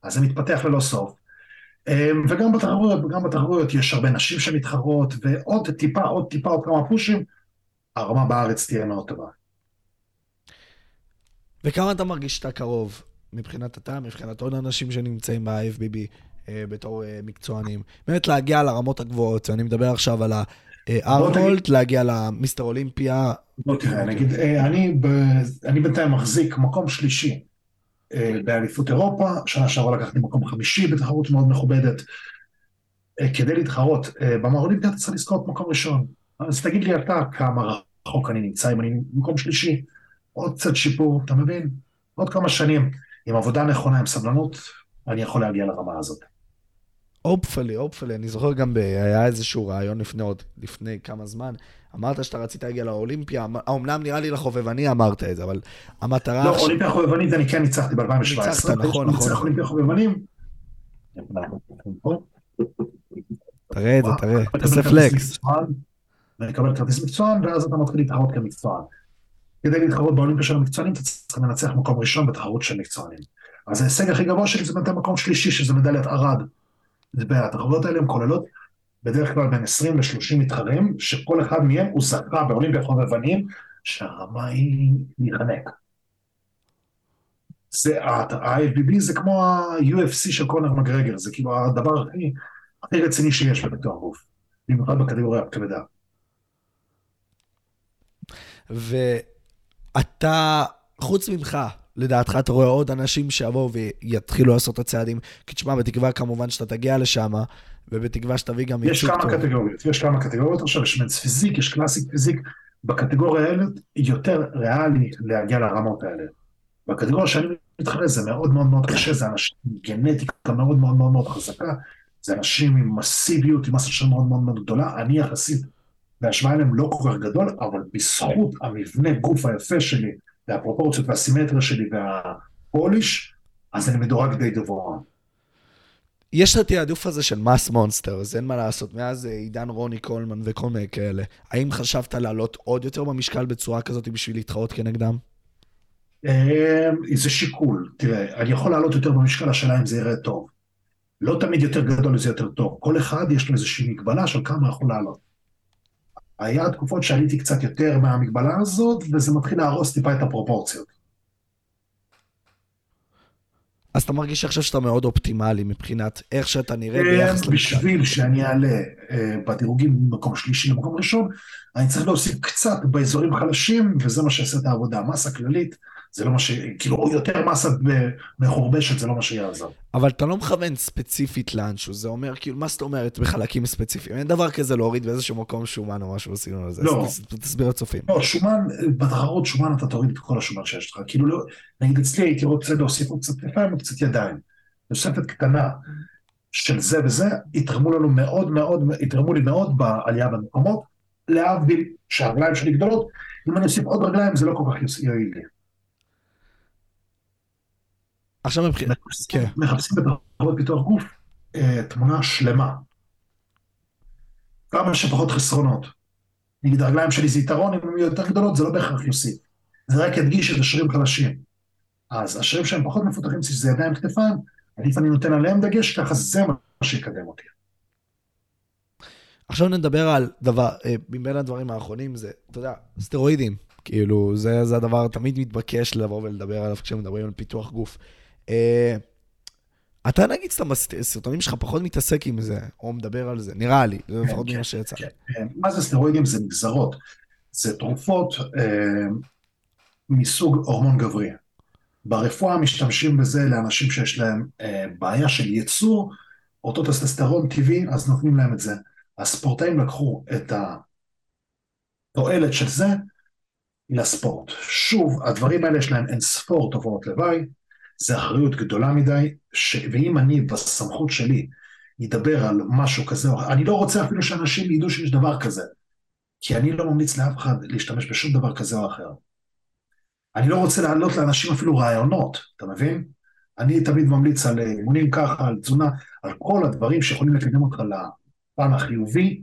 אז זה מתפתח ללא סוף. אמ, וגם בתחרויות, וגם בתחרויות יש הרבה נשים שמתחרות, ועוד טיפה, עוד טיפה, עוד כמה פושים, הרמה בארץ תהיה מאוד טובה. וכמה אתה מרגיש שאתה קרוב, מבחינת אתה, מבחינת עוד אנשים שנמצאים ב-FBB, אה, בתור אה, מקצוענים. באמת להגיע לרמות הגבוהות, אני מדבר עכשיו על הארוולט, להגיע למיסטר אולימפיה. בוא תראה, נגיד, אני, ב, אני בינתיים מחזיק מקום שלישי באליפות אירופה, שנה שעברה לקחתי מקום חמישי בתחרות מאוד מכובדת. כדי להתחרות במר אולימפיה אתה צריך לזכות מקום ראשון. אז תגיד לי אתה כמה רחוק אני נמצא, אם אני במקום שלישי, עוד קצת שיפור, אתה מבין? עוד כמה שנים, עם עבודה נכונה, עם סבלנות, אני יכול להגיע לרמה הזאת. הופפלי, הופפלי, אני זוכר גם, היה איזשהו רעיון לפני עוד, לפני כמה זמן, אמרת שאתה רצית להגיע לאולימפיה, אמנם נראה לי לחובבני אמרת את זה, אבל המטרה... לא, אולימפיה חובבנית אני כן ניצחתי ב-2017. ניצחת, נכון, נכון. ניצח אולימפיה חובבנים. תראה את זה, תראה, תעשה פלקס. לקבל כרטיס מקצוען, ואז אתה מתחיל להתחרות כמקצוען. כדי להתחרות באולימפיה של המקצוענים, אתה צריך לנצח מקום ראשון בתחרות של מקצוענים. אז ההישג הכי גבוה שלי זה בינתיים מקום שלישי, שזה מדליית ערד. והתחרויות האלה הן כוללות בדרך כלל בין 20 ל-30 מתחרים, שכל אחד מהם הוא זכה באולימפיה חובבנים, שהרמה היא להיחנק. זה, ה-IFBB זה כמו ה-UFC של קונר מגרגר, זה כאילו הדבר הכי, הכי רציני שיש בביטוח גוף, במיוחד בקטגוריה הכבדה. ואתה, חוץ ממך, לדעתך אתה רואה עוד אנשים שיבואו ויתחילו לעשות את הצעדים? כי תשמע, בתקווה כמובן שאתה תגיע לשם, ובתקווה שתביא גם יש כמה טוב. קטגוריות, יש כמה קטגוריות עכשיו, יש מנס פיזיק, יש קלאסיק פיזיק. בקטגוריה האלה יותר ריאלי להגיע לרמות האלה. בקטגוריה שאני מתחרה זה מאוד מאוד מאוד קשה, זה אנשים עם גנטיקה מאוד מאוד מאוד מאוד חזקה, זה אנשים עם מסיביות, עם מסה מאוד מאוד מאוד גדולה, אני יחסית בהשוואה אליהם לא כל כך גדול, אבל בזכות המבנה גוף היפה שלי, והפרופורציות והסימטריה שלי והפוליש, אז אני מדורג די גבוה. יש את התעדוף הזה של מס מונסטר, אז אין מה לעשות. מאז אה, עידן רוני קולמן וכל מיני כאלה. האם חשבת לעלות עוד יותר במשקל בצורה כזאת בשביל להתחרות כנגדם? אה, זה שיקול. תראה, אני יכול לעלות יותר במשקל, השאלה אם זה יראה טוב. לא תמיד יותר גדול זה יותר טוב. כל אחד יש לו איזושהי מגבלה של כמה יכול לעלות. היה תקופות שעליתי קצת יותר מהמגבלה הזאת, וזה מתחיל להרוס טיפה את הפרופורציות. אז אתה מרגיש עכשיו שאתה מאוד אופטימלי מבחינת איך שאתה נראה כן, ביחס. בשביל שאני אעלה אה, בדירוגים ממקום שלישי למקום ראשון, אני צריך להוסיף קצת באזורים חלשים, וזה מה שיעשה את העבודה. מסה כללית, זה לא מה ש... כאילו, יותר מסה מחורבשת, זה לא מה שיעזור. אבל אתה לא מכוון ספציפית לאנשהו, זה אומר, כאילו, מה זאת אומרת בחלקים ספציפיים? אין דבר כזה להוריד באיזשהו מקום שומן או משהו בסגנון הזה. לא. תסביר לצופים. לא, שומן, בתחרות שומן אתה תוריד את כל השומן שיש לך. כאילו, לא, נגיד אצלי הייתי רוצה להוסיף עוד קצת כתפיים וקצת ידיים. תוספת קטנה של זה וזה, יתרמו לנו מאוד מאוד, יתרמו לי מאוד בעלייה במקומות, להבדיל שהרגליים שלי גדולות, אם אני אוסיף עוד רגליים זה לא כל כך יועיל לי. עכשיו מבחינת... כן. מחפשים בתחרות פיתוח גוף אה, תמונה שלמה. כמה שפחות חסרונות. נגיד הרגליים שלי זה יתרון, אם הן יהיו יותר גדולות זה לא בהכרח יוסיף. זה רק ידגיש את השרירים חלשים. אז השרירים שהם פחות מפותחים, שזה ידיים כתפיים, עדיף אני נותן עליהם דגש, ככה זה מה שיקדם אותי. עכשיו נדבר על דבר, אה, מבין הדברים האחרונים זה, אתה יודע, סטרואידים. כאילו, זה, זה הדבר תמיד מתבקש לבוא ולדבר עליו כשמדברים על פיתוח גוף. אה, אתה נגיד סתם הסרטונים שלך פחות מתעסק עם זה, או מדבר על זה, נראה לי, זה לפחות ממה שיצא. כן, כן. מה זה סטרואידים? זה נגזרות. זה תרופות אה, מסוג הורמון גברי. ברפואה משתמשים בזה לאנשים שיש להם אה, בעיה של ייצור אותו טסטסטרון טבעי, אז נותנים להם את זה. הספורטאים לקחו את התועלת של זה לספורט. שוב, הדברים האלה יש להם אין ספור תופעות לוואי, זה אחריות גדולה מדי, ש... ואם אני בסמכות שלי אדבר על משהו כזה, אני לא רוצה אפילו שאנשים ידעו שיש דבר כזה, כי אני לא ממליץ לאף אחד להשתמש בשום דבר כזה או אחר. אני לא רוצה להעלות לאנשים אפילו רעיונות, אתה מבין? אני תמיד ממליץ על אימונים ככה, על תזונה, על כל הדברים שיכולים לקדם אותך לפן החיובי,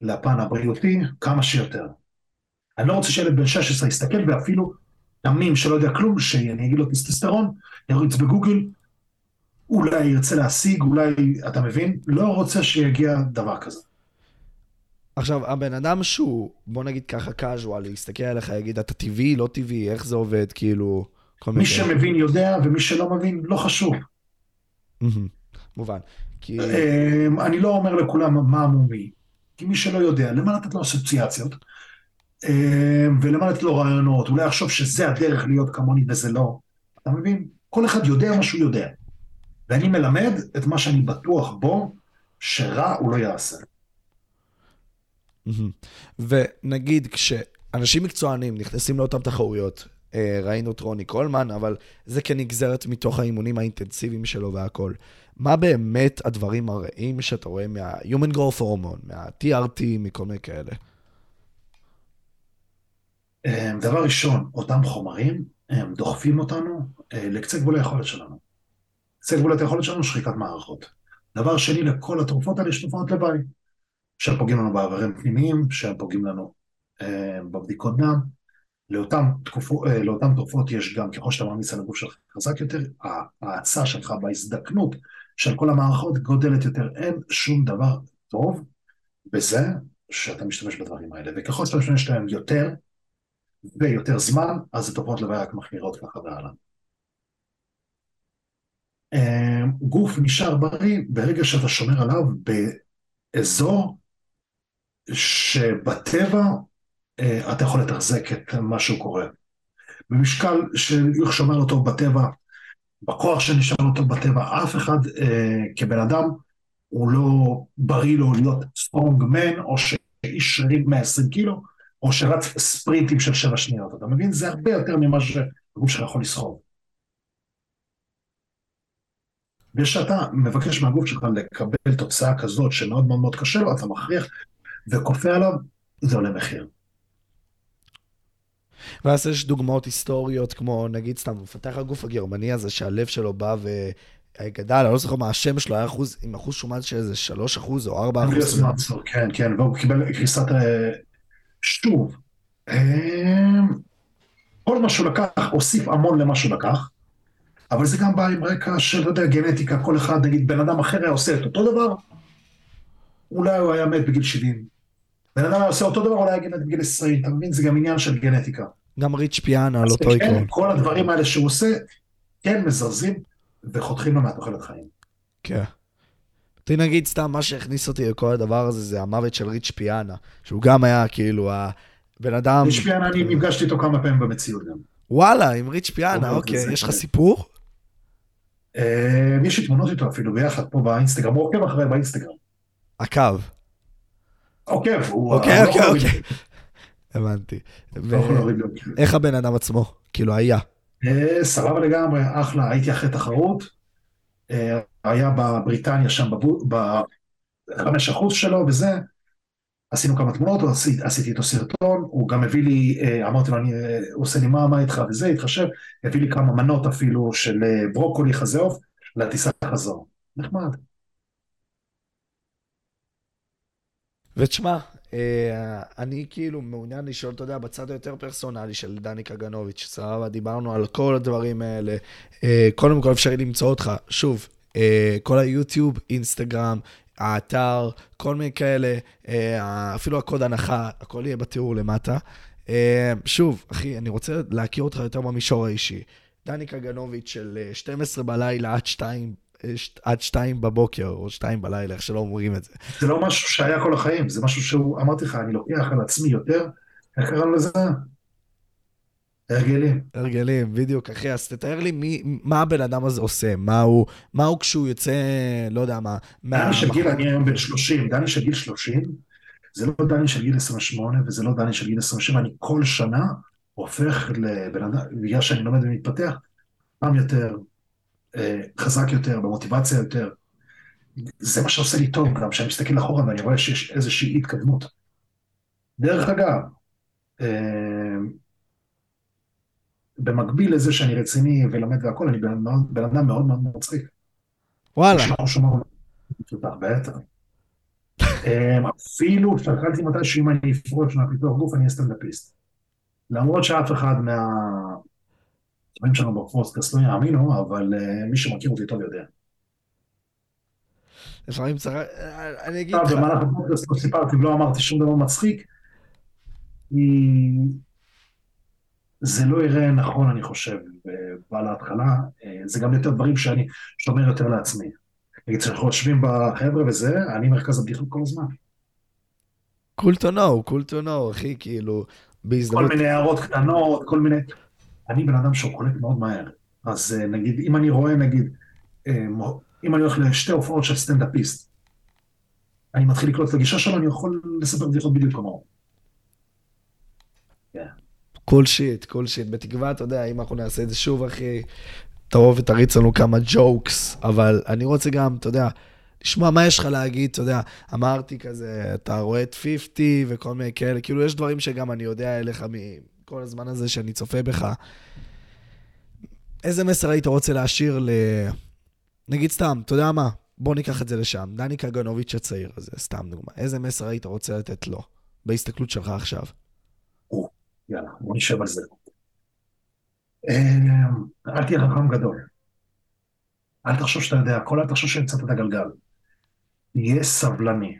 לפן הבריאותי, כמה שיותר. אני לא רוצה שילד בן 16 יסתכל ואפילו תמים שלא יודע כלום, שאני אגיד לו טסטסטרון, יריץ בגוגל, אולי ירצה להשיג, אולי, אתה מבין? לא רוצה שיגיע דבר כזה. עכשיו, הבן אדם שהוא, בוא נגיד ככה casual, יסתכל עליך, יגיד, אתה טבעי, לא טבעי, איך זה עובד, כאילו... מי שמבין יודע, ומי שלא מבין, לא חשוב. מובן. כי... אמ, אני לא אומר לכולם מה מומי, כי מי שלא יודע, למה לתת לו אסוציאציות? אמ, ולמה לתת לו רעיונות? אולי יחשוב שזה הדרך להיות כמוני וזה לא. אתה מבין? כל אחד יודע מה שהוא יודע. ואני מלמד את מה שאני בטוח בו, שרע הוא לא יעשה. ונגיד כשאנשים מקצוענים נכנסים לאותן תחרויות, אה, ראינו את רוני קולמן, אבל זה כנגזרת מתוך האימונים האינטנסיביים שלו והכל. מה באמת הדברים הרעים שאתה רואה מה-Human Growth Hormone, מה-TRT, מכל מיני כאלה? אה, דבר ראשון, אותם חומרים, הם דוחפים אותנו אה, לקצה גבול היכולת שלנו. קצה גבול היכולת שלנו, שחיקת מערכות. דבר שני, לכל התרופות האלה יש תופעות לוואי, שהם פוגעים לנו באיברים פנימיים, שהם פוגעים לנו אה, בבדיקות דם. לאותן אה, תרופות יש גם, ככל שאתה מעמיס על הגוף שלך חזק יותר, ההאצה שלך בהזדקנות של כל המערכות גודלת יותר. אין שום דבר טוב בזה שאתה משתמש בדברים האלה. וככל שאתה משתמש בהם יותר ויותר זמן, אז התופעות לוואי רק מחמירות ככה והלאה. אה, גוף נשאר בריא ברגע שאתה שומר עליו באזור שבטבע אה, אתה יכול לתחזק את מה שהוא קורה. במשקל של איך שומר אותו בטבע, בכוח שנשאר אותו בטבע, אף אחד אה, כבן אדם הוא לא בריא לו להיות סטרונג מן, או שאיש שרירים 120 קילו, או שרץ ספרינטים של 7 שניות, אתה מבין? זה הרבה יותר ממה שהגוף שלך יכול לסחוב. וכשאתה מבקש מהגוף שלך לקבל תוצאה כזאת שמאוד מאוד מאוד קשה לו, אתה מכריח וכופה עליו, זה עולה מחיר. ואז יש דוגמאות היסטוריות, כמו נגיד סתם, מפתח הגוף הגרמני הזה, שהלב שלו בא וגדל, אני לא זוכר מה השם שלו, היה אחוז, עם אחוז שומן של איזה 3 אחוז או 4 אחוז. כן, כן, והוא קיבל קריסת... שוב, אה, כל מה שהוא לקח, הוסיף המון למה שהוא לקח, אבל זה גם בא עם רקע של, אתה יודע, גנטיקה, כל אחד, נגיד, בן אדם אחר היה עושה את אותו דבר, אולי הוא היה מת בגיל 70. בן אדם היה עושה אותו דבר, אולי היה מת בגיל 20, אתה מבין? זה גם עניין של גנטיקה. גם ריץ' פיאנה על אותו כן, עיקרון. כל הדברים האלה שהוא עושה, כן מזרזים וחותכים לו מהתוחלת חיים. כן. אותי נגיד סתם, מה שהכניס אותי לכל הדבר הזה, זה המוות של ריץ' פיאנה, שהוא גם היה כאילו הבן אדם... ריץ' פיאנה, אני נפגשתי איתו כמה פעמים במציאות גם. וואלה, עם ריץ' פיאנה, אוקיי, יש לך סיפור? אה, יש לי תמונות איתו אפילו ביחד פה באינסטגרם, הוא עוקב אחרי באינסטגרם. עקב. עוקב, הוא... אוקיי, אוקיי, אוקיי. הבנתי. איך הבן אדם עצמו? כאילו, היה. אה, סבבה לגמרי, אחלה, הייתי אחרי תחרות. אה, היה בבריטניה שם, בחמש אחוז שלו וזה. עשינו כמה תמונות, עשיתי איתו סרטון, הוא גם הביא לי, אה, אמרתי לו, אני, הוא עושה לי מה, מה איתך וזה, התחשב, הביא לי כמה מנות אפילו של ברוקולי חזה עוף לטיסה חזור. נחמד. ותשמע, אה, אני כאילו מעוניין לשאול, אתה יודע, בצד היותר פרסונלי של דני קגנוביץ', סבבה, דיברנו על כל הדברים האלה. אה, קודם כל אפשר למצוא אותך, שוב, אה, כל היוטיוב, אינסטגרם, האתר, כל מיני כאלה, אפילו הקוד הנחה, הכל יהיה בתיאור למטה. שוב, אחי, אני רוצה להכיר אותך יותר במישור האישי. דני קגנוביץ' של 12 בלילה עד 2 עד שתיים בבוקר, או שתיים בלילה, איך שלא אומרים את זה. זה לא משהו שהיה כל החיים, זה משהו שהוא, אמרתי לך, אני לוקח על עצמי יותר, איך קראנו לזה? הרגלים. הרגלים, בדיוק, אחי, אז תתאר לי מי, מה הבן אדם הזה עושה, מה הוא, מה הוא כשהוא יוצא, לא יודע מה. דני של גיל, אני היום בן 30, דני של גיל 30, זה לא דני של גיל 28 וזה לא דני של גיל 27, אני כל שנה הופך לבן אדם, בגלל שאני לומד ומתפתח, פעם יותר, אה, חזק יותר, במוטיבציה יותר. זה מה שעושה לי טוב, גם כשאני מסתכל אחורה ואני רואה שיש איזושהי התקדמות. דרך אגב, אה, במקביל לזה שאני רציני ולומד והכל, אני בן אדם מאוד מאוד מצחיק. וואלה. בטח. אה, אפילו שקלתי מתישהו אם אני אפרוש מהפיתוח גוף, אני אהיה סטנדאפיסט. למרות שאף אחד מה... הדברים שלנו בפודקאסט לא יאמינו, אבל אה, מי שמכיר אותי טוב יודע. לפעמים צריך, אני אגיד לך... במהלך הפודקאסט לא סיפרתי ולא אמרתי שום דבר מצחיק, זה לא יראה נכון, אני חושב, בא להתחלה. אה, זה גם יותר דברים שאני שומר יותר לעצמי. נגיד כשאנחנו יושבים בחבר'ה וזה, אני מרכז הבדיחות כל הזמן. cool to know, cool to know, אחי, כאילו, כל בהזדמנות... מיני הערות קטנות, כל מיני... אני בן אדם שקולט מאוד מהר. אז אה, נגיד, אם אני רואה, נגיד, אה, אם אני הולך לשתי הופעות של סטנדאפיסט, אני מתחיל לקלוט את הגישה שלו, אני יכול לספר בדיחות בדיוק כמוהו. cool shit, cool shit. בתקווה, אתה יודע, אם אנחנו נעשה את זה שוב, אחי, תבוא ותריץ לנו כמה jokes, אבל אני רוצה גם, אתה יודע, לשמוע מה יש לך להגיד, אתה יודע, אמרתי כזה, אתה רואה את 50 וכל מיני כאלה, כאילו, יש דברים שגם אני יודע אליך מכל הזמן הזה שאני צופה בך. איזה מסר היית רוצה להשאיר ל... נגיד סתם, אתה יודע מה? בוא ניקח את זה לשם. דני קגנוביץ' הצעיר הזה, סתם דוגמה. איזה מסר היית רוצה לתת לו, בהסתכלות שלך עכשיו? נשב על זה. אה, אל תהיה חכם גדול. אל תחשוב שאתה יודע הכל, אל תחשוב שהמצאת את הגלגל. תהיה סבלני.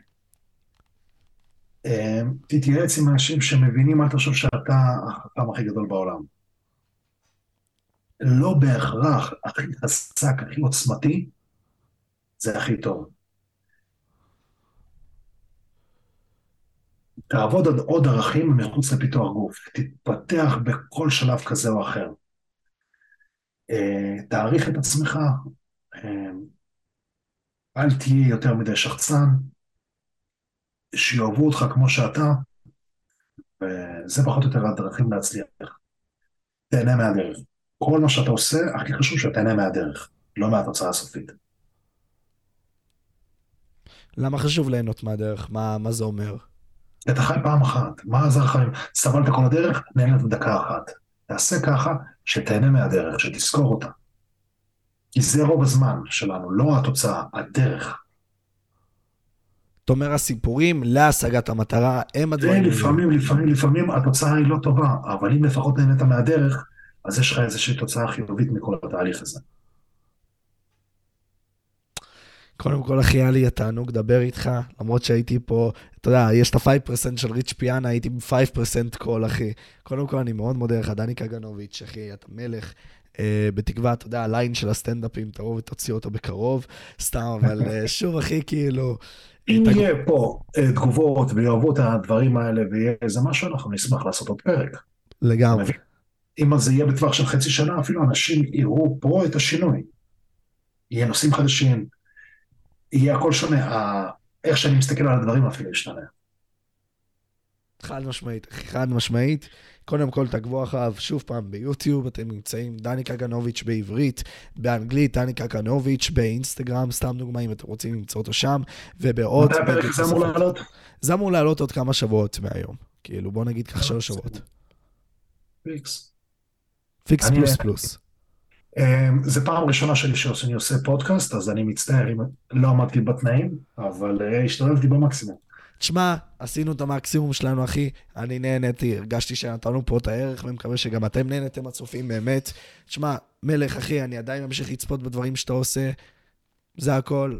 אה, תתייעץ עם אנשים שמבינים, אל תחשוב שאתה החכם הכי גדול בעולם. לא בהכרח הכי חזק, הכי עוצמתי, זה הכי טוב. תעבוד על עוד ערכים מחוץ לפיתוח גוף, תתפתח בכל שלב כזה או אחר. אה, תעריך את עצמך, אה, אל תהיה יותר מדי שחצן, שיאהבו אותך כמו שאתה, וזה פחות או יותר הדרכים להצליח. תהנה מהדרך. כל מה שאתה עושה, הכי חשוב שתהנה מהדרך, לא מהתוצאה הסופית. למה חשוב ליהנות מהדרך? מה, מה זה אומר? אתה חי פעם אחת, מה עזר לך אם סבלת כל הדרך, נהנית דקה אחת. תעשה ככה, שתהנה מהדרך, שתזכור אותה. כי זה רוב הזמן שלנו, לא התוצאה, הדרך. אתה אומר הסיפורים להשגת המטרה הם הדברים. לפעמים, לפעמים, לפעמים התוצאה היא לא טובה, אבל אם לפחות נהנית מהדרך, אז יש לך איזושהי תוצאה חיובית מכל התהליך הזה. קודם כל, אחי, היה לי התענוג לדבר איתך, למרות שהייתי פה, אתה יודע, יש את ה-5% של ריץ' פיאנה, הייתי ב-5% קול, אחי. קודם כל, אני מאוד מודה לך, דני קגנוביץ', אחי, אתה מלך. Uh, בתקווה, אתה יודע, הליין של הסטנדאפים, תבוא ותוציא אותו בקרוב, סתם, אבל uh, שוב, אחי, כאילו... אם תג- יהיה פה אה, תגובות ויאהבו את הדברים האלה ויהיה איזה משהו, אנחנו נשמח לעשות עוד פרק. לגמרי. אם זה יהיה בטווח של חצי שנה, אפילו אנשים יראו פה את השינוי. יהיה נושאים חדשים, יהיה הכל שונה, איך שאני מסתכל על הדברים אפילו ישתנה. חד משמעית, חד משמעית. קודם כל, תעקבו אחריו שוב פעם ביוטיוב, אתם נמצאים דני קגנוביץ' בעברית, באנגלית, דני קגנוביץ', באינסטגרם, סתם דוגמה אם אתם רוצים למצוא אותו שם, ובעוד... מתי הפרק הזה אמור. לעלות? זה אמור לעלות עוד כמה שבועות מהיום. כאילו, בוא נגיד ככה שלוש שבועות. פיקס. פיקס פלוס פלוס. אה, זה פעם ראשונה שלי שאני עושה פודקאסט, אז אני מצטער אם לא עמדתי בתנאים, אבל אה, השתדלתי במקסימום. תשמע, עשינו את המקסימום שלנו, אחי. אני נהניתי, הרגשתי שנתנו פה את הערך, ואני מקווה שגם אתם נהנתם הצופים באמת. תשמע, מלך, אחי, אני עדיין ממשיך לצפות בדברים שאתה עושה. זה הכל.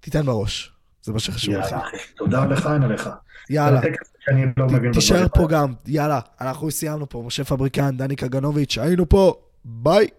תיתן בראש. זה מה שחשוב, אחי. יאללה, אחי. תודה לך, אין עליך. יאללה, לא תישאר פה גם. יאללה, אנחנו סיימנו פה. משה פבריקן, דני קגנוביץ', היינו פה. Bye.